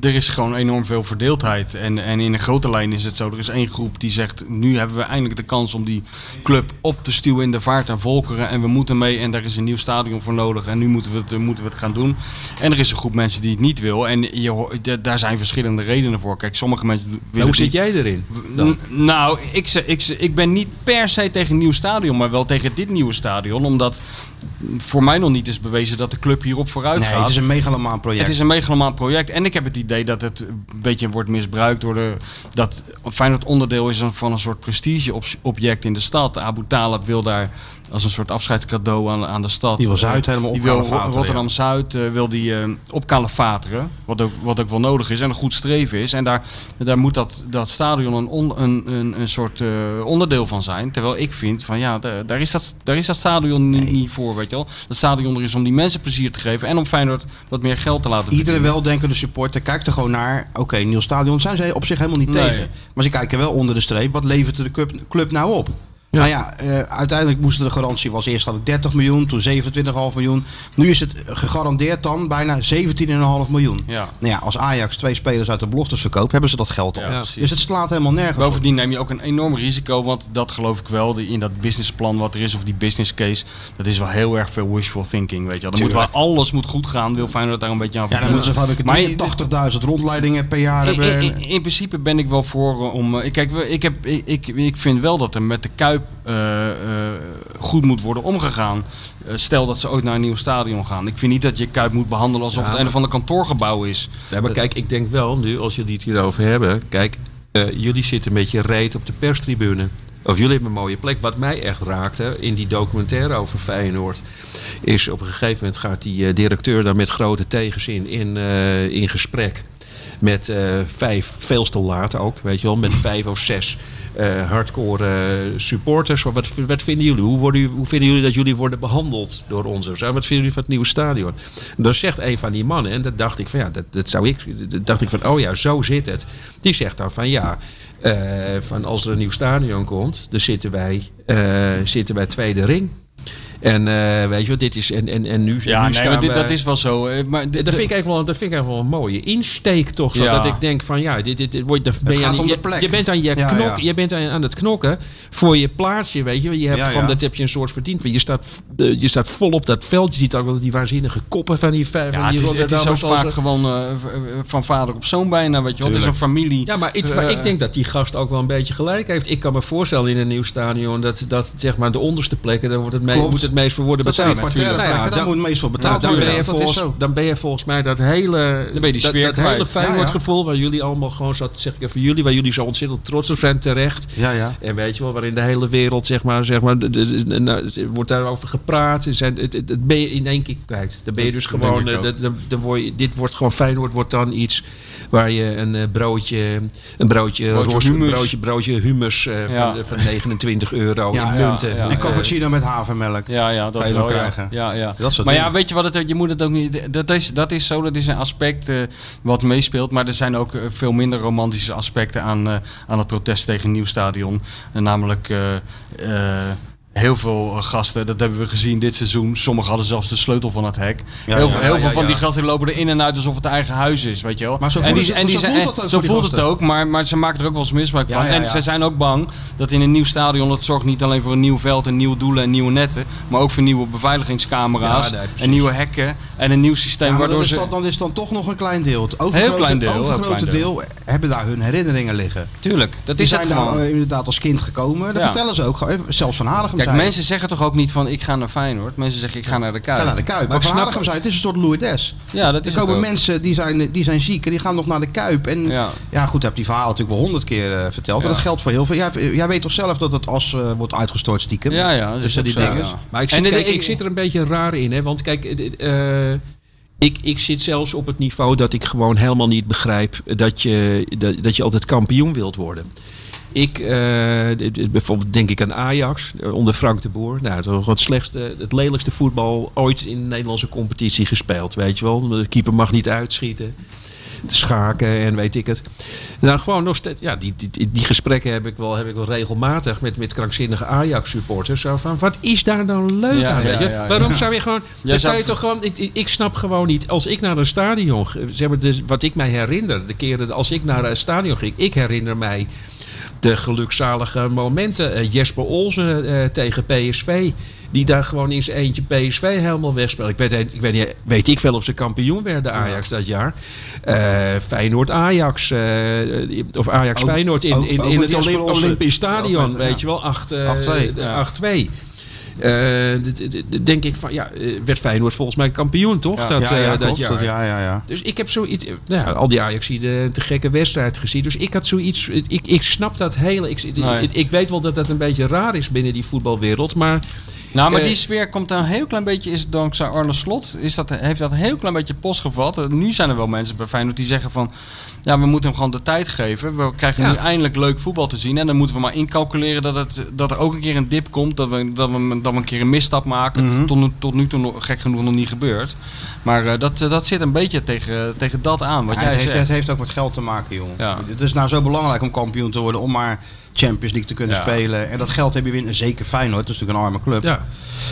er is gewoon enorm veel verdeeldheid. En, en in een grote lijn is het zo, er is één groep die zegt... nu hebben we eindelijk de kans om die club op te stuwen in de vaart en volkeren. En we moeten mee en daar is een nieuw stadion voor nodig. En nu moeten we het, moeten we het gaan doen. En er is een groep mensen die het niet wil. En je, daar zijn verschillende redenen voor. Kijk, sommige mensen willen Maar hoe zit jij erin? Dan? Nou, ik, ik, ik ben niet per se tegen een nieuw stadion, maar wel tegen dit nieuwe stadion. Omdat voor mij nog niet is bewezen dat de club hierop vooruit Nee, gaat. het is een megalomaan project. Het is een megalomaan project. En ik heb het idee dat het een beetje wordt misbruikt door de. Dat Feyenoord onderdeel is van een soort prestigeobject in de stad. Abu Talib wil daar als een soort afscheidscadeau aan, aan de stad. Die wil Zuid eh, helemaal Die wil opkalefateren, Rotterdam Zuid eh, wil die eh opkalefateren. Wat ook, wat ook wel nodig is en een goed streven is. En daar, daar moet dat, dat stadion een, on- een, een, een soort onderdeel van zijn. Terwijl ik vind van ja, daar, daar is, dat, daar is dat stadion niet, niet voor. Weet je wel. Dat stadion er is om die mensen plezier te geven. En om Feyenoord wat meer geld te laten Iedere weldenkende supporter kijkt er gewoon naar. Oké, nieuw stadion zijn ze op zich helemaal niet Nee. tegen. Maar ze kijken wel onder de streep. Wat levert de club, club nou op? Ja. Nou ja, eh, uiteindelijk moest de garantie was eerst had ik 30 miljoen, toen 27,5 miljoen. Nu is het gegarandeerd dan bijna 17,5 miljoen. Ja. Nou ja, als Ajax twee spelers uit de beloftes verkoopt, hebben ze dat geld al. Ja, dus het slaat helemaal nergens op. Bovendien neem je ook een enorm risico, want dat geloof ik wel, in dat businessplan wat er is, of die business case, dat is wel heel erg veel wishful thinking, weet je. Dan moet wel, Tuurlijk. alles moet goed gaan, wil Feyenoord daar een beetje aan Ja, dan moeten ze geloof ik Maar- 83.000 rondleidingen per jaar in, hebben. in, in- in principe ben ik wel voor eh, om. eh, Kijk, we- ik, heb, ik, ik, ik vind wel dat er met de Kuip eh, eh, goed moet worden omgegaan. Eh, stel dat ze ooit naar een nieuw stadion gaan. Ik vind niet dat je Kuip moet behandelen alsof Ja, het een of ander kantoorgebouw is. Ja, maar kijk, ik denk wel nu, als jullie het hierover hebben. Kijk, jullie zitten met je reet op de perstribune. Of jullie hebben een mooie plek. Wat mij echt raakte in die documentaire over Feyenoord. Is op een gegeven moment gaat die directeur daar met grote tegenzin in, in gesprek. Met vijf, veel te laat ook, weet je wel. Met vijf of zes hardcore eh, supporters. Wat, vinden jullie? Hoe, worden, hoe vinden jullie dat jullie worden behandeld door ons? Wat vinden jullie van het nieuwe stadion? Dan zegt een van die mannen, en dat dacht ik van ja, dat, dat zou ik. Dacht ik van, oh ja, zo zit het. Die zegt dan van ja, eh, van als er een nieuw stadion komt, dan zitten wij, eh, zitten wij tweede ring. En eh, weet je wat, dit is. En, en, en nu, Ja, nu nee, maar dit, dat is wel zo. eh, Maar dat vind, ik eigenlijk wel, dat vind ik eigenlijk wel een mooie insteek toch. Zo, Ja. Dat ik denk van ja, dit, dit, dit wordt, dan ben je, gaat aan, om je, de plek. je bent aan je Ja, knok, ja. je bent aan, aan het knokken voor je plaatsje, weet je. je hebt Ja, gewoon, ja. Dat heb je een soort verdiend. van. Je staat, je staat vol op dat veld. Je ziet ook wel die waanzinnige koppen van die vijf. ja, het, is, het is ook vaak gewoon eh, van vader op zoon bijna, weet je wel. Het is een familie. Ja, maar, ik, maar ik denk dat die gast ook wel een beetje gelijk heeft. Ik kan me voorstellen in een nieuw stadion dat, dat zeg maar de onderste plekken, daar wordt het mee, Klopt. moet het meest voor worden Dat zijn betaald. parterre Nou ja, dan- moet het meest voor nou, betaald dan, worden. ben je dat volgens, dan ben je volgens mij dat hele, Dan ben je die dat, sfeer dat hele gevoel waar jullie allemaal gewoon zo, zeg ik even jullie, waar jullie zo ontzettend trots op zijn terecht. Ja, ja. En weet je wel, waarin de hele wereld, zeg maar, zeg maar de- de- de- nou, er wordt daarover gepraat. Er Zijn, het, het, het ben je in één keer kwijt. Dan ben je dus gewoon, eh, dat- dan- word je, dit wordt gewoon Feyenoord wordt dan iets waar je een eh, broodje, een broodje, Broodje hummus. broodje, broodje hummus eh, Ja. van, van 29 euro Ja, in ja, munten. ja. En cappuccino met havermelk. Ja, ja, Ga dat je dan wel. Krijgen. Ja, ja. Dat soort maar ja, weet je wat het, je moet het ook niet. Dat is, dat is zo, dat is een aspect eh, wat meespeelt. Maar er zijn ook eh, veel minder romantische aspecten aan, eh, aan het protest tegen een nieuw stadion. Namelijk. Heel veel eh, gasten, dat hebben we gezien dit seizoen. Sommigen hadden zelfs de sleutel van het hek. Ja, heel ja, veel, heel ja, veel ja, van die gasten lopen er in en uit alsof het eigen huis is, weet je wel. Maar zo en voelt die, het- en die zo zijn- voelt en- dat ook zo voelt het ook, maar, maar ze maken er ook wel eens misbruik van. en ze zijn ook bang dat in een nieuw stadion, dat zorgt niet alleen voor een nieuw veld en nieuwe doelen en nieuwe netten, maar ook voor nieuwe beveiligingscamera's nee, en nieuwe hekken en een nieuw systeem waardoor dan, is ze... dat, dan is dan toch nog een klein deel. Het overgrote, klein deel, heel overgrote klein deel. hebben daar hun herinneringen liggen. Tuurlijk, dat Die is het zijn gewoon. eh, inderdaad als kind gekomen. Dat vertellen ze ook. Zelfs Van Hanegem Kijk, mensen zeggen toch ook niet van ik ga naar Feyenoord. Mensen zeggen ik ga naar de Kuip. Ga naar de Kuip. Maar, ik Van Hanegem zei het is een soort Louis Des. Ja, dat is Er komen ook. mensen die zijn, die zijn ziek en die gaan nog naar de Kuip. En ja, Ja. goed, heb die verhalen natuurlijk wel honderd keer eh, verteld. Ja. En dat geldt voor heel veel. Jij, jij weet toch zelf dat het as eh, wordt uitgestort stiekem? Ja, ja. dat is Tussen die dingen. ja. Maar ik En zit, kijk, ik- ik zit er een beetje raar in. Hè? Want kijk, eh, eh, ik, ik zit zelfs op het niveau dat ik gewoon helemaal niet begrijp dat je, dat, dat je altijd kampioen wilt worden. Ik, dit- bijvoorbeeld denk ik aan Ajax eh, onder Frank de Boer. Nou, dat was het slechtste, het lelijkste voetbal ooit in de Nederlandse competitie gespeeld. Weet je wel, de keeper mag niet uitschieten. De schaken en weet ik het. Nou, gewoon nog steeds. Ja, die, die, die gesprekken heb ik wel, heb ik wel regelmatig met, met krankzinnige Ajax-supporters. Zo van: wat is daar nou leuk Ja, aan? ja, weet je? ja. Waarom zou je gewoon. Dan zou- je toch gewoon ik, ik, snap gewoon niet. Als ik naar een stadion. Zeg maar, dus wat ik mij herinner. De keren als ik naar een stadion ging. Ik herinner mij de gelukzalige momenten. Eh, Jesper Olsen eh, tegen PSV. Die daar gewoon in zijn eentje PSV helemaal wegspeelde. Ik weet, ik weet, niet, weet ik wel of ze kampioen werden, Ajax, dat jaar. Eh, Feyenoord-Ajax. eh, of Ajax-Feyenoord in, in, in het. Olympisch Stadion. Weet ja. je wel, 8, eh, 8-2. Denk ik van, ja, eh, werd Feyenoord volgens mij kampioen, toch? Ja. dat, eh, dat jaar. Ja, ja, ja. Dus ik heb zoiets, eh, nou ja, al die Ajax de te gekke wedstrijd gezien. Dus ik had zoiets, ik, ik snap dat hele, ik, ik weet wel dat dat een beetje raar is binnen die voetbalwereld, maar Nou, maar Eh, die sfeer komt een heel klein beetje, is dankzij Arne Slot, is dat, heeft dat een heel klein beetje postgevat. Eh, Nu zijn er wel mensen bij Feyenoord die zeggen van, ja, we moeten hem gewoon de tijd geven. We krijgen Ja. nu eindelijk leuk voetbal te zien. En dan moeten we maar incalculeren dat, het, dat er ook een keer een dip komt, dat we, dat we, dat we een keer een misstap maken. Mhm. tot, nu- tot nu toe nog, gek genoeg nog niet gebeurd. Maar eh, dat, dat zit een beetje tegen, tegen dat aan, wat Ja, jij het, heeft, het heeft ook met geld te maken, jongen. Ja. Het is nou zo belangrijk om kampioen te worden, om maar Champions League te kunnen Ja. spelen. En dat geld heb je weer, zeker Feyenoord, dat is natuurlijk een arme club. ja.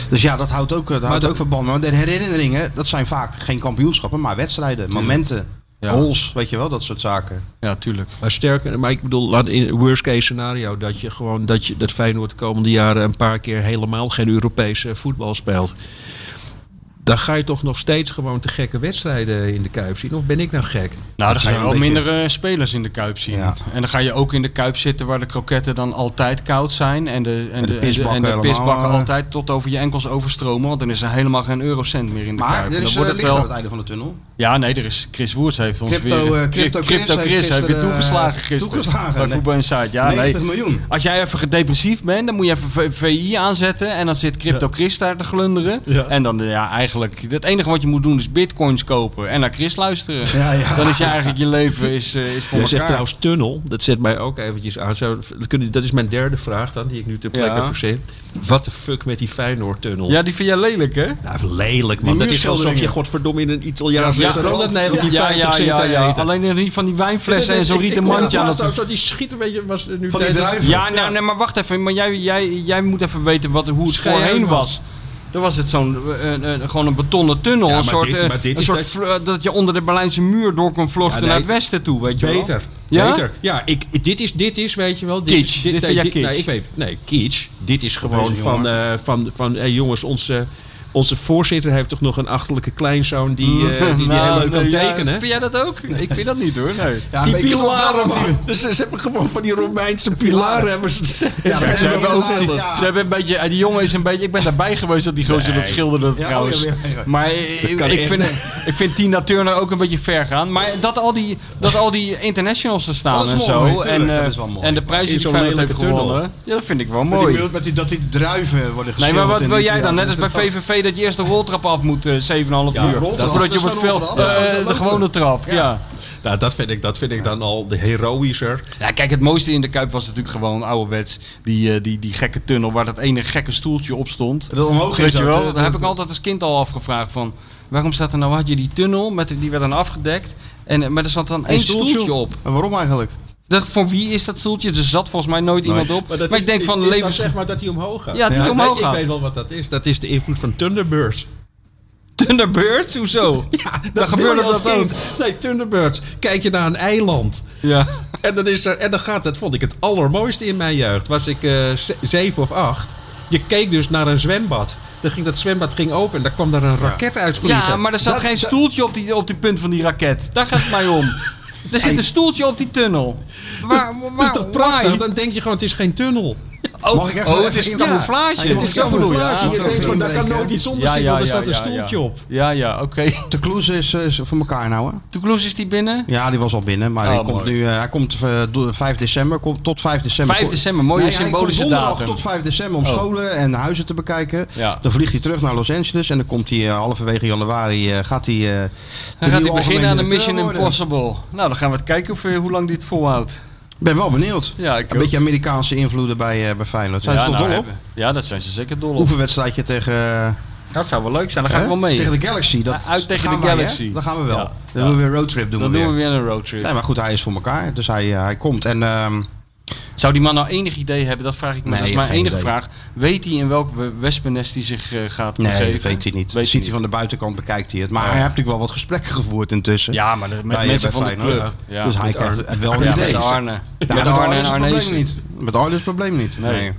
Dus ja, dat houdt ook, dat houdt dat- ook verband. Maar de herinneringen, dat zijn vaak geen kampioenschappen, maar wedstrijden, momenten, Ja. goals, weet je wel, dat soort zaken. Ja, tuurlijk. Maar sterker, maar ik bedoel, laat in worst case scenario dat je gewoon dat je dat Feyenoord de komende jaren een paar keer helemaal geen Europese voetbal speelt. Dan ga je toch nog steeds gewoon te gekke wedstrijden in de Kuip zien. Of ben ik nou gek? Nou, dan ga je zijn wel beetje- minder eh, spelers in de Kuip zien. Ja. En dan ga je ook in de Kuip zitten waar de kroketten dan altijd koud zijn. En de, en de de, en de, pisbakken en de helemaal, pisbakken eh. altijd tot over je enkels overstromen. Want dan is er helemaal geen eurocent meer in de Maar Kuip. er En is dan wordt licht het aan wel... het einde van de tunnel. Ja, nee, er is Chris Woerts heeft ons Crypto, weer... eh, Crypto Crypto Chris heeft Chris heeft weer toegeslagen eh, gisteren. toegeslagen, Bij nee. Voetbal Insight. Ja, 90 nee. miljoen. Als jij even gedepressief bent, dan moet je even VI aanzetten. En dan zit Crypto Chris daar te glunderen. Ja. En dan, eh, ja, eigenlijk... Het enige wat je moet doen is bitcoins kopen en naar Chris luisteren. Ja, ja. Dan is je eigenlijk je leven is, eh, is voor Jij elkaar. zegt trouwens tunnel. Dat zet mij ook eventjes aan. Zo, dat dat is mijn derde vraag dan, die ik nu ter plekke Ja. verzin. Wat de fuck met die Feyenoord-tunnel? Ja, die vind jij lelijk, hè? Nou, lelijk man. Die Dat is alsof je godverdomme in een Italiaans Ja, restaurant ja, 1950 zit te eten. Alleen van die wijnflessen en zo'n rieten mandje aan ook Zo, die schiet een beetje... Was nu Van die druiven. Ja, nou, nee, maar wacht even. Maar jij, jij, jij moet even weten wat, hoe het voorheen was. Dan was het zo'n, een- een- gewoon een betonnen tunnel. Ja, een maar soort, dit- dit een soort dat- eh, dat je onder de Berlijnse muur door kon vluchten Ja, nee. naar het westen toe, weet je wel. Beter. Ja? Beter. Ja, ik, dit, is, dit is, weet je wel... Dit Kitsch. Is, Dit jij dit- kitsch. Nee, ik weet, nee, kitsch. Dit is gewoon van, eh, van, van hey, jongens, onze, onze voorzitter heeft toch nog een achterlijke kleinzoon die, eh, die, die Nou, heel leuk kan nee, ja, tekenen. Vind jij dat ook? Ik vind dat niet hoor, nee. Ja, die pilaren, man. Dus ze, ze hebben gewoon van die Romeinse pilaren. Hebben ze, ze, Ja, ze- hebben, ook, ja, die, ze hebben een beetje, eh, die jongen is een beetje, ik ben daarbij geweest dat die gozer dat schilderde Ja, trouwens. oh, ja, ja, ja. Maar ik, kan ik vind, ik vind Tina Turner ook een beetje ver gaan. Maar dat al die, dat al die internationals er staan Dat is en zo. tuurlijk, en, dat eh, is wel mooi. en de prijs die Feyenoord heeft gewonnen. Ja, dat vind ik wel mooi. die, dat, die, dat die druiven worden Nee, geschilderd. maar wat wil jij dan? Net als bij is dat je eerst de roltrap af moet, eh 7,5 Ja, uur. Voordat je veld... roltrap. eh, de gewone trap, ja. Ja. Nou, dat vind, ik, dat vind ik dan al de heroïscher. Ja, kijk, het mooiste in de Kuip was natuurlijk gewoon ouderwets. Die, eh, die, die gekke tunnel waar dat ene gekke stoeltje op stond. Dat omhoog Weet is je dat, wel, eh, daar heb ik altijd als kind al afgevraagd van... Waarom staat er nou, had je die tunnel, met, die werd dan afgedekt. En, eh, maar er zat dan één stoeltje, op. En waarom eigenlijk? Dat, voor wie is dat stoeltje? Er zat volgens mij nooit iemand op. Maar, dat ik is- denk van levens... zeg maar dat hij omhoog gaat. Ja, die omhoog Ik gaat. weet wel wat dat is. Dat is de invloed van Thunderbirds. Thunderbirds? Hoezo? Ja, Dan dat gebeurde dat ook. kind. Nee, Thunderbirds. Kijk je naar een eiland. Ja. En dan, is er, en dan gaat, dat vond ik het allermooiste in mijn jeugd. Was ik eh, ze- zeven of acht. Je keek dus naar een zwembad. Dan ging dat zwembad ging open en daar kwam daar een raket uit vliegen. ja, maar er zat Dat- geen stoeltje op die, op die punt van die raket. Daar gaat het mij om. Er zit een stoeltje op die tunnel. Waar, waar, Dat is toch prachtig? why? Dan denk je gewoon, het is geen tunnel. Oh, Mag ik even- oh, het is even- camouflage. Ja, het is camouflage. je zo denkt van, daar kan nooit iets onder zitten, want er staat een stoeltje op. Ja, ja, oké. Toulouse is, eh, is voor elkaar nou, hè? Toulouse is die binnen? Ja, die was al binnen, maar Oh, hij komt nu, eh, hij komt eh, do- 5 december, komt tot 5 december. 5 december, mooie Nee, hij symbolische komt donderdag datum. tot 5 december om Oh. scholen en huizen te bekijken. Ja. Dan vliegt hij terug naar Los Angeles en dan komt hij eh, halverwege januari, eh, gaat hij... eh, de Dan gaat hij beginnen aan de Mission. Impossible. Nou, dan gaan we het kijken eh, hoe lang dit volhoudt. Ik ben wel benieuwd. Ja, ik Een beetje Amerikaanse invloeden bij, eh, bij Feyenoord. Zijn ja, ze toch nou, dol op? Ja, dat zijn ze zeker dol op. Oefenwedstrijdje tegen... eh, Dat zou wel leuk zijn, daar ga ik hè? wel mee. Tegen de Galaxy. Dat Uit tegen gaan de wij, hè? Galaxy. Dan gaan we wel. Ja. Dan Ja. doen we weer een roadtrip. Doen Dan we doen weer. we weer een roadtrip. Nee, maar goed, hij is voor elkaar. Dus hij, eh, hij komt. En ehm, Zou die man nou enig idee hebben? Dat vraag ik me. Nee, dat is mijn enige idee. vraag. Weet hij in welk we- wespennest hij zich eh, gaat nee, begeven? dat weet hij niet. Weet Ziet hij van de buitenkant, bekijkt hij het. Maar hij heeft natuurlijk wel wat gesprekken gevoerd intussen. Ja, maar met Bij- mensen bij van de club. Ja. Dus hij krijgt wel een idee. met Arne. Ja, met Arne en. Met Arne is het probleem niet. Nee. Nee.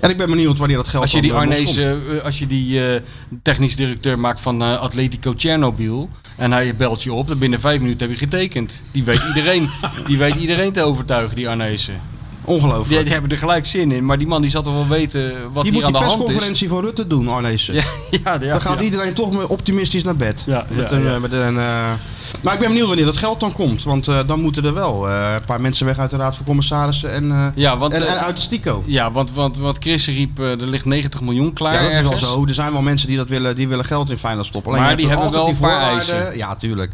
En ik ben benieuwd waar hij dat geld Als je die Arnezen, eh, als je die eh, technisch directeur maakt van Atletico Chernobyl en hij belt je op, dan binnen vijf minuten heb je getekend. Die weet iedereen, die weet iedereen te overtuigen, die Arnezen. Ongelooflijk. Die, die hebben er gelijk zin in, maar die man die zal toch wel weten wat Die hier moet aan die de hand is. persconferentie van Rutte doen, Arnezen. Ja, ja, ja, Dan gaat ja. iedereen toch maar optimistisch naar bed. Ja, met ja, een, eh, Met een, eh, Maar ik ben benieuwd wanneer dat geld dan komt. Want eh, dan moeten er wel een paar mensen weg uit de Raad van Commissarissen en, Ja, want, en, en uit de Stico. Ja, want, want wat Chris riep, er ligt 90 miljoen klaar Ja, dat is wel zo. Er zijn wel mensen die dat willen, die willen geld in Feyenoord stoppen. Alleen Maar die hebben wel die een paar eisen. Ja, tuurlijk.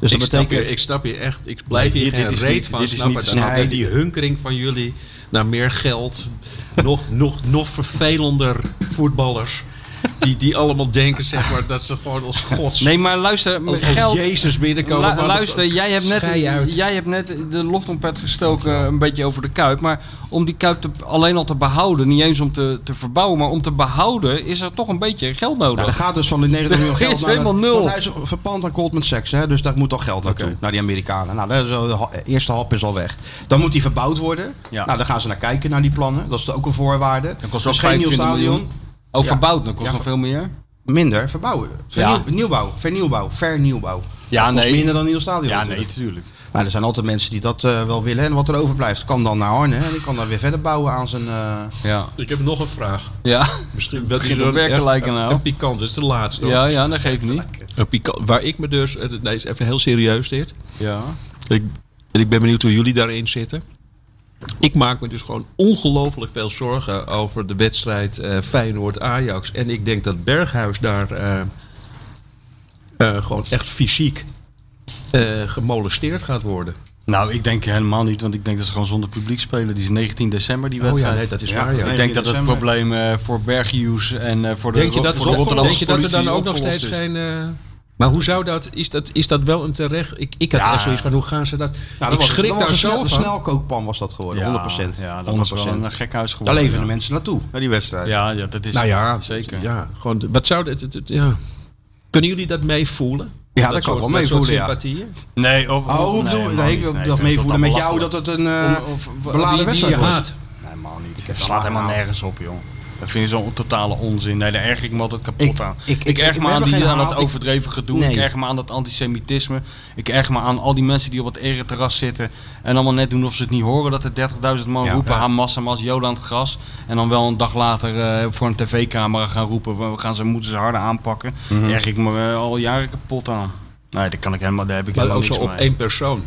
Dus ik, dat snap je, ik snap je echt. Ik blijf hier dit geen is reet niet- van dit is snappen. niet die hunkering van jullie naar meer geld. nog, nog, nog vervelender voetballers. Die, die allemaal denken zeg maar, dat ze gewoon als gods... Nee, maar luister, als, als geld... Jezus binnenkomen. Lu- maar luister, dat- jij hebt, net, uit. jij hebt net de loftrompet gestoken een beetje over de Kuip. Maar om die Kuip te, alleen al te behouden, niet eens om te, te verbouwen, maar om te behouden, is er toch een beetje geld nodig. Nou, er gaat dus van die 90 miljoen geld is naar... helemaal nul. Want hij is verpand aan Goldman Sachs, hè, dus daar moet al geld naartoe, naar die Amerikanen. Nou, dat de eerste hap is al weg. Dan moet die verbouwd worden. Ja. Nou, daar gaan ze naar kijken, naar die plannen. Dat is ook een voorwaarde. Dat kost Dus ook geen nieuw 25 stadion. miljoen. Oh, Ja. verbouwd, dan kost Ja, nog veel meer. Minder, verbouwen. Vernieuw, Ja. Nieuwbouw, vernieuwbouw, vernieuwbouw. Ja, dat kost nee. minder dan een nieuw stadion. Ja, nee, natuurlijk. tuurlijk. Nou, er zijn altijd mensen die dat eh, wel willen. En wat er overblijft, kan dan naar Arne. En die kan dan weer verder bouwen aan zijn... eh, Ja. Ik heb nog een vraag. Ja, Misschien dat Begint is op werk te echt lijken nou. Een pikant, dat is de laatste. hoor. ja, ja, dat geeft niet. Een pikant, waar ik me dus... eh, Nee, is even heel serieus dit. Ja. Ik, en ik ben benieuwd hoe jullie daarin zitten. Ik maak me dus gewoon ongelooflijk veel zorgen over de wedstrijd eh, Feyenoord-Ajax. En ik denk dat Berghuis daar eh, eh, gewoon echt fysiek eh, gemolesteerd gaat worden. Nou, ik denk helemaal niet, want ik denk dat ze gewoon zonder publiek spelen. Die is 19 december, die Oh ja, wedstrijd. nee, dat is waar. Ja. Ik denk dat het 19 probleem eh, voor Berghuis en eh, voor de Denk je dat, voor de denk je dat er dan ook nog steeds is. geen, eh, Maar hoe zou dat, is dat, is dat wel een terecht... Ik, ik had Ja. echt zoiets van, hoe gaan ze dat... Nou, dat ik was, schrik dat daar was een, zo snel, een van. snelkookpan was dat geworden, 100%. Ja, dat was wel 100%. een gekhuis Daar geworden. leven ja. de mensen naartoe, naar die wedstrijd. Ja, ja, dat is Nou ja, zeker. Ja, gewoon, wat zou Ja. Kunnen jullie dat meevoelen? Ja, dat kan ik wel meevoelen, ja. Nee, of, Oh, hoe bedoel Nee, ik Nee, dat meevoelen met jou dat het een eh of- beladen wedstrijd wordt. haat. Nee, helemaal niet. Het slaat helemaal nergens op, joh. Dat vind ik zo'n totale onzin. Nee, daar erg ik me altijd kapot Ik- aan. ik- Ik, ik- erg ik- me aan, die, aan dat overdreven gedoe. Nee. Ik erg me aan dat antisemitisme. Ik erg me aan al die mensen die op het ereterras zitten... en allemaal net doen of ze het niet horen... dat er 30.000 man Ja. roepen... Ja. Hamas, Hamas, Joden aan het gras. En dan wel een dag later eh, voor een tv-camera gaan roepen... we gaan ze, moeten ze harder aanpakken. Mhm. Erg ik me eh, al jaren kapot aan. Nee, daar, kan ik helemaal, daar heb ik Maar helemaal ook zo op mee. één persoon.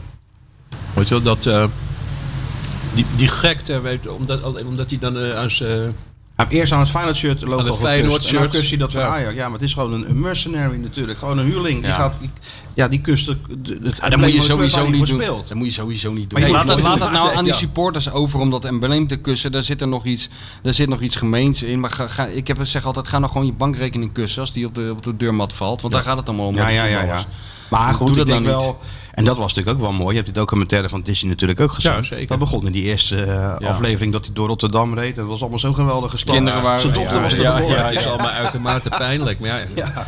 Weet je wel, dat... eh, die, die gekte, weet, je, omdat, alleen omdat hij dan eh, aan zijn... Hij heeft eerst aan het Feyenoord shirt logo gekust. Feyenoord En dan kust hij dat van Ja. Ajax. Ja, maar het is gewoon een, een mercenary natuurlijk. Gewoon een huurling. Die Ja. gaat, die, ja, die kust het, het Ja, embleem dat moet je sowieso niet doen. speelt. Dat moet je sowieso niet doen. Je laat het, laat het nou aan die supporters over om dat embleem te kussen. Daar zit er nog iets, daar zit nog iets gemeens in. Maar ga, ga, ik heb, zeg altijd, ga nou gewoon je bankrekening kussen als die op de, op de deurmat valt. Want daar gaat het allemaal om. Ja, ja, ja, ja. Maar goed, dat ik denk nou wel... En dat was natuurlijk ook wel mooi. Je hebt die documentaire van Disney natuurlijk ook gezien. Ja, zeker. Dat begon in die eerste eh, aflevering dat hij door Rotterdam reed. En dat was allemaal zo'n geweldige stad. Kinderen waren- Zijn dochter ja, was er ja, ja, Het is allemaal uitermate pijnlijk. Maar ja, ja.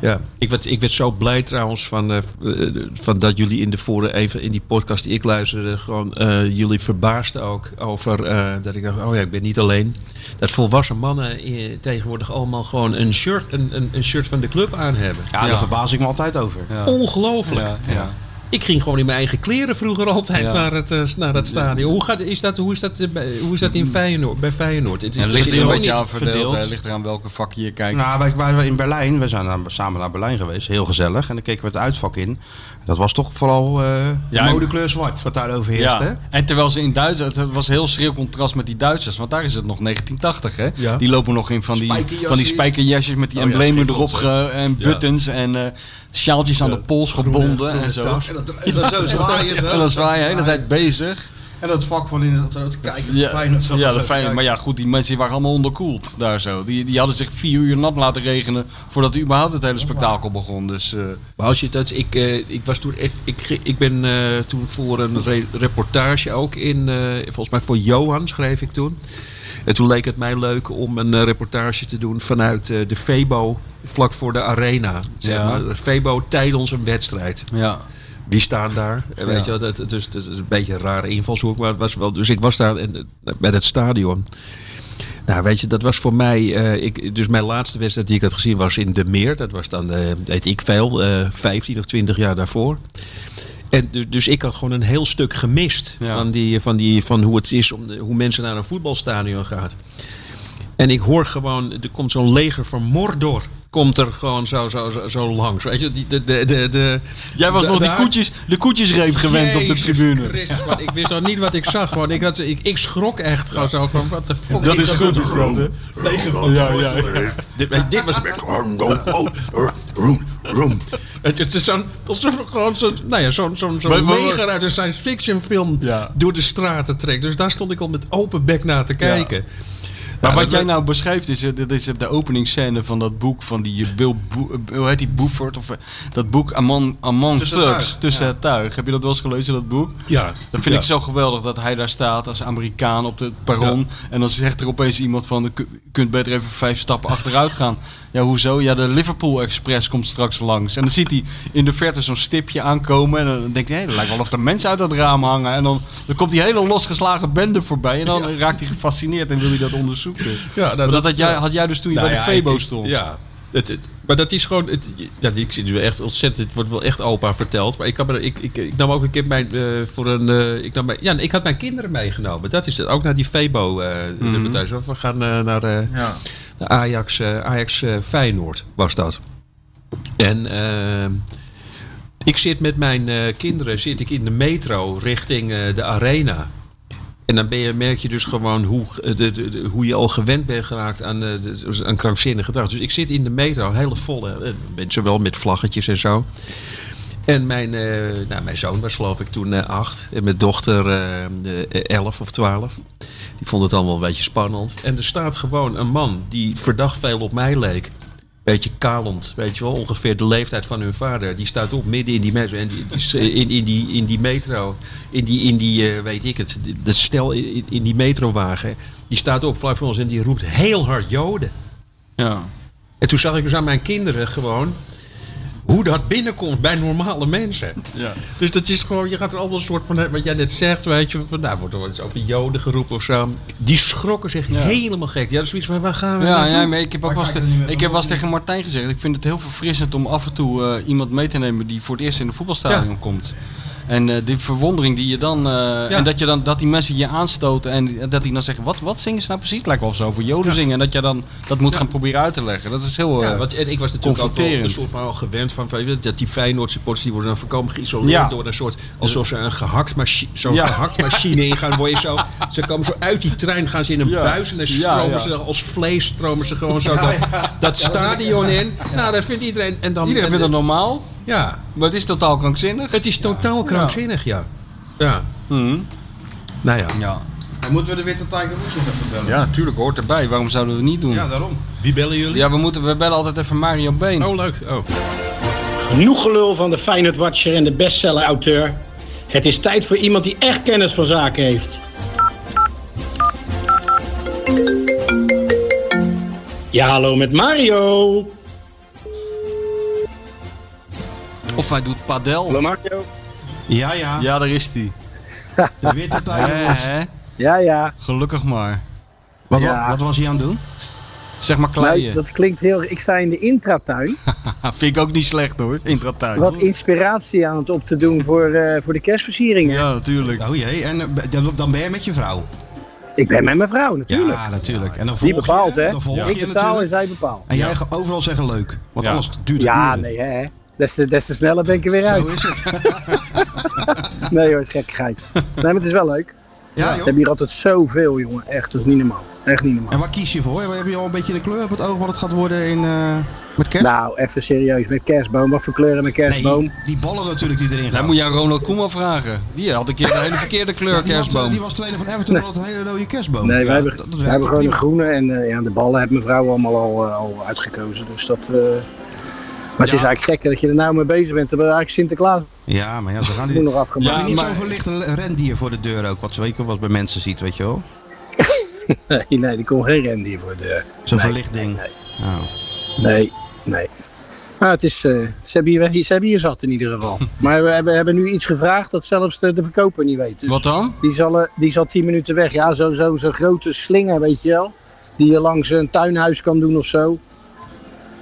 Ja, ik werd, ik werd zo blij trouwens van, eh, van dat jullie in de vorige, even in die podcast die ik luisterde, gewoon eh, jullie verbaasden ook over eh, dat ik dacht, oh ja, ik ben niet alleen. Dat volwassen mannen tegenwoordig allemaal gewoon een shirt, een, een, een shirt van de club aan hebben. Ja, daar verbaas ik me altijd over. Ja. Ongelooflijk. Ja, ja. Ik ging gewoon in mijn eigen kleren vroeger altijd Ja. naar, het, eh, naar het stadion. Hoe, gaat, is dat, hoe, is dat, eh, bij, hoe is dat in Feyenoord, bij Feyenoord? Het is, dat het ligt er een beetje aan verdeeld. verdeeld. hè. ligt eraan welke vak je kijkt. Nou, wij waren in Berlijn. We zijn naar- samen naar Berlijn geweest. Heel gezellig. En dan keken we het uitvak in. Dat was toch vooral eh Ja, modekleur zwart wat daar overheerst. Hè? Ja, en terwijl ze in Duitsland, het was heel schril contrast met die Duitsers, want daar is het nog 1980, hè? Ja. Die lopen nog in van die, Spijkerjasjes. van die spijkerjasjes met die Oh emblemen erop ge- en buttons en eh, sjaaltjes aan de pols gebonden groene en zo. En dat, en dat zo zwaaien. En dan zwaai je de hele tijd bezig. En dat vak van in het te kijken van Ja, Feyenoord. er ja zo dat fijn. Maar ja, goed, die mensen die waren allemaal onderkoeld daar zo. Die, die hadden zich vier uur nat laten regenen voordat überhaupt het hele spektakel begon. Dus eh, Maar als je dat, ik, eh, ik was toen echt, ik, ik ben eh, toen voor een re- reportage ook in, eh, volgens mij voor Johan schreef ik toen. En toen leek het mij leuk om een eh, reportage te doen vanuit eh, de Febo, vlak voor de arena. Zeg Ja. maar. De Febo tijdens een wedstrijd. ja. Die staan daar. En Weet je, dus, dat is een beetje een rare invalshoek. Maar het was wel, dus ik was daar in, bij het stadion. Nou, weet je, dat was voor mij. eh, ik, dus mijn laatste wedstrijd die ik had gezien was in de Meer. Dat was dan, weet ik veel, eh 15 of 20 jaar daarvoor. En dus, ik had gewoon een heel stuk gemist Ja. van, die, van, die, van hoe het is om de, hoe mensen naar een voetbalstadion gaan. En ik hoor gewoon, er komt zo'n leger van Mordor. Komt er gewoon zo, zo, zo, zo langs. Weet je, die, de, de, de, de, Jij was de- nog die de- koetjes, de koetjesreep gewend op de tribune. Christus, man, ik wist nog niet wat ik zag. Gewoon. Ik, had, ik, ik schrok echt gewoon zo van, wat de fuck. Dat is had- goed, is dat, hè? Ja, ja. Dit, dit was... Het, het is zo'n, alsof er gewoon zo'n, nou ja, zo'n, zo'n, zo'n leger uit een science fiction film Ja. door de straten trekt. Dus daar stond ik al met open bek naar te kijken. Maar wat dat jij nou beschrijft is, eh, dit is de openingsscène van dat boek van die eh, Bill Bo- eh, hoe heet die Buford of eh, dat boek Among, Among Tussen het tuig, tussen ja. het tuig. Heb je dat wel eens gelezen dat boek? Ja. Dat vind Ja. ik zo geweldig dat hij daar staat als Amerikaan op het perron en dan zegt er opeens iemand van "Je kunt beter even vijf stappen achteruit gaan. Ja, hoezo? Ja, de Liverpool Express komt straks langs. En dan ziet hij in de verte zo'n stipje aankomen. En dan denkt hij, hé, dat lijkt wel of er mensen uit dat raam hangen. En dan, dan komt die hele losgeslagen bende voorbij. En dan raakt hij gefascineerd en wil hij dat onderzoeken. Ja, nou, Maar dat, had, jij, ja. had jij dus toen je Nou bij de ja, Febo stond. Ja. Het, het- maar dat is gewoon. Het, ja, ik zit nu echt ontzettend. Het wordt wel echt opa verteld. Maar ik, had me, ik, ik, ik nam ook een keer mijn. eh, voor een, eh, ik, nam mijn, ja, ik had mijn kinderen meegenomen. Dat is het. Ook naar die Febo. eh reportage. We gaan eh, naar, eh, naar Ajax, eh, Ajax eh, Feyenoord, was dat. En. eh, ik zit met mijn kinderen zit ik in de metro richting de arena. En dan ben je, merk je dus gewoon hoe, de, hoe je al gewend bent geraakt aan, de, aan krankzinnige gedrag. Dus ik zit in de metro, hele volle, mensen wel met vlaggetjes en zo. En mijn, eh, nou, mijn zoon was geloof ik toen eh, acht. En mijn dochter eh, elf of twaalf. Die vond het allemaal een beetje spannend. En er staat gewoon een man die verdacht veel op mij leek. beetje kalend, weet je wel, ongeveer de leeftijd van hun vader. Die staat op midden in die metro, en die, in, in, die, in die metro, in die, in die weet ik het, de stel in, in die metrowagen. Die staat op vlak voor ons en die roept heel hard Joden. Ja. En toen zag ik dus aan mijn kinderen gewoon hoe dat binnenkomt bij normale mensen. Ja. Dus dat is gewoon, je gaat er allemaal een soort van, wat jij net zegt, weet je, van, nou wordt er iets over Joden geroepen of zo. Die schrokken zich helemaal gek. Ja, dat is zoiets van, waar gaan we Ja, naartoe? ja, maar ik heb ook eens niet te- ik heb eens doen? tegen Martijn gezegd. Ik vind het heel verfrissend om af en toe eh, iemand mee te nemen die voor het eerst in een voetbalstadion komt. En eh, die verwondering die je dan. eh, En dat, je dan, dat die mensen je aanstoten en dat die dan zeggen: wat, wat zingen ze nou precies? Lijkt wel of ze over Joden zingen. En dat je dan dat moet gaan proberen uit te leggen. Dat is heel. Ja, eh, want, en ik was natuurlijk ook wel een soort van al gewend van, dat die Feyenoord supporters die worden dan voorkomen geïsoleerd door een soort alsof ze een gehakt machine, zo'n gehakt machine ingaan. Word je zo, ze komen zo uit die trein, gaan ze in een buis en dan stromen ze als vlees stromen ze gewoon zo dat, dat stadion in. Nou, dat vindt iedereen. En dan, Iedereen en- vindt dat normaal, ja, maar het is totaal krankzinnig. het is totaal krankzinnig, ja. Ja. Mhm. Nou ja. Ja. Dan moeten we de Witte Tiger Woods nog even bellen. ja, natuurlijk hoort erbij. Waarom zouden we het niet doen? Ja, Ja, daarom. Wie bellen jullie? we, moeten, we bellen altijd even Mario Been. Oh, leuk. Oh. Genoeg gelul van de Feyenoord Watcher en de bestseller-auteur. Het is tijd voor iemand die echt kennis van zaken heeft. Ja, hallo met Mario. Of hij doet padel. Mario. Ja, ja. Ja, daar is hij. De Witte Tiger? Ja, ja. Gelukkig maar. Wat, Ja. wat, wat was hij aan het doen? Zeg maar Nou, kleien. dat klinkt heel... Ik sta in de intratuin. Vind ik ook niet slecht hoor, intratuin. Wat inspiratie aan het op te doen voor, eh, voor de kerstversieringen. Ja, natuurlijk. Oh jee, en eh, dan- dan ben je met je vrouw. Ik ben met mijn vrouw, natuurlijk. Ja, natuurlijk. En dan volg die bepaalt, je, hè. Dan volg Ik je betaal en natuurlijk. zij bepaalt. En jij gaat overal zeggen leuk. Want Ja. anders duurt het Ja, uren. nee, hè. Des te, des te sneller ben ik er weer uit. Zo is het. Nee hoor, het is gekkigheid. Nee, maar het is wel leuk. Ja, We joh. hebben hier altijd zoveel, jongen. Echt, dat is niet normaal. Echt niet normaal. En waar kies je voor? Heb je al een beetje een kleur op het oog wat het gaat worden in, eh, met kerst? Nou, even serieus. Met kerstboom. Wat voor kleuren met kerstboom? nee, die ballen natuurlijk die erin gaan. Dan moet je aan Ronald Koeman vragen. Die had een keer de hele verkeerde kleur Ja, die, was, kerstboom. die was trainer van Everton en had een hele rode kerstboom. Nee, Ja, wij hebben, dat- dat wij werkt hebben gewoon een groene. En eh, ja, de ballen heeft mijn vrouw allemaal al, eh, al uitgekozen. Dus dat... Maar het is eigenlijk gek dat je er nou mee bezig bent. Terwijl eigenlijk Sinterklaas Ja, maar ja, ze gaan niet... nog afgemaakt. Ja, niet maar- zo'n verlichte rendier voor de deur ook, wat zeker was bij mensen ziet, weet je wel? Nee, nee, die komt geen rendier voor de... Zo'n Nee, verlicht ding. nee. Oh. Nee, nee. Maar het is, eh, ze, hebben hier, ze hebben hier zat in ieder geval. Maar we hebben, hebben nu iets gevraagd dat zelfs de, de verkoper niet weet. Dus Wat dan? Die zal, eh, die zal 10 minuten weg. Ja, zo'n zo, zo'n grote slinger, weet je wel. Die je langs een tuinhuis kan doen of zo.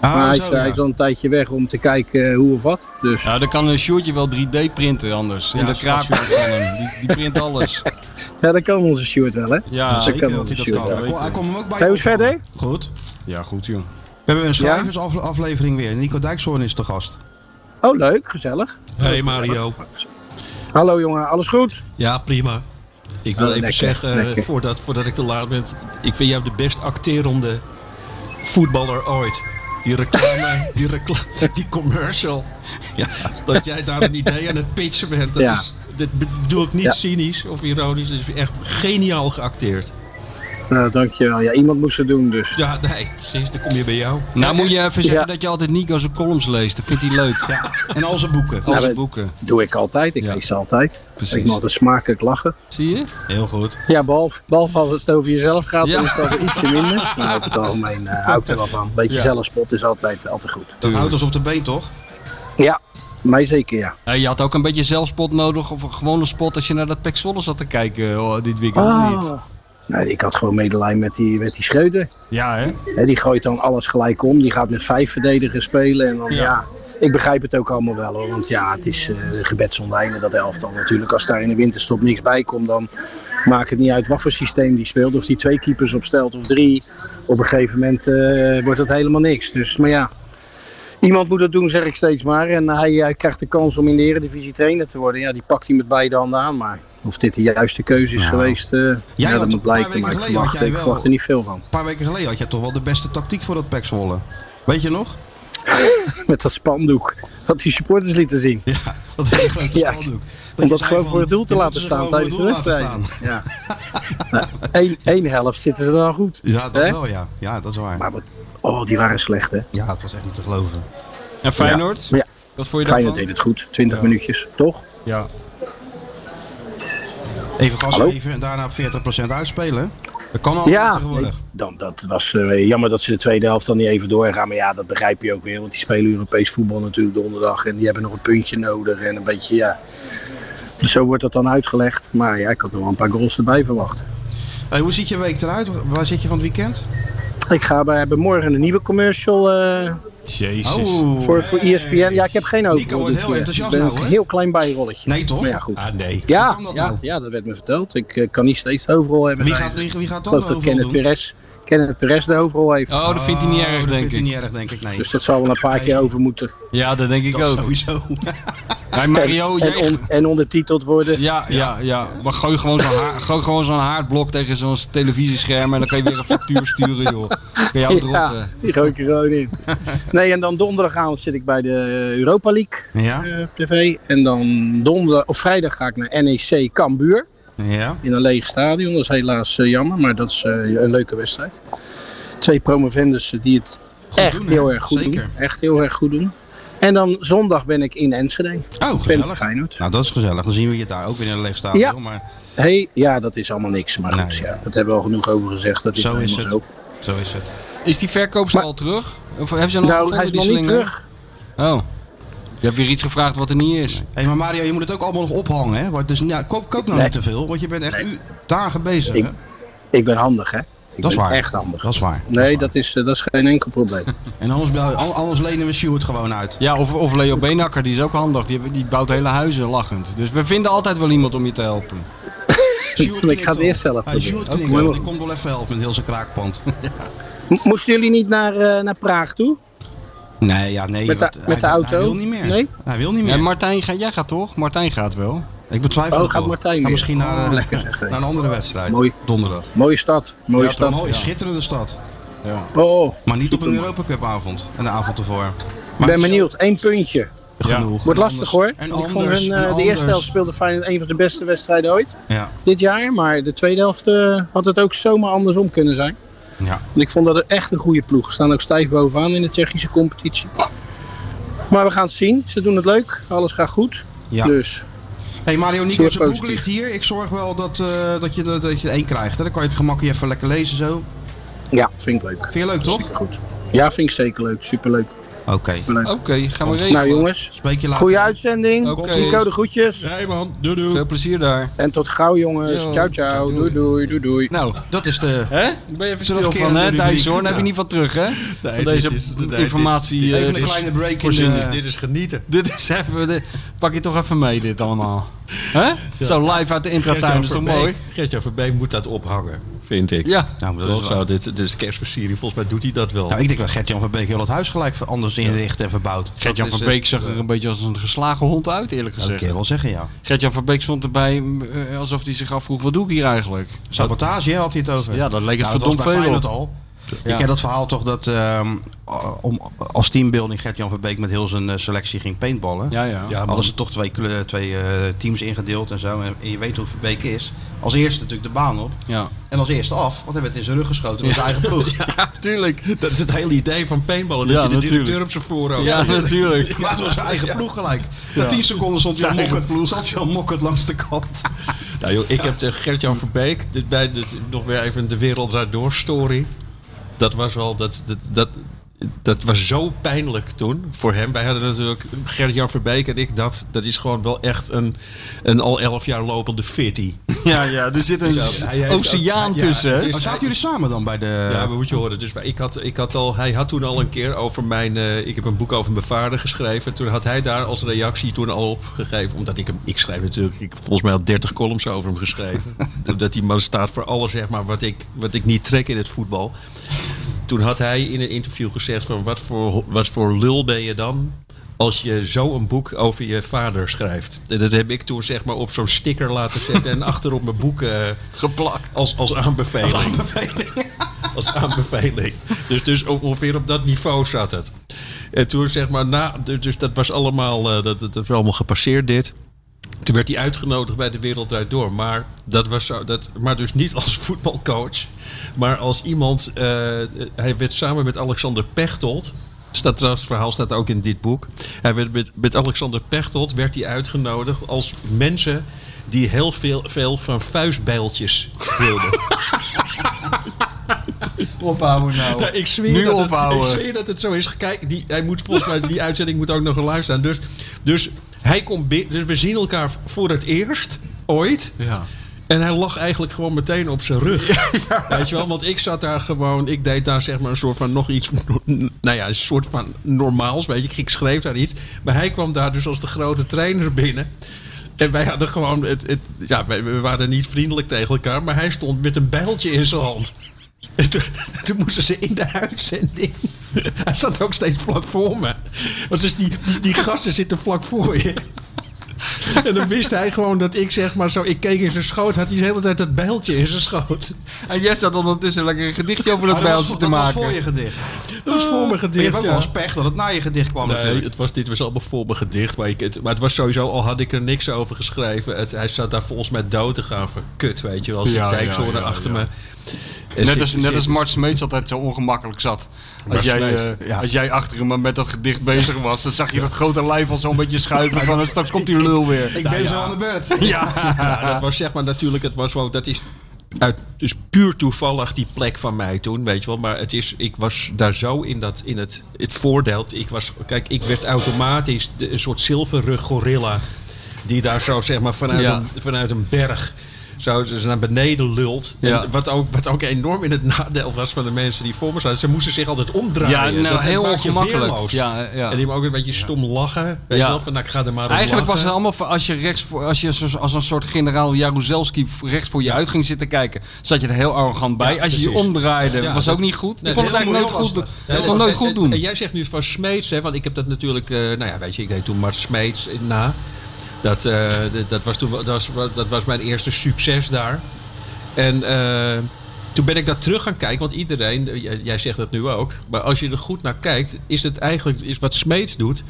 Ah, maar hij, zo, is, ja. hij is al een tijdje weg om te kijken eh, hoe of wat. Dus Ja, dan kan een shirtje wel 3D printen anders. In Ja, de kraakbord van hem. Die, die print alles. ja, dat kan onze Stuart wel, hè? Ja, dat Zeker kan onze dat kan. wel. Hij kon hem ook bij Hey, hoe is verder? Goed. ja goed joh. We hebben een schrijversaflevering weer. Nico Dijkshoorn is te gast. Oh, leuk, gezellig. Hey Mario. Hallo jongen, alles goed? Ja, prima. Ik wil Oh, even lekker, zeggen, lekker. voordat, voordat ik te laat ben, ik vind jou de best acterende voetballer ooit. Die reclame, die, reclame, die commercial. Ja. Dat jij daar een idee aan het pitchen bent. Dat Ja. is, dit bedoel ik niet cynisch of ironisch. Het is echt geniaal geacteerd. Nou, dankjewel. Ja, iemand moest het doen dus. Ja, nee, precies. Dan kom je bij jou. Nou moet je even zeggen Ja. dat je altijd Nico zijn columns leest. Dat vindt hij leuk. Ja. En al zijn boeken. Al zijn boeken. Doe ik altijd. Ik Ja. lees ze altijd. Precies. Ik moet altijd smakelijk lachen. Zie je? Heel goed. Ja, behalve, behalve als het over jezelf gaat, Ja. dan is dat ietsje minder. Maar over het algemeen eh hou ik er wel van. Beetje Ja. zelfspot is altijd, altijd goed. Dat houdt ons op de been, toch? Ja, mij zeker ja. Ja, je had ook een beetje zelfspot nodig. Of een gewone spot als je naar dat Pek Zwolle zat te kijken oh, dit weekend. of niet? Nee, ik had gewoon medelijden met die, met die Schreuder. Ja hè? Die gooit dan alles gelijk om. Die gaat met vijf verdedigers spelen. En dan, Ja. ja. ik begrijp het ook allemaal wel hoor. Want ja, het is eh gebed zonder einde dat elftal natuurlijk. Als daar in de winterstop niks bij komt, dan maakt het niet uit wat voor systeem die speelt. Of die twee keepers opstelt of drie. Op een gegeven moment eh, wordt het helemaal niks. Dus, maar ja, iemand moet dat doen zeg ik steeds maar. En hij eh, krijgt de kans om in de eredivisie trainer te worden. Ja, die pakt hij met beide handen aan. Maar of dit de juiste keuze is Nou. geweest, Jij ja, dat moet blijken. Maar ik verwacht, ik verwacht er niet veel van. Een paar weken geleden had jij toch wel de beste tactiek voor dat Pek Zwolle. Weet je nog? Met dat spandoek. Wat die supporters lieten zien. Ja, dat hele grote Ja, spandoek. Om je dat gewoon van, voor het doel te je laten staan tijdens de wedstrijd. Ja. Eén, één helft zitten ze dan goed. Ja, dat wel, ja. Ja, dat is waar. Maar wat, oh, die waren slecht, hè? Ja, het was echt niet te geloven. En Feyenoord? Ja. Wat vond je Feyenoord daarvan? deed het goed. 20 minuutjes, toch? Ja. Even gas geven en daarna 40% uitspelen. Dat kan allemaal Ja, tegenwoordig. nee, dan, dat was eh, jammer dat ze de tweede helft dan niet even doorgaan. Maar ja, dat begrijp je ook weer. Want die spelen Europees voetbal natuurlijk donderdag. En die hebben nog een puntje nodig. En een beetje, ja. Dus zo wordt dat dan uitgelegd. Maar ja, ik had nog wel een paar goals erbij verwacht. Hey, hoe ziet je week eruit? Waar zit je van het weekend? Ik ga bij, hebben morgen een nieuwe commercial eh, Jezus. voor, voor ESPN. Ja, ik heb geen hoofdrol. Nico wordt dit heel keer. enthousiast Ik ben nou, een heel klein bijrolletje. Nee, toch? Maar ja, goed. Ah, nee. Ja, dat ja, nou? ja, dat werd me verteld. Ik eh, kan niet steeds hoofdrol hebben. Wie gaat, wie, wie gaat dan overal Kenneth? Perez, Kenneth Perez de hoofdrol heeft. Oh, dat vindt hij niet Oh, erg, dat denk vindt hij ik. niet erg, denk ik. Nee. Dus dat zal wel een paar keer over moeten. Ja, dat denk ik dat ook. sowieso. Hey, Mario, en, jij... on- en ondertiteld worden. Ja, ja, ja. Maar gooi gewoon zo'n haar- gooi gewoon zo'n haardblok tegen zo'n televisiescherm en dan kan je weer een factuur sturen, joh. Kan jou het Ja, die gooi ik er gewoon in. Nee, en dan donderdagavond zit ik bij de Europa League Ja, eh, TV. En dan donderdag, of vrijdag ga ik naar NEC Cambuur. Ja. In een leeg stadion. Dat is helaas eh, jammer, maar dat is eh, een leuke wedstrijd. Twee promovendus die het echt doen, heel erg goed Zeker. doen. Echt heel erg goed doen. En dan zondag ben ik in Enschede. Oh, Ben ik gezellig. Feyenoord. Nou, dat is gezellig. Dan zien we je daar ook weer in een leeg stadion. Ja. Maar Hey, ja, dat is allemaal niks. Maar goed, ja, dat hebben we al genoeg over gezegd. Dat is Zo is het. zo. zo is het. Is die verkoopster Maar- al terug? Of hebben ze nog Nou, hij is die nog niet slinger? terug. Oh. Je hebt weer iets gevraagd wat er niet is. Hé, maar Mario, je moet het ook allemaal nog ophangen, hè? Want Dus, ja, koop, koop nou Nee. niet te veel, want je bent echt u- dagen bezig, Ik- hè? Ik ben handig, hè? Ik Dat is waar. echt handig. Dat is waar. Nee, waar. dat is, eh, dat is geen enkel probleem. En anders, bel- anders lenen we Stuart gewoon uit. Ja, of, of Leo Beenakker, die is ook handig. Die, die bouwt hele huizen lachend. Dus we vinden altijd wel iemand om je te helpen. Ik ga het eerst zelf Hey. Stuart die komt wel even helpen met heel zijn kraakpand. Moesten jullie niet naar, eh, naar Praag toe? Nee, ja, nee. Met de- want met hij, de auto? Hij wil niet meer. Nee? Hij wil niet meer. Ja, Martijn, ga, jij gaat toch? Martijn gaat wel. Ik betwijfel Oh, gaat wel. Martijn Ga misschien naar, Oh, eh, lekker naar een andere wedstrijd. Mooi. Donderdag. Mooie stad. Mooie Ja, stad. Mooi, schitterende stad. Ja. Oh, Maar niet op een. Europa Cup avond. En de avond ervoor. ik ben benieuwd. Eén puntje. Genoeg. Wordt En lastig anders- hoor. En ik vond anders. hun, en eh, de eerste helft speelde Feyenoord een van de beste wedstrijden ooit. Ja, Dit jaar. Maar de tweede helft eh, had het ook zomaar andersom kunnen zijn. Ja. En ik vond dat echt een goede ploeg. Ze staan ook stijf bovenaan in de Tsjechische competitie. Maar we gaan het zien. Ze doen het leuk. Alles gaat goed. ja. Dus Hey Mario, Nico, zijn boek ligt hier. Ik zorg wel dat, eh, dat, je, dat, je er één krijgt. Hè? Dan kan je het gemakkelijk even lekker lezen zo. ja, vind ik leuk. Vind je leuk, toch? Goed. Ja, vind ik zeker leuk. Superleuk. Oké. Oké, gaan we Nou, regelen. Nou jongens, Spreek je later. goede uitzending. Oké. Nico de groetjes. Nee man, doe doe. Veel plezier daar. En tot gauw jongens. Yo. Ciao ciao. Doei doei doei doei. Nou, Dat is de... hè? Ik ben je even stil van, hè. Dijshoorn. Daar heb je niet van terug, hè? van dit deze is- nee, dit- informatie. dit- eh, Even dit een is- kleine break in de... dit, is genieten. Dit is even, de- pak je toch even mee, dit allemaal. Hè? Zo live uit de intratuin, dat is toch mooi? Gertjan Verbeek moet dat ophangen, vind ik. Ja. Nou, maar dat Toch is zo, wel... dit, dit is kerstversiering. Volgens mij doet hij dat wel. Nou, ik denk dat Gert-Jan van Beek heel het huis gelijk anders inricht en verbouwt. Gert-Jan van is, Beek eh, zag er een beetje als een geslagen hond uit, eerlijk Dat kan gezegd. je wel zeggen, ja. Gert-Jan van Beek stond erbij eh, alsof hij zich afvroeg, wat doe ik hier eigenlijk? Sabotage, hè, had hij het over. Ja, dat leek het Nou, dat was verdomd bij veel Feyenoord op. al. Ja. Ik ken dat verhaal toch dat ehm, om, als teambuilding Gert-Jan Verbeek met heel zijn eh, selectie ging paintballen. Ja, ja. Ja. Hadden ze toch twee, twee eh, teams ingedeeld en zo. En, en je weet hoe Verbeek is. Als eerste natuurlijk de baan op. Ja, En als eerste af, want hij werd in zijn rug geschoten met zijn eigen ploeg. Ja, tuurlijk. Dat is het hele idee van paintballen. Dat Ja, je de natuurlijk. directeur op zijn voorhoofd Ja, natuurlijk. Maar het was zijn eigen ploeg gelijk. Na 10 seconden stond hij al mokkend, zat hij al mokkend langs de kant. Nou, joh, ik heb Gert-Jan Verbeek, dit, bij, dit, nog weer even de wereld door story. Dat was al, dat, dat, dat, dat was zo pijnlijk toen voor hem. Wij hadden natuurlijk, Gert-Jan Verbeek en ik, dat, dat is gewoon wel echt een, een al elf jaar lopende fitty. Ja, ja, er zit een oceaan ook- ja, tussen, is- Maar zaten jullie samen dan bij de... Ja, maar moet je horen. Dus ik had, ik had al, hij had toen al een keer over mijn. eh, ik heb een boek over mijn vader geschreven. Toen had hij daar als reactie toen al op gegeven. Omdat ik hem. Ik schrijf natuurlijk. Ik volgens mij al 30 columns over hem geschreven. dat die man staat voor alles, zeg maar. Wat ik, wat ik niet trek in het voetbal. Toen had hij in een interview gezegd: van wat voor, wat voor lul ben je dan? Als je zo een boek over je vader schrijft. Dat heb ik toen zeg maar op zo'n sticker laten zetten. en achter op mijn boek eh, Geplakt. als, als aanbeveling. Als aanbeveling. Dus, dus ongeveer op dat niveau zat het. En toen zeg maar, na, dus- dus dat was allemaal, eh, dat, dat was allemaal gepasseerd dit. Toen werd hij uitgenodigd bij de Wereld Draait Door. Maar, dat was zo, dat, maar dus niet als voetbalcoach. Maar als iemand... eh, hij werd samen met Alexander Pechtold... Staat trouwens, het verhaal staat ook in dit boek. Hij werd met, met Alexander Pechtold werd hij uitgenodigd als mensen die heel veel, veel van vuistbijltjes wilden. Ophouden nou. Ja, ik zweer Nu dat het, ik zweer dat het zo is. Kijk, die, hij moet volgens mij die uitzending moet ook nog geluisterd staan. Dus, dus hij komt binnen. Dus we zien elkaar voor het eerst ooit. Ja. En hij lag eigenlijk gewoon meteen op zijn rug. Weet je wel? Want ik zat daar gewoon... Ik deed daar zeg maar een soort van nog iets... Nou ja, een soort van normaals. Weet je, ik schreef daar iets. Maar hij kwam daar dus als de grote trainer binnen. En wij hadden gewoon... Het, het, ja, wij, we waren niet vriendelijk tegen elkaar. Maar hij stond met een bijltje in zijn hand. En toen, toen moesten ze in de uitzending... Hij zat ook steeds vlak voor me. Want dus die, die, die gasten zitten vlak voor je. En dan wist hij gewoon dat ik zeg maar zo... Ik keek in zijn schoot, had hij de hele tijd dat bijltje in zijn schoot. En jij zat ondertussen lekker een gedichtje over dat dat was, bijltje te dat was maken. voor je gedicht. Dat was voor mijn Maar je gedicht, hebt ook ja. wel eens pech dat het na je gedicht kwam Nee, natuurlijk. het was, dit was allemaal voor mijn gedicht. Maar, ik, het, maar het was sowieso, al had ik er niks over geschreven. Het, hij zat daar volgens mij dood te gaan van kut, weet je wel. Als Ja, die dijkzoren ja, ja, achter ja. me. Net als, net als Mart Smeets altijd zo ongemakkelijk zat. Als jij, eh, ja. als jij achter hem met dat gedicht bezig was, dan zag je dat grote lijf al zo'n beetje schuiven van straks komt die lul weer. Ik ben zo aan de beurt. Ja. Ja, dat was zeg maar natuurlijk, het was wel, dat is uit, dus puur toevallig die plek van mij toen, weet je wel. Maar het is, ik was daar zo in, dat, in het, het voordeel. Ik was, kijk, ik werd automatisch de, een soort zilverrug gorilla. Die daar zo zeg maar vanuit, Ja. een, vanuit een berg zo dus naar beneden lult. Ja. En wat, ook, wat ook enorm in het nadeel was van de mensen die voor me zaten. Ze moesten zich altijd omdraaien. Ja, nou, Dat heel ongemakkelijk. Ja, ja. En die ook een beetje stom lachen. Weet Ja. je wel, van nou, ik ga er maar Eigenlijk was het allemaal, voor- als je, rechts voor, als je zo- als een soort generaal Jaruzelski rechts voor je uit ging zitten kijken, zat je er heel arrogant bij. Ja, als je je omdraaide, Ja, was dat- ook niet goed. Nee, je kon het eigenlijk nooit goed, doen. kon nooit en- goed doen. En, jij zegt nu van Smeets, hè, want ik heb dat natuurlijk, eh, nou ja, weet je, ik deed toen Mart Smeets na. Dat, eh, dat, was toen, dat was, dat was mijn eerste succes daar. En eh, toen ben ik daar terug gaan kijken, want iedereen, eh, jij zegt dat nu ook, maar als je er goed naar kijkt, is het eigenlijk, is wat Smeets doet,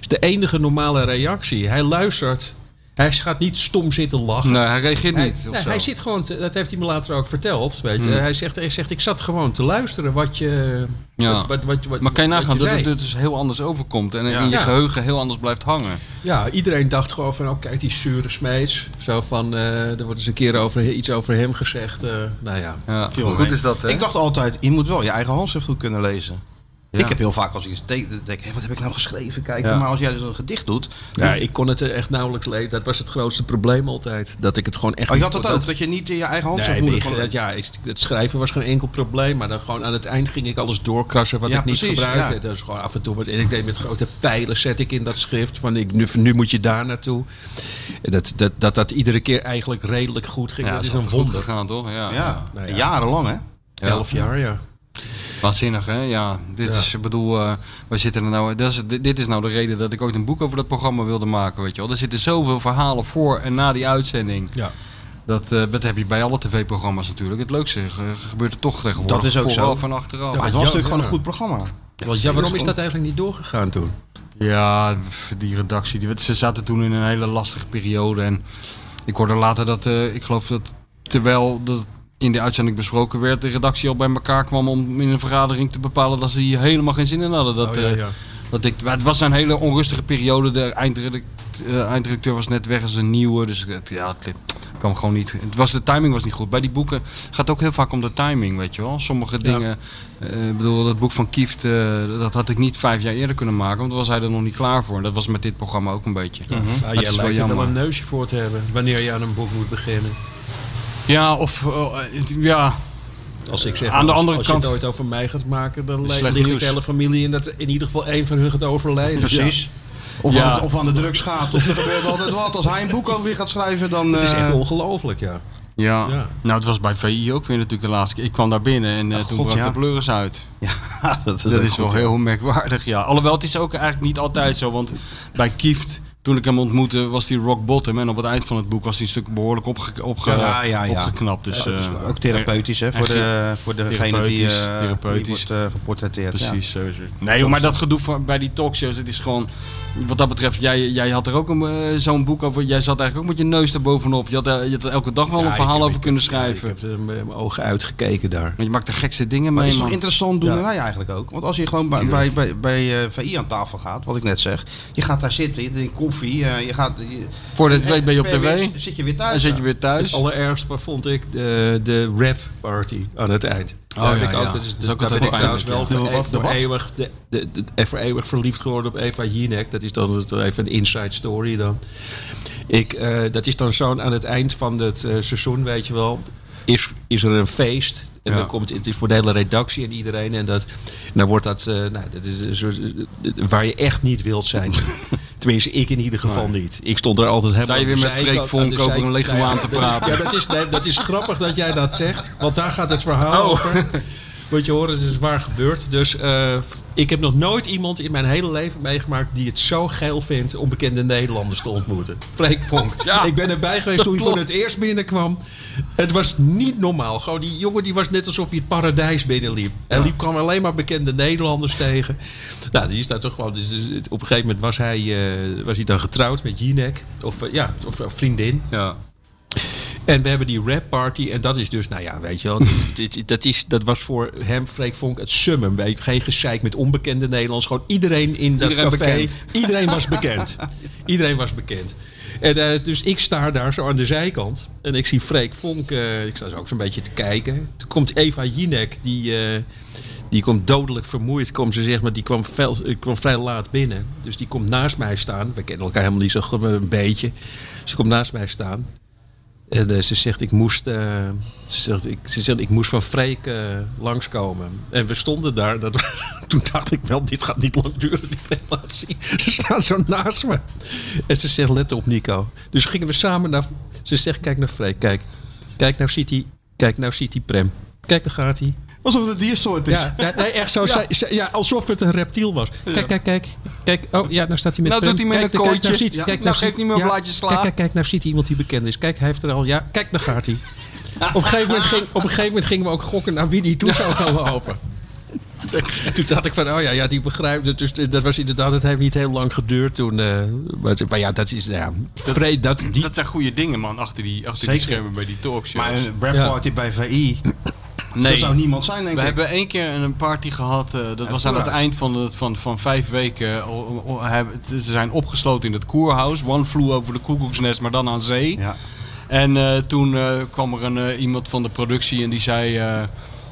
is de enige normale reactie. Hij luistert, hij gaat niet stom zitten lachen. Nee, hij reageert Hij, niet. of nee, hij zit gewoon, te- dat heeft hij me later ook verteld. Weet je. Hmm. Hij, zegt, hij zegt, ik zat gewoon te luisteren wat je. Ja. Wat, wat, wat, maar kan je nagaan dat het er dus heel anders overkomt en Ja. in je Ja. geheugen heel anders blijft hangen. Ja, iedereen dacht gewoon van, oh kijk, die zure smeets. Zo van, eh, er wordt eens een keer over, iets over hem gezegd. eh, nou ja. Ja. Goed is dat, hè? Ik dacht altijd, je moet wel je eigen handschrift goed kunnen lezen. Ja. Ik heb heel vaak als ik iets teken, denk ik, wat heb ik nou geschreven? Kijk, Ja. maar als jij dus een gedicht doet. ja, ik kon het er echt nauwelijks lezen. Dat was het grootste probleem altijd. Dat ik het gewoon echt Oh, je had dat ook, dat je niet in je eigen Nee, handschrift moeilijk nee, ja, het schrijven was geen enkel probleem. Maar dan gewoon aan het eind ging ik alles doorkrassen wat Ja, ik niet precies, gebruikte. ja. Dat is gewoon af en toe. wat- En ik deed met grote pijlen zet ik in dat schrift. Van ik, nu, nu moet je daar naartoe. En Dat dat, dat dat iedere keer eigenlijk redelijk goed ging. Ja, dat is is een wonder. gegaan, toch? Ja. Ja, Nou ja. jarenlang hè. Ja. Elf jaar, ja. Waanzinnig, hè? Ja, dit Ja. is, ik bedoel, eh we zitten er nou, dat is, dit, dit is nou de reden dat ik ooit een boek over dat programma wilde maken, weet je wel. Er zitten zoveel verhalen voor en na die uitzending. ja. Dat, eh, dat heb je bij alle tv-programma's natuurlijk. Het leukste ge- gebeurt er toch tegenwoordig. Dat is ook zo. Vooraf en achteraf. Maar het was ja, natuurlijk gewoon ja. een goed programma. Want, ja, waarom is dat eigenlijk niet doorgegaan toen? Ja, die redactie, die, ze zaten toen in een hele lastige periode. En ik hoorde later dat, eh, ik geloof dat terwijl dat in de uitzending besproken werd, de redactie al bij elkaar kwam om in een vergadering te bepalen dat ze hier helemaal geen zin in hadden. Dat, Oh, ja, eh, ja. dat ik, het was een hele onrustige periode. De eindredacteur, eindredacteur was net weg als een nieuwe. Dus het, ja, het kwam gewoon niet. Het was, de timing was niet goed. Bij die boeken gaat het ook heel vaak om de timing, weet je wel. Sommige dingen. eh, Ik bedoel, dat boek van Kieft, eh, dat had ik niet vijf jaar eerder kunnen maken. Want dan was hij er nog niet klaar voor. Dat was met dit programma ook een beetje. Ja, Dat jij is wel lijkt er wel een neusje voor te hebben. Wanneer je aan een boek moet beginnen. Ja, of eh, ja, Als ik zeg, Aan de als, andere als kant- je het ooit over mij gaat maken, dan ligt de hele familie in dat in ieder geval één van hun gaat overlijden. Precies. Of, Ja. aan het, of aan de drugs gaat. Of er gebeurt altijd wat. Als hij een boek over weer gaat schrijven, dan... Het is eh, echt ongelooflijk, ja. ja. Ja. Nou, het was bij VI ook weer natuurlijk de laatste keer. Ik kwam daar binnen en eh, Ach, toen God, brak ja. de pleuris uit. Ja, dat is, Dat is wel ja. heel merkwaardig, ja. Alhoewel, het is ook eigenlijk niet altijd zo. Want bij Kieft toen ik hem ontmoette was hij rock bottom. En op het eind van het boek was hij een stuk behoorlijk opge, opge, Ja, ja, ja. opgeknapt. Dus, eh, Ook therapeutisch, hè, voor, de, voor degene die, therapeutisch, eh, therapeutisch. die wordt eh, geportretteerd. Precies, het. Nee, joh, maar dat gedoe van, bij die talkshows, het is gewoon... Wat dat betreft, jij, jij had er ook zo'n boek over. Jij zat eigenlijk ook met je neus erbovenop. Je had, er- je had er elke dag wel een verhaal heb- over kunnen schrijven. Ik heb er met mijn ogen uitgekeken daar. Want je maakt de gekste dingen Maar het mee, is toch interessant doenerij eigenlijk ook. Want als je gewoon bij, bij, bij, bij VI aan tafel gaat, wat ik net zeg. Je gaat daar zitten, je drinkt koffie. eh, je gaat, je, Voor de twee ben je op en tv. Zit je weer thuis. Dan zit je ja. weer Het thuis. allerergst wat vond ik de, de rap party aan het eind. Oh, Daar ja, ben ik ja. ook, dat is, Dat ben altijd ik trouwens wel voor, De voor eeuwig, de, de, voor eeuwig verliefd geworden op Eva Jinek. Dat is dan het- even een inside story dan. Ik, eh, dat is dan zo'n aan het eind van het eh, seizoen, weet je wel. Is, is er een feest. En Ja. dan komt het is voor de hele redactie en iedereen. En, dat, en dan wordt dat, eh, nou, dat is een soort, eh, waar je echt niet wilt zijn. Tenminste, ik in ieder geval niet. Ik stond er altijd helemaal Sta je weer met Freek Vonk over een zij- leguaan te praten? Ja, dat is, nee, dat is grappig dat jij dat zegt. Want daar gaat het verhaal Oh. over. Moet je horen, het is waar gebeurd. Dus eh, ik heb nog nooit iemand in mijn hele leven meegemaakt die het zo geil vindt om bekende Nederlanders te ontmoeten. Freek Vonk. Ja, ik ben erbij geweest toen hij voor het eerst binnenkwam. Het was niet normaal. Gewoon die jongen die was net alsof hij het paradijs binnenliep. Hij liep kwam alleen maar bekende Nederlanders tegen. Nou, die is daar toch gewoon. Dus, dus op een gegeven moment was hij, eh, was hij dan getrouwd met Jinek. Of eh, ja, of een vriendin. Ja. En we hebben die rap party. En dat is dus, nou ja, weet je wel. dit, dit- dat, is, dat was voor hem, Freek Vonk, het summum. Weet Geen gezeik met onbekende Nederlands. Gewoon iedereen in dat Iedereen café. bekend. Iedereen was bekend. iedereen was bekend. En eh, dus ik sta daar zo aan de zijkant. En ik zie Freek Vonk. eh, ik sta zo ook zo'n beetje te kijken. Toen komt Eva Jinek. Die, eh, die komt dodelijk vermoeid. Komt ze, zeg maar, die kwam, fel, kwam vrij laat binnen. Dus die komt naast mij staan. We kennen elkaar helemaal niet zo goed, maar een beetje. Ze komt naast mij staan. En eh, ze zegt, ik moest, eh, ze, zegt, ik, ze zegt, ik moest van Freek eh, langskomen. En we stonden daar. Dat, toen dacht ik wel, dit gaat niet lang duren, die relatie. Ze staan zo naast me. En ze zegt, let op Nico. Dus gingen we samen naar... Ze zegt, kijk naar Freek, kijk. Kijk, nou ziet hij, kijk, nou ziet hij Prem. Kijk, daar gaat hij. Alsof het een diersoort is. Ja, ja, nee, echt zo. Ja, alsof het een reptiel was. Kijk, kijk, kijk. Kijk, oh ja, nou staat hij met Nou doet hij met Kijk, een kijk, nou ziet, Ja. kijk, Nou ziet- geeft hij me een ja, blaadje sla. Kijk, kijk, kijk, nou ziet hij iemand die bekend is. Kijk, hij heeft er al. Ja, kijk, daar gaat hij. Op een, gegeven moment ging, op een gegeven moment gingen we ook gokken naar wie die toe zou gaan lopen. En toen dacht ik van, oh ja, ja die begrijpt het. Dus dat was inderdaad, het heeft niet heel lang geduurd toen. eh, maar, maar ja, dat is, ja, vrede, dat, die, Dat zijn goede dingen, man, achter die, achter die schermen bij die talkshows. Maar een rap Ja. bij VI, nee. dat zou niemand zijn, denk We ik. hebben één keer een party gehad. eh, dat was aan het eind van, het, van, van vijf weken. O- o- hebben- Ze zijn opgesloten in het koerhuis. One flew over de koekoeksnest, maar dan aan zee. Ja. En eh, toen eh, kwam er een, eh, iemand van de productie en die zei...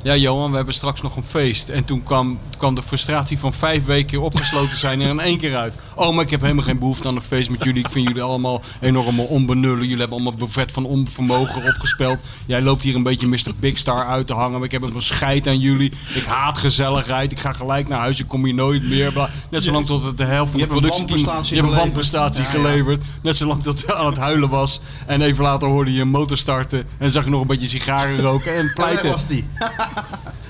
ja, Johan, we hebben straks nog een feest. En toen kwam, kwam de frustratie van vijf weken opgesloten zijn er in één keer uit. Oh, maar ik heb helemaal geen behoefte aan een feest met jullie. Ik vind jullie allemaal enorm onbenullen. Jullie hebben allemaal buffet van onvermogen opgespeld. Jij loopt hier een beetje Mr. Big Star uit te hangen. Maar ik heb een scheid aan jullie. Ik haat gezelligheid. Ik ga gelijk naar huis. Ik kom hier nooit meer. Bla. Net zolang tot het de helft van de productieteam... wanprestatie Je hebt een geleverd. wanprestatie Ja, ja. geleverd. Net zolang tot hij aan het huilen was. En even later hoorde je een motor starten. En zag je nog een beetje sigaren roken en pleiten. was die.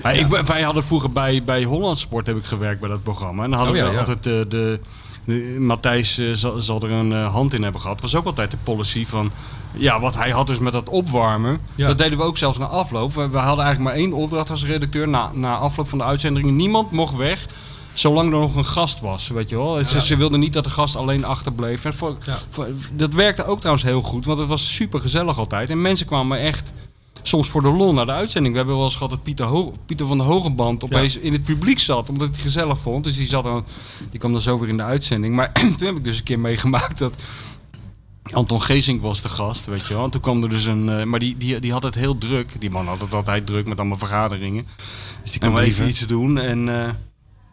Ja, ik, wij hadden vroeger bij, bij Holland Sport heb ik gewerkt bij dat programma. En dan hadden Oh we altijd de... de, de- Matthijs eh, zal, zal er een eh, hand in hebben gehad. was ook altijd de policy van... Ja, wat hij had dus met dat opwarmen. Ja. Dat deden we ook zelfs na afloop. We, we hadden eigenlijk maar één opdracht als redacteur. Na, na afloop van de uitzending. Niemand mocht weg. Zolang er nog een gast was, weet je wel. Ze, ze wilden niet dat de gast alleen achterbleef. En voor, Ja. voor- dat werkte ook trouwens heel goed. Want het was super gezellig altijd. En mensen kwamen echt soms voor de lol naar de uitzending. We hebben wel eens gehad dat Pieter, Ho- Pieter van de Hogeband opeens in het publiek zat. Omdat hij het gezellig vond. Dus die, zat dan, die kwam dan zo weer in de uitzending. Maar toen heb ik dus een keer meegemaakt dat... Anton Geesink was de gast, weet je wel. En toen kwam er dus een... eh, maar die, die, die had het heel druk. Die man had het altijd druk met allemaal vergaderingen. Dus die kwam even iets doen. En, eh,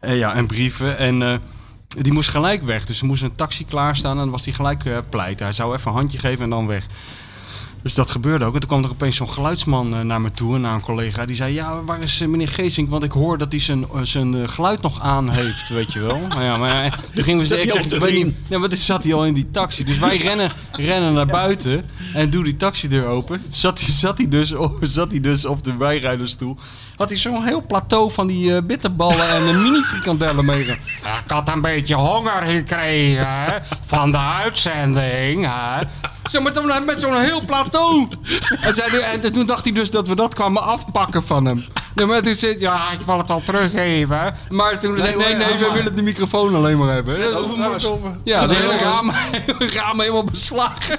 en ja, en brieven. En eh, die moest gelijk weg. Dus er moest een taxi klaarstaan. En dan was hij gelijk eh, pleit. Hij zou even een handje geven en dan weg. Dus dat gebeurde ook. En toen kwam er opeens zo'n geluidsman eh, naar me toe, en naar een collega. Die zei, ja, waar is eh, meneer Geesink? Want ik hoor dat hij zijn, eh, zijn geluid nog aan heeft, weet je wel. Nou ja, maar toen gingen we ik de ik weet niet. Ja, maar zat hij al in die taxi. Dus wij rennen, rennen naar buiten en doe die taxideur open. Zat hij, zat hij, dus, op, zat hij dus op de bijrijdersstoel. Had hij zo'n heel plateau van die eh, bitterballen en de mini frikandellen mee. Ja, ik had een beetje honger gekregen hè, van de uitzending. Hè. Zo met, zo'n- met zo'n heel plateau. En, zei, en toen dacht hij dus dat we dat kwamen afpakken van hem. Nee, maar toen zei hij, ja, ik wil het al teruggeven. Maar toen zei hij, nee, nee, we willen de microfoon alleen maar hebben. Overmars. Ja, de hele raam, raam helemaal beslagen.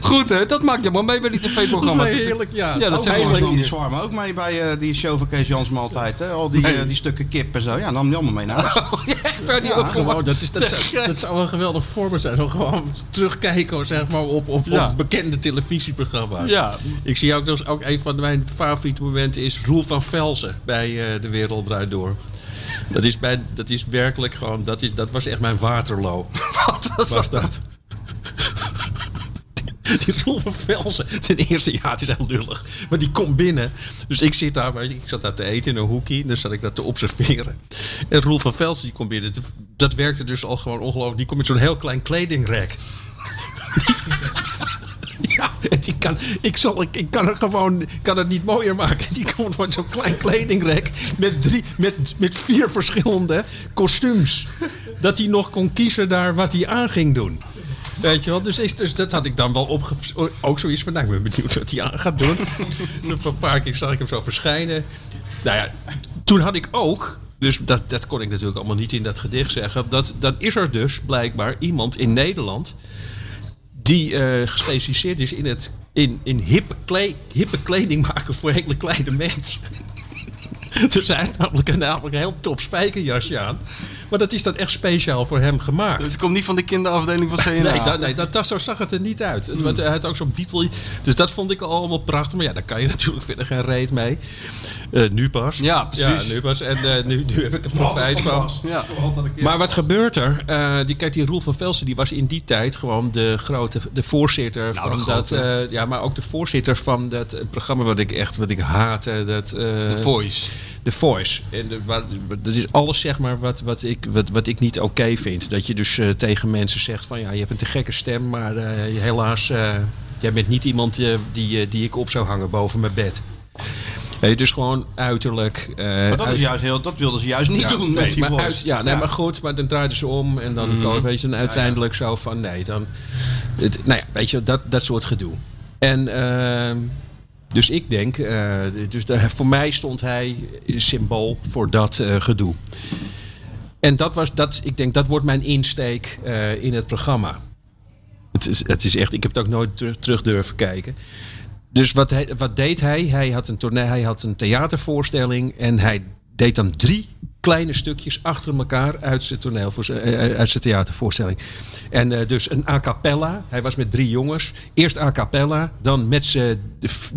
Goed hè, dat maakt je maar mee bij die tv-programma's. heerlijk, ja. Ja, dat zijn Overigens gewoon nam die zwarm ook mee bij eh, die show van Kees Jansma altijd. Hè? Al die, eh, die stukken kip en zo. Ja, nam die allemaal mee naar huis. echt waar die ook gewoon. Dat, is, dat, zou, dat zou een geweldig voorbeeld zijn. Zo gewoon terugkijken zeg maar, op, op, Ja. op bekende televisieprogramma's. Ja. Ik zie ook, dus ook een van mijn favoriete momenten is Roel van Velzen bij eh, De Wereld Draait Door. Dat is, bij, dat is werkelijk gewoon, dat, is, dat was echt mijn Waterloo. Wat was, Was dat? dat? Die Roel van Velzen. Ten eerste, ja, het is heel lullig. Maar die komt binnen. Dus ik zit daar, ik zat daar te eten in een hoekje. Dus zat ik dat te observeren. En Roel van Velzen, die komt binnen. Dat werkte dus al gewoon ongelooflijk. Die komt met zo'n heel klein kledingrek. Ja, die kan, ik, zal, ik, ik kan het gewoon kan het niet mooier maken. Die komt met zo'n klein kledingrek met, drie, met, met vier verschillende kostuums. Dat hij nog kon kiezen daar wat hij aan ging doen. Weet je wel, dus, ik- dus dat had ik dan wel opge... Ook zoiets van, nou, ik ben benieuwd wat hij aan gaat doen. En een paar keer zag ik hem zo verschijnen. Nou ja, toen had ik ook... Dus dat, dat kon ik natuurlijk allemaal niet in dat gedicht zeggen. Dat, dan is er dus blijkbaar iemand in Nederland die eh, gespecialiseerd is in, het, in, in hippe, kle- hippe kleding maken voor hele kleine mensen. Dus hij heeft namelijk een, namelijk een heel tof spijkerjasje aan. Maar dat is dan echt speciaal voor hem gemaakt. Dus het komt niet van de kinderafdeling van CNA. Nee, dat, nee dat, dat, zo zag het er niet uit. Het, want hij had ook zo'n Beatle. Dus dat vond ik allemaal prachtig. Maar ja, daar kan je natuurlijk verder geen reet mee. Eh, nu pas. Ja, precies. Ja, nu pas. En eh, nu, nu heb ik er profijt van. Ja. Maar wat gebeurt er? Eh, die, kijk, die Roel van Velsen die was in die tijd gewoon de grote de voorzitter Nou, van de dat. eh, ja, maar ook de voorzitter van dat programma wat ik echt wat ik haatte. Dat, eh, The Voice. The Voice. En waar- dat is alles zeg maar wat, wat, ik, wat, wat ik niet oké vind. Dat je dus eh, tegen mensen zegt van ja, je hebt een te gekke stem, maar eh, helaas, eh, jij bent niet iemand die, die ik op zou hangen boven mijn bed. Weet je, dus gewoon uiterlijk. eh, Maar dat, uit- is juist heel, dat wilden ze juist niet ja, doen met nee, die maar uit- ja, nee, maar goed, maar dan draaiden ze om en dan Mhm. weet je, dan uiteindelijk zo van nee, dan. Het, nou ja, weet je, dat, dat soort gedoe. En ehm, dus ik denk, eh, dus de- voor mij stond hij symbool voor dat eh, gedoe. En dat was, dat, ik denk, dat wordt mijn insteek eh, in het programma. Het is, het is echt, ik heb het ook nooit terug, durven kijken. Dus wat, wat deed hij? Hij had, een tournee, hij had een theatervoorstelling en hij deed dan drie kleine stukjes achter elkaar uit zijn, toneel, uit zijn theatervoorstelling. En eh, dus een a cappella. Hij was met drie jongens. Eerst a cappella, dan met z'n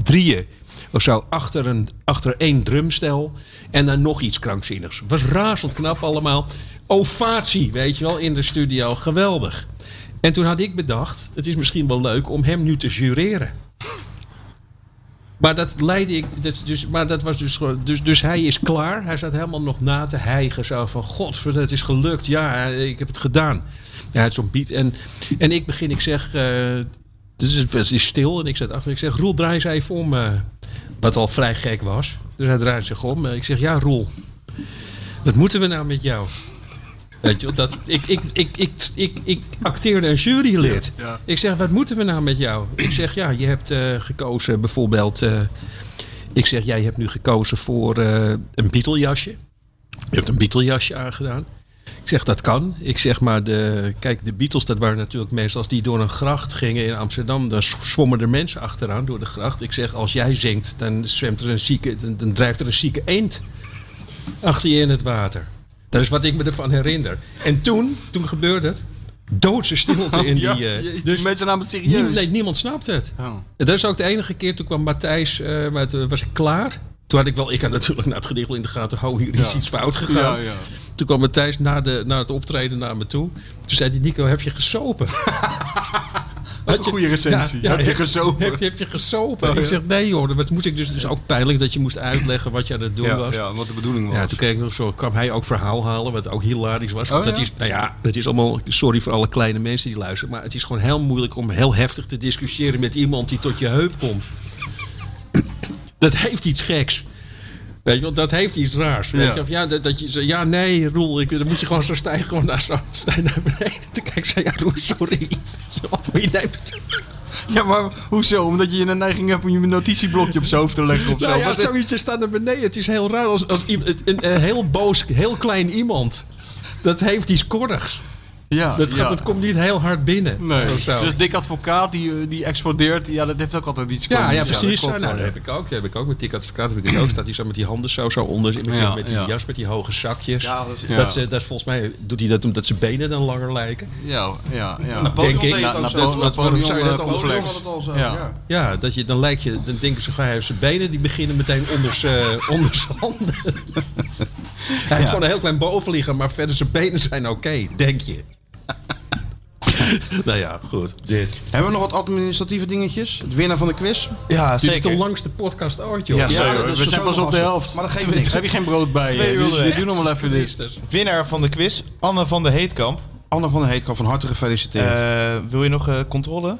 drieën of zo achter, een, achter één drumstel. En dan nog iets krankzinnigs. Was razend knap allemaal. Ovatie, weet je wel, in de studio. Geweldig. En toen had ik bedacht, het is misschien wel leuk om hem nu te jureren. Maar dat leidde ik. Dat, dus, maar dat was dus. Dus, dus hij is klaar. Hij zat helemaal nog na te hijgen. Zo van: God, het is gelukt. Ja, ik heb het gedaan. Ja, het is zo'n beat. En, en ik begin, ik zeg. dus het is- stil. En ik zet achter. Ik zeg: Roel, draai eens even om. eh, wat al vrij gek was. Dus hij draait zich om. Ik zeg: Ja, Roel. Wat moeten we nou met jou? Weet je, dat, ik, ik, ik, ik, ik, ik acteerde een jurylid. Ja. Ik zeg, wat moeten we nou met jou? Ik zeg, ja, je hebt eh, gekozen bijvoorbeeld... eh, ik zeg, jij hebt nu gekozen voor eh, een Beatle-jasje. Je hebt een Beatle-jasje aangedaan. Ik zeg, dat kan. Ik zeg maar, de, kijk, de Beatles, dat waren natuurlijk mensen... als die door een gracht gingen in Amsterdam... dan zwommen er mensen achteraan door de gracht. Ik zeg, als jij zingt, dan, zwemt er een zieke, dan, dan drijft er een zieke eend achter je in het water. Dat is wat ik me ervan herinner. En toen, toen gebeurde het. Doodse stilte in die... Ja, eh, dus mensen namen het serieus. nee, niemand snapt het. Oh. Dat is ook de enige keer. Toen kwam Matthijs, eh, maar toen was ik klaar. Toen had ik wel, ik had natuurlijk na het gedicht in de gaten, hou hier is iets fout gegaan. Ja, ja. Toen kwam Matthijs na, de, na het optreden naar me toe. Toen zei hij, Nico, heb je gesopen? Had je- goede recensie. Ja, ja, Heb je gesopen? Heb, je- heb je gesopen? Oh, Ik zeg, nee joh, dat moest ik dus, dus ook pijnlijk dat je moest uitleggen wat je aan het doen Ja, was. ja, wat de bedoeling was. Ja, toen kreeg ik nog zo, kwam hij ook verhaal halen, wat ook hilarisch was. Oh, dat is, nou ja, dat is allemaal, sorry voor alle kleine mensen die luisteren, maar het is gewoon heel moeilijk om heel heftig te discussiëren met iemand die tot je heup komt. Dat heeft iets geks. Weet je, want dat heeft iets raars. Weet Ja. je, of ja, dat, dat je zegt, ja, nee, Roel, ik, dan moet je gewoon zo stijgen, gewoon naar, zo, stijgen naar beneden. Toen kijk ik, zei, ja, Roel, sorry. Je neemt Ja, maar hoezo? Omdat je een neiging hebt om je notitieblokje op zijn hoofd te leggen of zo. Nou ja, Wat- zoiets staat naar beneden. Het is heel raar als, als iemand- een, een heel boos, heel klein iemand. Dat heeft iets korrigs. Ja, Dat, gaat, ja. dat komt niet heel hard binnen. Nee, dus dik advocaat die, eh, die explodeert, ja, dat heeft ook altijd iets ja, ja, precies. dat Ja, klopt nou, dat heb ik ook. Dat heb ik ook met Dick Advocaat. Heb ik het ook. Staat hij zo met die handen zo, zo onder. Met, die- met die ja. jas, met die hoge zakjes. Ja, dat is- Ja. Dat, ze, dat volgens mij doet hij dat omdat zijn benen dan langer lijken. Ja, ja, ja. Napoleon Denk ik. zo. dat- waarom zou je dat Napoleon, anders eh, Napoleon had het al zo, Ja. ja. Ja, dat je, dan lijkt je, dan denken ze, hij heeft zijn benen, die beginnen meteen onder zijn onder zijn handen. Hij heeft gewoon een heel klein bovenlichaam, maar verder zijn benen zijn oké, denk je. nou ja, goed. Dit. Hebben we nog wat administratieve dingetjes? Het winnaar van de quiz? Ja, Dit is zeker. de langste podcast ooit, joh. Ja, zeker. dat we zijn pas op de helft. Maar dat geeft niks. Heb je geen brood bij Twee je? uur Dus onderweg. doe nog wel even dit. Winnaar van de quiz, Anne van de Heetkamp. Anne van der Heetkamp, van harte gefeliciteerd. Eh, wil je nog eh, controle?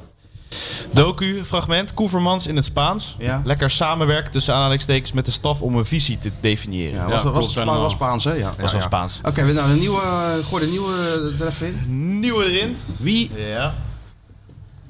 Docu, fragment, Koevermans in het Spaans. Ja. Lekker samenwerken tussen aanhalingstekens met de staf om een visie te definiëren. ja, ja, was, Spaans, hè? Ja, was ja, wel ja. Spaans. Oké, we nou, de nieuwe, eh, gooi de nieuwe er even in. Nieuwe erin. Wie, Ja.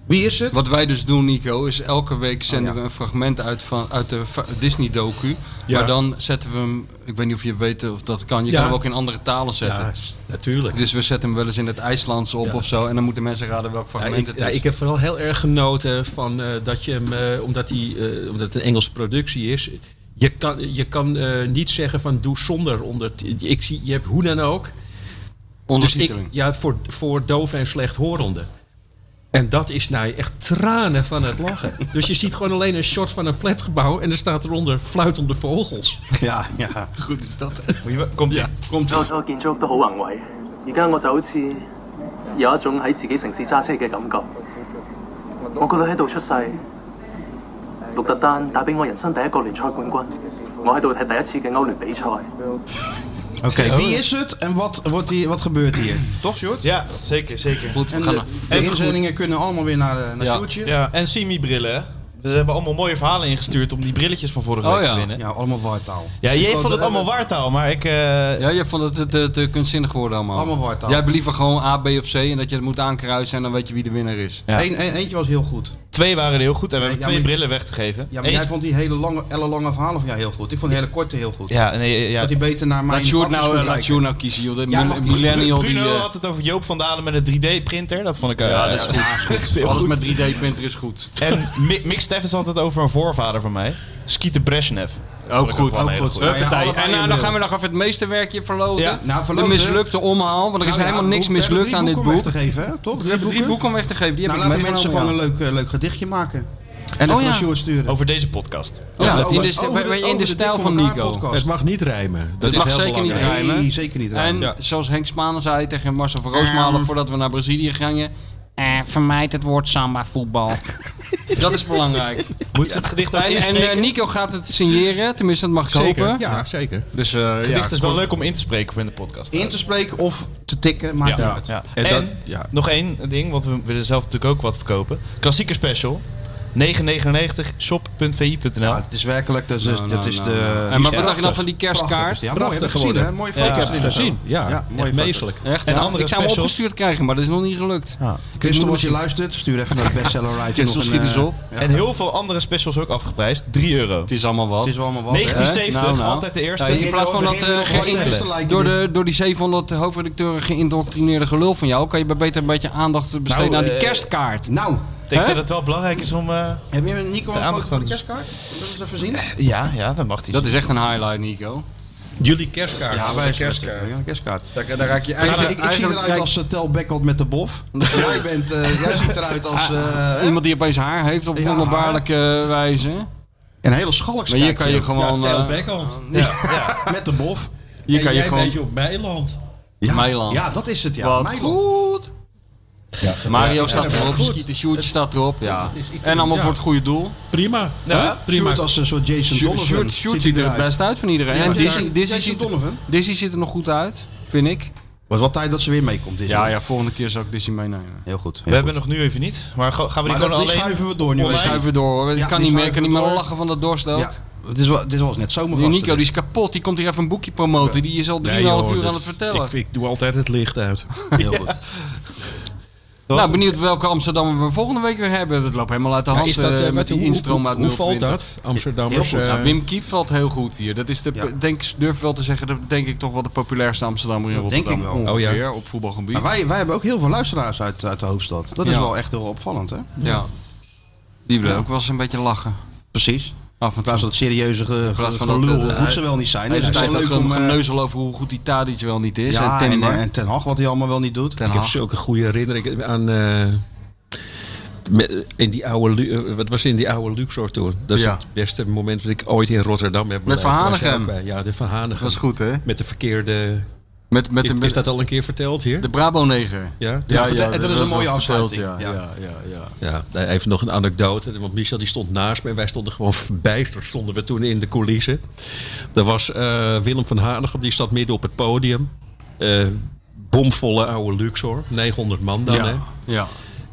Wie is het? Wat wij dus doen, Nico, is elke week zenden Oh, ja. we een fragment uit, van, uit de Disney-docu. Ja. Maar dan zetten we hem, ik weet niet of je weet of dat kan, je Ja. kan hem ook in andere talen zetten. Ja, natuurlijk. Dus we zetten hem wel eens in het IJslands op Ja. of zo. En dan moeten mensen raden welk Ja, fragment ik, het ja, is. ik heb vooral heel erg genoten van eh, dat je hem, eh, omdat, die, eh, omdat het een Engelse productie is, je kan, je kan niet zeggen van doe zonder onder. Ik zie, je hebt hoe dan ook. Dus ik, ja, voor, voor doof en slechthorenden. En dat is nou echt tranen van het lachen. Dus je ziet gewoon alleen een shot van een flatgebouw en er staat eronder fluitende vogels. Ja, ja. Goed is dat. Komt ie. Ja, komt我个建筑屋都好宏伟，而家我就好似有一种喺自己城市揸车嘅感觉。我个女喺度出世，鹿特丹打俾我人生第一个联赛冠军，我喺度睇第一次嘅欧联比赛。 Oké, wie is het en wat, wordt hier, wat gebeurt hier? Toch, Sjoerd? Ja, zeker, zeker. Goed, we En gaan de, de inzendingen kunnen allemaal weer naar, eh, naar Ja. Sjoerdje. Ja, en Simi-brillen, hè? We hebben allemaal mooie verhalen ingestuurd om die brilletjes van vorige Oh, week ja. te winnen. Ja, allemaal waartaal. Ja, jij vond het allemaal waartaal, maar ik... eh, Ja, je vond het te, te, te kunstzinnig geworden allemaal. Allemaal wartaal. Jij hebt liever gewoon A, B of C en dat je het moet aankruisen en dan weet je wie de winnaar is. Ja. Eén- eentje was heel goed. Twee waren heel goed en we hebben ja, twee maar- brillen weggegeven. Ja, maar Eén- jij vond die hele lange, ellenlange verhalen van jou heel goed. Ik vond die hele korte heel goed. Ja, nee, ja. Dat hij beter naar mijn Laat Sjoerd nou, eh, laat. Sjoerd nou kiezen, joh. De Ja, millennial die... Bruno eh, had het over Joop van Dalen met een 3D-printer. Dat vond ik... eh, ja, dat is goed. Alles met 3D-printer is goed. En Mi- Mick Steffens had het over een voorvader van mij. Skeeter Brezhnev. Ik goed, ook goed. Ja, En nou, dan gaan we nog even het meesterwerkje verloten. Ja, nou, de mislukte omhaal, want er is Nou ja, helemaal niks mislukt drie aan dit boeken om boek. weg te geven? Toch? We hebben drie boeken om weg te geven, die heb Nou, ik laten mensen gewoon een leuk, eh, leuk gedichtje maken. En het Oh, van ja. Sturen. Over deze podcast. Ja, Over- in de, over in de, over stijl van Nico. podcast. Het mag niet rijmen. Dat Het is mag heel zeker niet belangrijk. rijmen. Nee, zeker niet. En rijmen. Ja. zoals Henk Spanen zei tegen Marcel van Roosmalen voordat we naar Brazilië gingen. Eh, vermijd het woord samba voetbal. dat is belangrijk. Moet ze het gedicht ook En, en eh, Nico gaat het signeren, tenminste dat mag ik Zeker. hopen. Ja, zeker. Dus eh, Het gedicht ja, is wel leuk om in te spreken voor in de podcast. In te spreken of te tikken, maakt niet ja. uit. Ja. En En, dat- ja. nog één ding, want we willen zelf natuurlijk ook wat verkopen. Klassieker special. 9,99 shop.vi.nl. Ja, het is werkelijk, dat is, Nou, dat nou, is nou, de... En maar wat dacht je dan van die kerstkaart? Ja, mooi, heb gezien. Mooie Ja, foto's ik heb erin Gezien. Ja, Ja, ja meestelijk. Echt, En ja? andere ik zou hem opgestuurd krijgen, maar dat is nog niet gelukt. Christel, als je luistert, stuur even naar de bestseller. Christel, schiet een, eens eh, op. ja. En heel veel andere specials ook afgeprijsd. 3 euro. Het is allemaal wat. Het is wel allemaal wat. hè? 1970, Nou, nou. altijd de eerste. Ja, in plaats van dat eh, door, dit. de, door die 700 hoofdredacteuren geïndoctrineerde gelul van jou, kan je beter een beetje aandacht besteden aan die eh, kerstkaart. Nou, denk Hè? dat het wel belangrijk is om... eh, heb je Nico De een foto van de kerstkaart? We eens even zien? ja, ja, dat mag hij. Dat is echt een highlight, Nico. Jullie kerstkaart. Ja, wij kerstkaart. Ja, een kerstkaart. Daar, daar raak je Ik, eigenlijk... ik, ik zie eigenlijk eruit als uh, Tel Beckholt met de bof. jij, bent, eh, jij ziet eruit als... eh, hè? Iemand die opeens haar heeft op Ja, wonderbaarlijke wijze. Een hele schalks. Maar hier kan je gewoon... ja, eh, backhand. Met de bof. hier kan je gewoon... een beetje op Meiland. Ja, Meiland. Ja, dat is het. Ja, Wat Meiland. goed. Mario Ja, staat ja, erop. Skeeter Sjoerd staat erop. Ja. En allemaal ja. voor het goede doel. Prima. Ja, prima. Sjoerd als een soort Jason Sjoerd Donovan. Sjoerd- Sjoerd ziet er het best uit van iedereen. Ja, En Dizzy, Dizzy, Jason ziet, Donovan. Dizzy ziet er nog goed uit, vind ik. Was wel tijd dat ze weer meekomt. Ja, ja, volgende keer zal ik Dizzy meenemen. Heel goed. heel We hebben goed. nog nu even niet. Maar ga- gaan we Maar die dat, gewoon die alleen... schuiven we door nu. We schuiven door hoor. Ik Ja, kan die niet meer, ik kan niet meer lachen van de dorst ook. Ja, dit, is, wel- dit was net Die zomergasten. Nico die is kapot, die komt hier even een boekje promoten. Die is al 3,5 Nee, joh, uur aan dat- het vertellen. Ik, ik doe altijd het licht uit. Heel goed. nou, benieuwd welke Amsterdammer we volgende week weer hebben. Dat loopt helemaal uit de hand is dat, eh, eh, met die hoe- instroom uit Hoe valt 020. dat? Amsterdammers. Eh, Nou, Wim Kief valt heel goed hier. Dat is de, Ja. denk, durf wel te zeggen, dat denk ik toch wel de populairste Amsterdammer in Dat denk Rotterdam. ik wel. Oh, ja. Ongeveer, op voetbalgebied. Maar wij, wij hebben ook heel veel luisteraars uit, uit de hoofdstad. Dat is Ja. wel echt heel opvallend, hè? ja. Die willen Ja. ook wel eens een beetje lachen. Precies. Af en toe. dat serieuze ge, van dat, gelul, eh, hoe goed ze wel niet zijn. De Het hele is leuk om... een eh, geneuzel over hoe goed die Tadic wel niet is. Ja, en en, eh, en Ten Hag, wat hij allemaal wel niet doet. Ten Ik heb zulke goede herinneringen aan. eh, in die oude, Lu- eh, wat was in die oude Luxor toen? Dat is Ja. het beste moment dat ik ooit in Rotterdam heb Met beleefd. Van Hanegem. Ja, de Van Hanegem. Dat is goed, hè? Met de verkeerde... Met, met, Is, is dat al een keer verteld hier? de Brabo-neger. ja? Ja, en dat is een mooie afsluiting. Ja, Ja. ja, ja, ja. Ja, even nog een anekdote. Want Michel die stond naast me en wij stonden gewoon verbijsterd. Stonden we toen in de coulissen. Er was eh, Willem van Hanegem, die zat midden op het podium. Eh, bomvolle oude Luxor. 900 man dan, hè? ja. ja.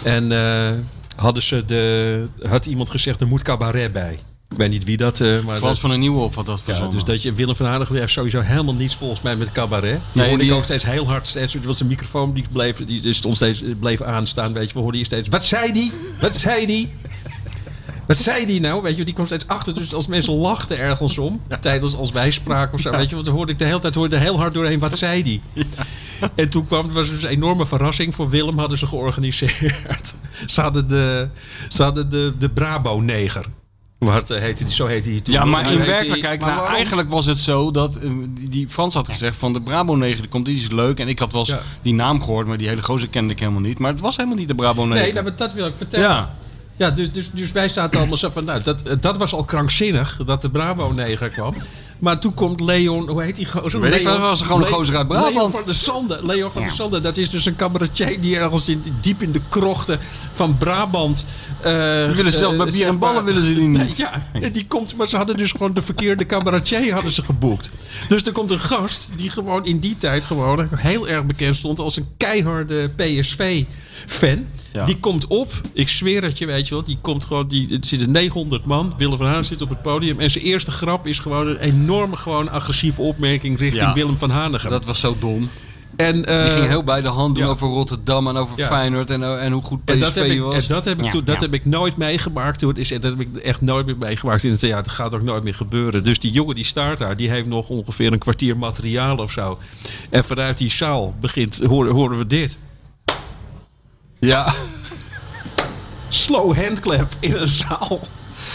En eh, hadden ze de, had iemand gezegd, er moet cabaret bij. Ik weet niet wie dat... eh, maar Frans dat, van der Nieuwhof had dat ja, verzonnen. dus dat je Willem van Hanegem heeft sowieso helemaal niets volgens mij met cabaret. Die Nee, hoorde die- ik ook steeds heel hard. Steeds, was een microfoon die bleef, die stond steeds, bleef aanstaan. Weet je, we hoorden hier steeds. Wat zei die? Wat zei die? Wat zei die nou? Weet je, die kwam steeds achter. Dus als mensen lachten ergens om, tijdens als wij spraken of zo, weet je, want dan hoorde ik de hele tijd hoorde heel hard doorheen. Wat zei die? En toen kwam, het was dus een enorme verrassing voor Willem, hadden ze georganiseerd. Ze hadden de, ze hadden de, de Brabo-neger. Wat eh, heette die, zo heette die toen. Ja, maar Hij in werkelijkheid, maar nou, eigenlijk was het zo dat eh, die, die Frans had gezegd van de Brabo 9 die komt, die is leuk. En ik had wel eens Ja. die naam gehoord, maar die hele gozer kende ik helemaal niet. Maar het was helemaal niet de Brabo 9. Nee, nou, maar dat wil ik vertellen. ja. Ja, dus, dus, dus wij zaten allemaal zo van, nou, dat, dat was al krankzinnig dat de Brabo-neger kwam. Maar toen komt Leon, hoe heet die gozer? Weet ik Leon, wel, was er gewoon een gozer uit Brabant. Leon van der Sande. Leon van der Sande, dat is dus een cabaretier die ergens in, diep in de krochten van Brabant... eh, Die willen ze zelf eh, met bier en ballen willen ze die niet. Ja, die komt, maar ze hadden dus gewoon de verkeerde cabaretier hadden ze geboekt. Dus er komt een gast die gewoon in die tijd gewoon heel erg bekend stond als een keiharde Ja. Die komt op, ik zweer het je, weet je wel. Die komt gewoon, die, er zitten 900 man. Willem van Haan zit op het podium. En zijn eerste grap is gewoon een enorme, gewoon agressieve opmerking richting Ja. Willem van Hanegem. Dat was zo dom. en, eh, Die ging heel bij de hand doen ja. over Rotterdam en over Ja. Feyenoord en, eh, en hoe goed en PSV dat heb ik, was. en dat heb ik, toen, dat heb ik nooit meegemaakt. Toen, is, dat heb ik echt nooit meer meegemaakt in het theater. Dat gaat ook nooit meer gebeuren. Dus die jongen die staat daar, die heeft nog ongeveer een kwartier materiaal of zo. En vanuit die zaal begint, horen, horen we dit. Ja. Slow handclap in een zaal.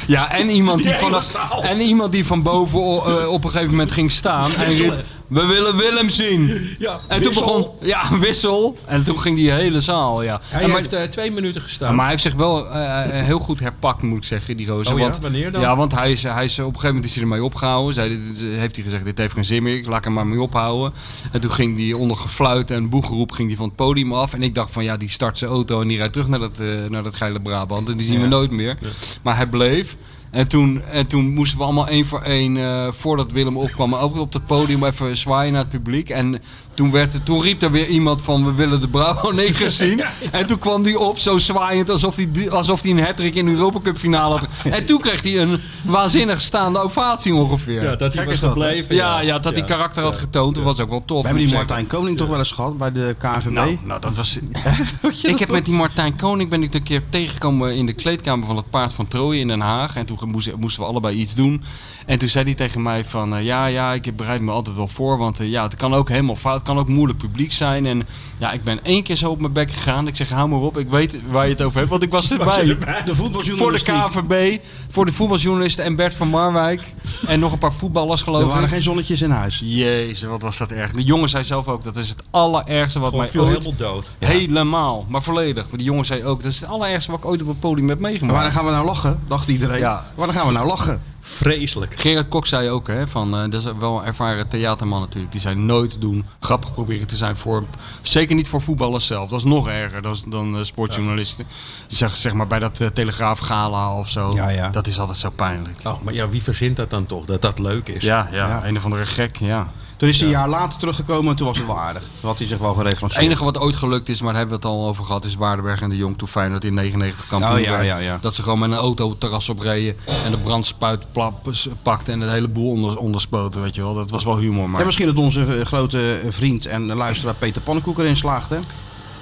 ja, en iemand die, vanaf, en iemand die van boven eh, op een gegeven moment ging staan en riep, we willen Willem zien. Ja, En toen wissel. begon, ja, wissel. En toen ging die hele zaal, ja. Hij En maar, heeft eh, twee minuten gestaan. maar hij heeft zich wel eh, heel goed herpakt, moet ik zeggen, die gozer. Oh ja? want, Wanneer dan? Ja, want hij is, hij is, op een gegeven moment is hij ermee opgehouden. Dit- heeft hij gezegd, dit heeft geen zin meer, ik laat hem maar mee ophouden. En toen ging hij onder gefluit en boegeroep ging hij van het podium af. En ik dacht van, ja, die start zijn auto en die rijdt terug naar dat, eh, naar dat geile Brabant. En die zien we nooit meer. Maar hij bleef. En toen, en toen moesten we allemaal één voor één, eh, voordat Willem opkwam, ook op het podium even zwaaien naar het publiek. En toen, werd, toen riep er weer iemand van, we willen de Bravo 9 zien. En toen kwam die op, zo zwaaiend, alsof hij alsof hij een hat-trick in de Europa Cup finale had. En toen kreeg hij een waanzinnig staande ovatie ongeveer. ja, Ja, dat hij Kijk was gebleven. ja, dat hij karakter had getoond, dat was ook wel tof. We hebben die. Martijn Koning toch wel eens gehad bij de KNVB. Nou, nou, dat was... ik heb met die Martijn Koning ben ik een keer tegengekomen in de kleedkamer van het Paard van Troje in Den Haag. En toen moesten, moesten we allebei iets doen. En toen zei hij tegen mij van, eh, ja, ja, ik bereid me altijd wel voor. Want eh, ja, het kan ook helemaal fout, het kan ook moeilijk publiek zijn. En ja, ik ben één keer zo op mijn bek gegaan. Ik zeg, hou maar op, ik weet waar je het over hebt. Want ik was erbij. De Voor de. KVB, voor de voetbaljournalisten en Bert van Marwijk. En nog een paar voetballers Er geloof waren ik. geen zonnetjes in huis. Jezus, wat was dat erg. De jongen zei zelf ook, dat is het allerergste wat Gewoon mij viel ooit... helemaal dood. Helemaal, maar volledig. Maar die jongen zei ook, dat is het allerergste wat ik ooit op het podium heb Maar meegemaakt. waar gaan we nou lachen? Dacht iedereen. Ja. Waar gaan we nou lachen? Vreselijk. Gerard Kok zei ook, hè, van, eh, dat is wel een ervaren theaterman natuurlijk. Die zei nooit doen, grappig proberen te zijn voor, zeker niet voor voetballers zelf. Dat is nog erger dan, dan eh, sportjournalisten. Zeg, zeg maar bij dat uh, Telegraaf Gala of zo. Ja, ja. Dat is altijd zo pijnlijk. Oh, maar ja, wie verzint dat dan toch? Dat dat leuk is. Ja, ja, Ja. een of andere gek, ja. Toen is hij een jaar later teruggekomen en toen was het wel aardig. Toen had hij zich wel Het gereferenceerd. enige wat ooit gelukt is, maar daar hebben we het al over gehad, is Waardenberg en de Jong toen Feyenoord in 99 kampioen Oh, ja, werd. ja, ja. Dat ze gewoon met een auto het terras opreden en de brandspuit plap- pakten en het hele boel onder, onderspoten, weet je wel. Dat was wel humor, maar... En misschien dat onze eh, grote eh, vriend en luisteraar Peter Pannenkoek erin slaagt, hè?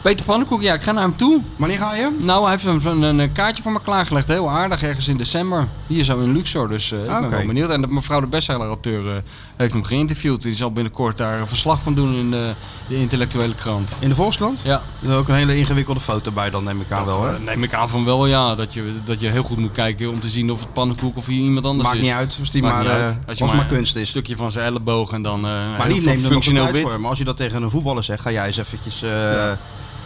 Peter Pannenkoek, ja, ik ga naar hem toe. Wanneer ga je? Nou, hij heeft een, een, een kaartje voor me klaargelegd. Heel aardig, ergens in december. Hier zo in Luxor. Dus eh, ik ben wel benieuwd. En de, mevrouw de bestseller-auteur eh, heeft hem geïnterviewd. Die zal binnenkort daar een verslag van doen in de, de intellectuele krant. In de Volkskrant? Ja, Er is ook een hele ingewikkelde foto bij, dan neem ik aan wel, hè? eh, neem ik aan van wel, ja. Dat je, dat je heel goed moet kijken om te zien of het pannenkoek of hier iemand anders Maakt is. niet uit, als die Maakt maar, niet eh, uit. als het maar kunst Een is. stukje van zijn elleboog en dan eh Maar die neemt er nog voor. Maar als je dat tegen een voetballer zegt, ga jij eens eventjes eh,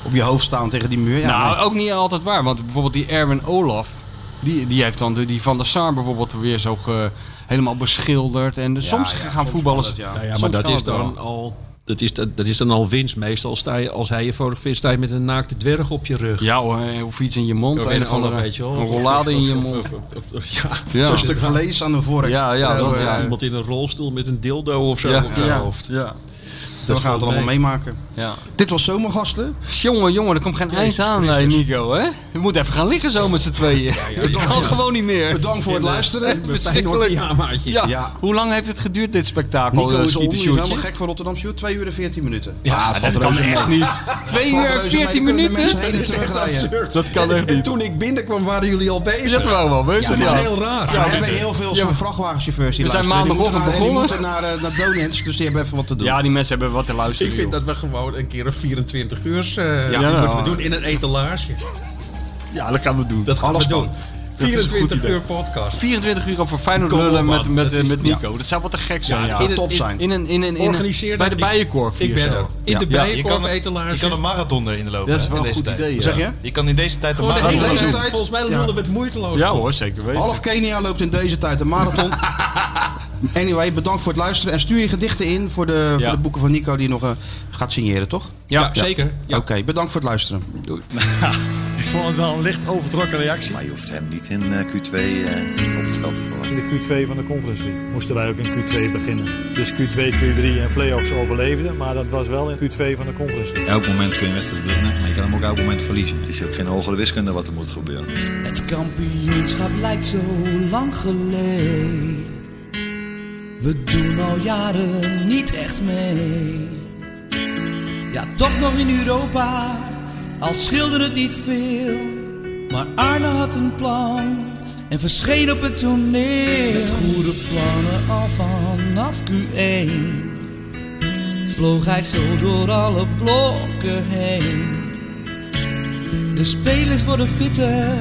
op je hoofd staan tegen die muur. Ja, nou, nee. ook niet altijd waar. Want bijvoorbeeld die Erwin Olaf, die, die heeft dan de, die Van der Sar bijvoorbeeld weer zo ge- helemaal beschilderd. En dus Ja, soms ja, gaan voetballers... het, ja. Nou Soms maar dat is dan al. Dat is, dat, dat is dan al winst. Meestal sta je, als hij je fotografeert, sta je met een naakte dwerg op je rug. Ja, of, of iets in je mond. Een of andere, weet je wel. een Of- rollade in je mond. Ja. Ja. Zo'n stuk vlees aan de vork. Ja, ja, dat- eh, ja. Iemand in een rolstoel met een dildo of zo Ja, op zijn ja, hoofd. ja, we gaan het allemaal meemaken. ja. Dit was Zomergasten. Jongen, jongen, er komt geen eind aan, eh, Nico, hè? Je moet even gaan liggen zo met z'n tweeën. Je kan gewoon niet meer. Bedankt voor het luisteren. Verschrikkelijk. Ja. Ja. Hoe lang heeft het geduurd, dit spektakel? Nico eh, is is helemaal gek voor Rotterdam Shoot. 2 uur en 14 minuten. Ja, dat kan echt niet. Twee Valt uur en reuze mee. 14 Kunnen de mensen minuten? Dat kan echt niet. toen ik binnenkwam, waren jullie al bezig. Dat waren we wel bezig, dat is ja. heel raar. we hebben heel veel vrachtwagenchauffeurs die We zijn maandagochtend begonnen. Naar, eh, naar Donens, dus die hebben even wat te doen. Ja, die mensen hebben wat te luisteren. Ik vind joh. dat we gewoon een keer een 24 uur uh, Ja, moeten nou. we doen in een etalage. Ja, dat gaan we doen. Dat gaan Alles we doen. kan. Dat is een goed 24 idee. uur podcast. 24 uur over Feyenoord lullen met, met, Dat is- met Nico. Dat zou wat te gek zijn, ja. in het- top in- zijn. In een, in een, in een, Organiseer bij de Bijenkorf Ik ben er. In Ja. de Ja, je bijenkorf etalage. je kan een marathon erin lopen. Dat is wel in een deze goed tijd. idee, ja. Zeg je? Je kan in deze tijd een in marathon deze tijd. Volgens mij Ja. lullen we het moeiteloos. Ja hoor, zeker weten. Half Kenia loopt in deze tijd een marathon. anyway, bedankt voor het luisteren. En stuur je gedichten in voor de, Ja. voor de boeken van Nico die nog eh, gaat signeren, toch? Ja, zeker. Ja. Oké, bedankt voor het luisteren. Ik vond het wel een licht overtrokken reactie. Maar je hoeft hem niet in eh, Q2 eh, op het veld te In verwachten. de Q2 van de Conference League moesten wij ook in Q2 beginnen. Dus Q2, Q3 en playoffs overleefden, maar dat was wel in Q2 van de Conference League. Elk moment kun je wedstrijd winnen, maar je kan hem ook elk moment verliezen. Het is ook geen hogere wiskunde wat er moet gebeuren. Het kampioenschap lijkt zo lang geleden. We doen al jaren niet echt mee. Ja, toch nog in Europa, al schilderde het niet veel. Maar Arne had een plan en verscheen op het toneel. Met goede plannen al vanaf Q1 vloog hij zo door alle blokken heen. De spelers worden fitter,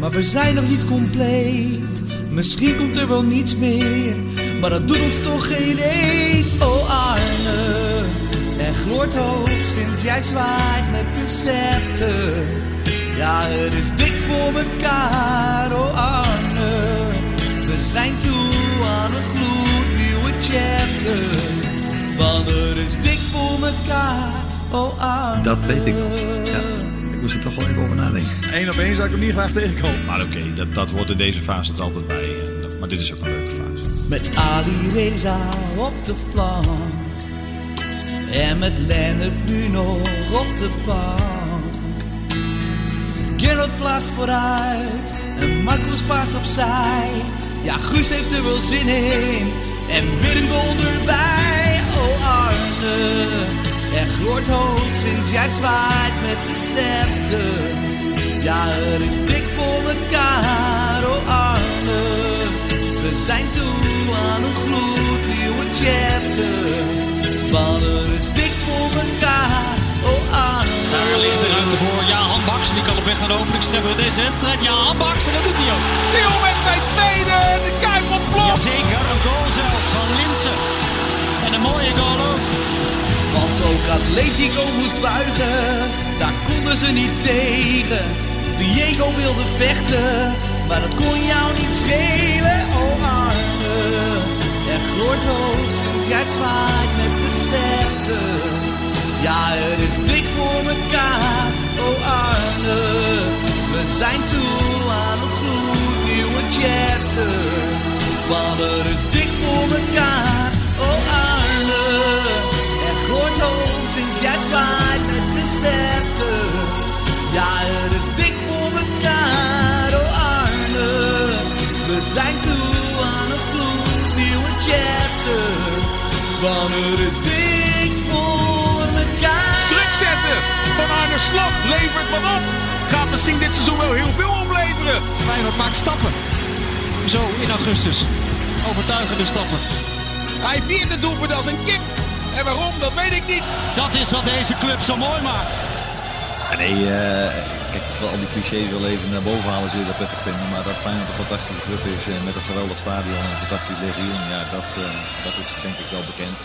maar we zijn nog niet compleet. Misschien komt er wel niets meer, maar dat doet ons toch geen eet. Oh Arne, er gloort hoop sinds jij zwaait met de scepter. Ja, het is dik voor mekaar, oh Arne. We zijn toe aan een gloednieuwe chapter. Want het is dik voor mekaar, oh Arne. Dat weet ik nog. Ja, ik moest er toch wel even over nadenken. Eén op één zou ik hem niet graag tegenkomen. Maar oké, dat, dat hoort in deze fase er altijd bij. Maar dit is ook een leuke fase. Met Ali Reza op de flank. En met Lennart nu nog op de bank. Gerard plaatst vooruit en Marcos paast opzij. Ja, Guus heeft er wel zin in en weer een goal erbij. Oh Arne, er gloort hoop sinds jij zwaait met de scepter. Ja, het is dik voor mekaar, oh Arne. We zijn toe aan een gloednieuwe chapter. Want het is dik voor mekaar, oh Arne. Daar ligt de ruimte voor Jahan Baks. Die kan op weg naar de openingstreffer in deze wedstrijd. Jahan Baks en dat doet hij ook. Theo met zijn tweede, de Kuip ontploft. Jazeker, een goal zelfs van Linsen. En een mooie goal ook. Want ook Atletico moest buigen, daar konden ze niet tegen. Diego wilde vechten, Maar dat kon jou niet schelen, oh Arne. Er gloort hoop sinds jij zwaait met de scepter. Ja, het is dik voor mekaar, oh Arne. We zijn toe aan een gloednieuwe chapter. Want het is dik voor mekaar, sinds jij zwaait met de scepter. Ja, het is dik voor mekaar, oh Arne. We zijn toe aan een gloednieuwe chapter. Want het is dik voor mekaar. Druk zetten van Arne Slot levert wat op. Gaat misschien dit seizoen wel heel veel opleveren. Feyenoord maakt stappen. Zo in augustus. Overtuigende stappen. Hij viert het doelpunt als een kip. En waarom, dat weet ik niet. Dat is wat deze club zo mooi maakt. Ja, nee, eh, kijk, ik wil al die clichés wel even naar boven halen, zul je dat prettig vinden. Maar dat Feyenoord een fantastische club is eh, met een geweldig stadion en een fantastisch legioen, ja, dat, eh, dat is denk ik wel bekend.